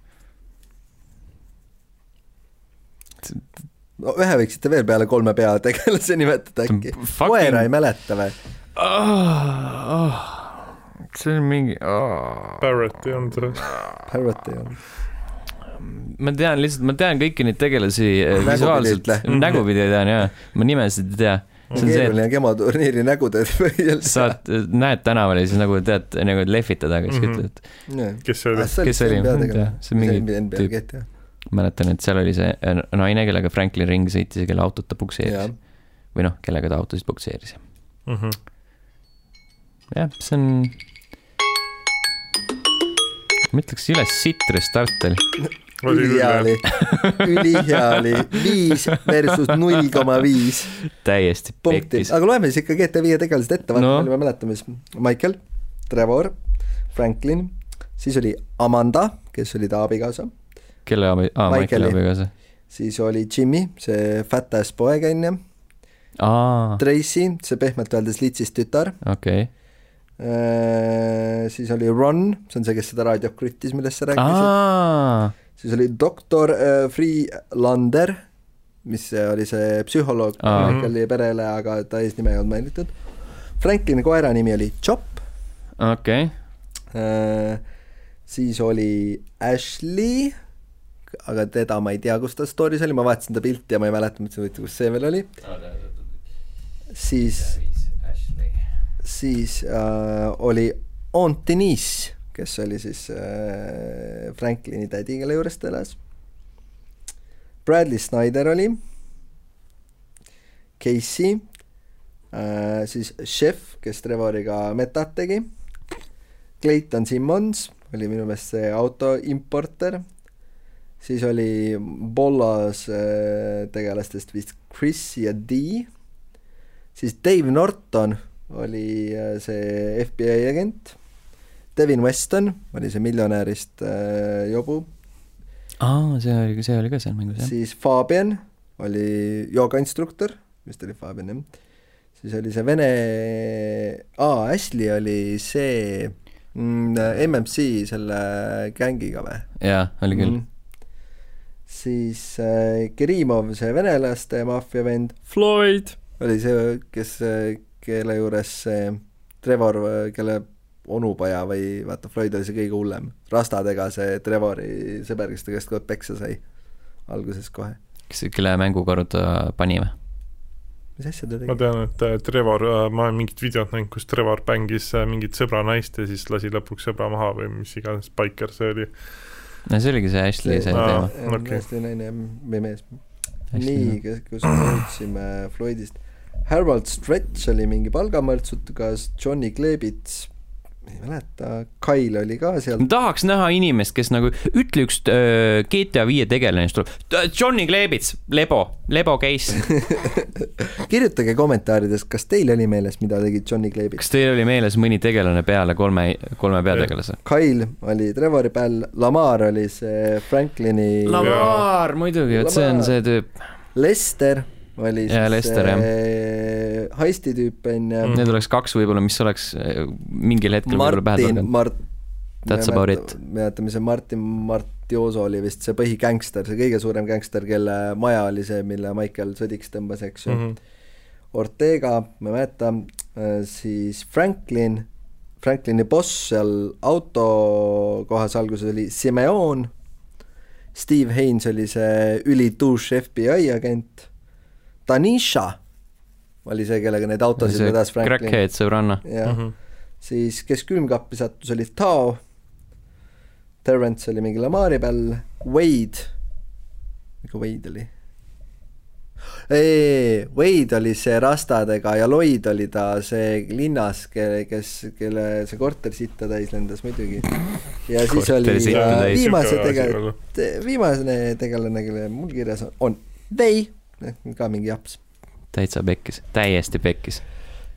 Speaker 2: No ühe võiksite veel peale kolme peategelase nimetada äkki. koera ei mäleta või?
Speaker 1: see on mingi.
Speaker 3: Barrett ei olnud see.
Speaker 2: Parrot ei olnud.
Speaker 1: ma tean lihtsalt, ma tean kõiki neid tegelasi eh,
Speaker 2: Nägupidi
Speaker 1: visuaalselt
Speaker 2: ütle.,
Speaker 1: nägupidi tean jaa, ma nimesid ei tea. see on see,
Speaker 2: keeruline gemoturniiri nägude põhjal
Speaker 1: et saad, näed tänaval ja siis nagu tead, nagu lehvitad, aga siis
Speaker 3: Mhm.
Speaker 1: ütled,
Speaker 3: kes see oli?
Speaker 1: Kes see oli? Tea, see on mingi tüüp.
Speaker 2: GTA.
Speaker 1: mäletan, et seal oli see äh, naine, kellega Franklin ringi sõitis ja kelle autot ta pukseeris või noh, kellega ta autosid pukseeris.
Speaker 3: Mhm.
Speaker 1: jah, see on, ma ütleks üles sitt restart oli.
Speaker 2: ülihea oli, ülihea oli, viis versus null koma viis
Speaker 1: täiesti pekkis.
Speaker 2: aga loeme siis ikka GT5 tegelased ette, vaata
Speaker 1: No.
Speaker 2: palju me mäletame siis. Michael, Trevor, Franklin, siis oli Amanda, kes oli ta abikaasa,
Speaker 1: kelle abi, aa, Michaeli. abikaasa.
Speaker 2: siis oli Jimmy, see fat ass poeg onju, Tracy, see pehmelt öeldes litsist tütar,
Speaker 1: okei.
Speaker 2: siis oli Ron, see on see, kes seda raadiot kruttis, millest sa rääkisid, siis oli doktor äh, Freelander, mis oli see psühholoog. Michaeli perele, aga ta eesnime ei olnud mainitud. Franklini koera nimi oli Chop,
Speaker 1: okei,
Speaker 2: Äh, siis oli Ashley, aga teda ma ei tea, kus ta story's oli, ma vaatasin ta pilti ja ma ei mäleta, mõtlesin, huvitav, kus see veel oli. siis, siis äh, oli Aunt Denise, kes oli siis äh, Franklini tädi, kelle juures ta elas. Bradley Snyder oli, Casey äh,, siis Chef, kes Trevoriga metat tegi, Clayton Simmons oli minu meelest see auto importer, siis oli Bollas äh, tegelastest vist Chris ja D, siis Dave Norton oli äh, see FBI agent, Devin Weston oli see miljonärist äh, jobu,
Speaker 1: aa, see oli, see oli ka seal mängus jah.
Speaker 2: siis Fabian oli joogainstruktor, vist oli Fabian jah, siis oli see vene, aa, Ashley oli see mm, MMC selle gängiga või?
Speaker 1: jaa, oli küll.
Speaker 2: Siis äh, Kerimov, see venelaste maffia vend,
Speaker 1: Floyd.
Speaker 2: oli see, kes, kelle juures see Trevor, kelle onupoja või vaata, Floyd oli see kõige hullem, rastadega see Trevori sõber, kes ta käest aeg peksa sai alguses kohe.
Speaker 1: kes, kelle mängukorda ta pani või?
Speaker 2: mis asja ta
Speaker 3: ma
Speaker 2: tegi?
Speaker 3: tean, et äh, Trevor, ma olen mingit videot näinud, kus Trevor mängis äh, mingit sõbra naist ja siis lasi lõpuks sõbra maha või mis iganes Biker see oli.
Speaker 1: No see oligi see Ashley see
Speaker 3: Aa.
Speaker 1: teema.
Speaker 3: okei.
Speaker 2: hästi naine jah, või mees. Nii kes, kus me jõudsime Floydist. Harold Stretch oli mingi palgamõrtsukas, Johnny Klebits, ei mäleta, Kyle oli ka seal
Speaker 1: tahaks näha inimest, kes nagu, ütle üks öö, GTA viie tegelane, siis tuleb Johnny Kleebits, Lebo, Lebo case.
Speaker 2: kirjutage kommentaarides, kas teil oli meeles, mida tegi Johnny Klebits.
Speaker 1: kas teil oli meeles mõni tegelane peale kolme, kolme peategelase?
Speaker 2: Kyle oli Trevori peal, Lamar oli see Franklini,
Speaker 1: Lamar muidugi, vot see on see tüüp.
Speaker 2: Lester oli
Speaker 1: Jaa, Lester, jah.
Speaker 2: see heisti tüüp onju
Speaker 3: Mm.
Speaker 1: Need oleks kaks võib-olla, mis oleks eh, mingil hetkel võib-olla pähe tulnud.
Speaker 2: Mart-.
Speaker 1: That's about it.
Speaker 2: mäletame, see Martin Martioso oli vist see põhigängster, see kõige suurem gängster, kelle maja oli see, mille Michael sõdiks tõmbas, eks ju mm. -hmm. Ortega, ma ei mäleta, siis Franklin, Franklini boss seal auto kohas alguses oli Simeon, Steve Haynes oli see ülituus FBI agent, Tanisha oli see, kellega neid autosid vedas Franklin.
Speaker 1: Crackhead sõbranna.
Speaker 2: jah mm. -hmm. siis kes külmkappi sattus, oli Tao, Terrence oli mingi Lamari peal, Wade, mikä Wade oli? ei, Wade oli see rastadega ja Lloyd oli ta see linnas, kelle, kes, kelle see korter sitta täis lendas muidugi. ja siis
Speaker 1: Korter
Speaker 2: oli viimase tegelane, viimane tegelane, kelle mul kirjas on, on They, ka mingi japs.
Speaker 1: täitsa pekkis, täiesti pekkis.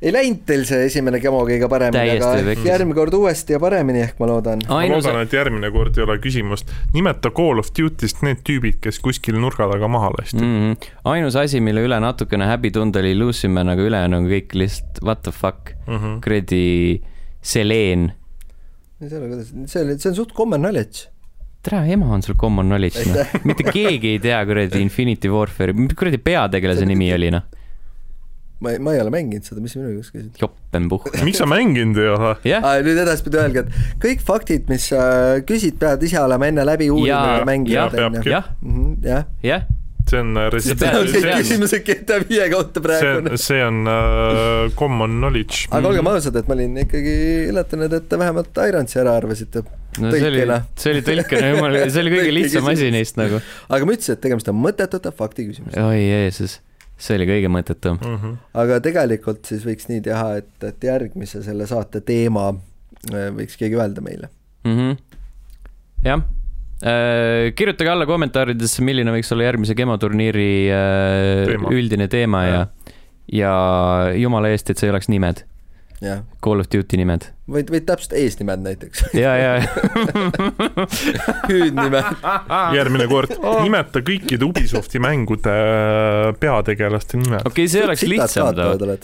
Speaker 2: ei läinud teil see esimene kemo kõige paremini, aga
Speaker 1: pekkis.
Speaker 2: järgmine kord uuesti ja paremini ehk ma loodan.
Speaker 3: ma loodan, et järgmine kord ei ole küsimust. nimeta Call of Duty'st need tüübid, kes kuskil nurga taga maha lasti mm..
Speaker 1: mm -hmm. ainus asi, mille üle natukene häbi tunda oli Luciman, aga ülejäänu on kõik lihtsalt what the fuck,
Speaker 3: Mm -hmm.
Speaker 1: kuradi Selene.
Speaker 2: see oli, kuidas, see oli, see on suht common knowledge.
Speaker 1: tere, ema on sul common knowledge, noh. mitte keegi ei tea kuradi Infinity Warfare'i, mis kuradi peategelase nimi oli, noh.
Speaker 2: ma ei, ma ei ole mänginud seda, mis sa minu käest küsid?
Speaker 1: Joppenpuhh.
Speaker 3: miks sa mänginud ei ole?
Speaker 1: jah,
Speaker 2: Ah, nüüd edaspidi öelge, et kõik faktid, mis sa küsid, pead ise olema enne läbi uurinud ja mänginud
Speaker 3: jaa,, peabki.
Speaker 1: jah,
Speaker 2: jah.
Speaker 1: jah,
Speaker 3: see on äh,
Speaker 1: See
Speaker 3: on,
Speaker 2: küsimused GTA viie kohta
Speaker 3: see
Speaker 2: praegu
Speaker 3: on, see on uh, common knowledge.
Speaker 2: aga olgem ausad, et ma olin ikkagi üllatunud, et te vähemalt Ironsi ära arvasite.
Speaker 1: no see oli
Speaker 2: Tõlkena.,
Speaker 1: see oli tõlkena, jumal, see oli kõige lihtsam asi neist nagu.
Speaker 2: aga ma ütlesin, et tegemist on mõttetute fakti küsimusega.
Speaker 1: oi Jeesus, see oli kõige mõttetum.
Speaker 3: mm. -hmm.
Speaker 2: aga tegelikult siis võiks nii teha, et, et järgmise selle saate teema äh, võiks keegi öelda meile.
Speaker 1: mm. -hmm. jah kirjutage alla kommentaaridesse, milline võiks olla järgmise Gemo turniiri äh,
Speaker 3: Teema.
Speaker 1: üldine teema ja ja jumala eest, et see ei oleks nimed,
Speaker 2: jah,
Speaker 1: Call of Duty nimed.
Speaker 2: võid, võid täpselt eesnimed näiteks,
Speaker 1: ja, ja,
Speaker 2: hüüdnimed.
Speaker 3: järgmine kord nimeta kõikide Ubisofti mängude äh, peategelaste nimed.
Speaker 1: okei, see oleks lihtsam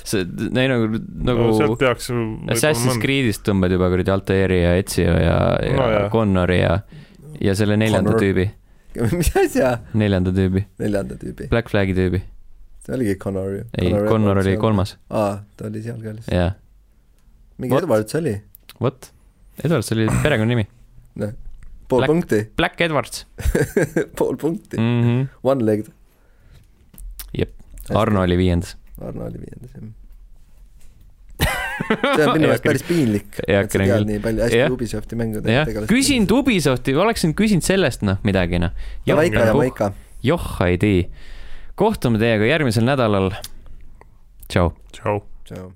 Speaker 1: see, ei nagu, nagu
Speaker 3: no sealt peaks
Speaker 1: Assassin's Creed'ist tõmbad juba kuradi Altairi ja Ezio ja, ja
Speaker 3: No
Speaker 1: no,
Speaker 3: jah.
Speaker 1: Connori ja, ja selle neljanda
Speaker 2: Connor.
Speaker 1: tüübi,
Speaker 2: mis asja?
Speaker 1: neljanda tüübi,
Speaker 2: neljanda tüübi.
Speaker 1: Black Flag'i tüübi.
Speaker 2: see oligi Connor ju.
Speaker 1: ei, Connor oli. kolmas,
Speaker 2: aa, ta oli seal ka lihtsalt.
Speaker 1: jaa.
Speaker 2: mingi
Speaker 1: What?
Speaker 2: Edwards oli.
Speaker 1: vot, Edwards oli perekonnanimi.
Speaker 2: pool
Speaker 1: Black-
Speaker 2: punkti,
Speaker 1: Black Edwards
Speaker 2: pool punkti,
Speaker 1: mm. -hmm.
Speaker 2: one leg.
Speaker 1: Jep. Arno oli viiendas.
Speaker 2: Arno oli viiendas jah. see on minu meelest päris piinlik, et sa tead nii palju hästi. Ubisofti mängude
Speaker 1: jah, küsin. Ubisofti, oleksin küsinud sellest noh midagi noh.
Speaker 2: Jamaika, Jamaika.
Speaker 1: joh ei tea. kohtume teiega järgmisel nädalal. tšau.
Speaker 3: tšau.
Speaker 2: tšau.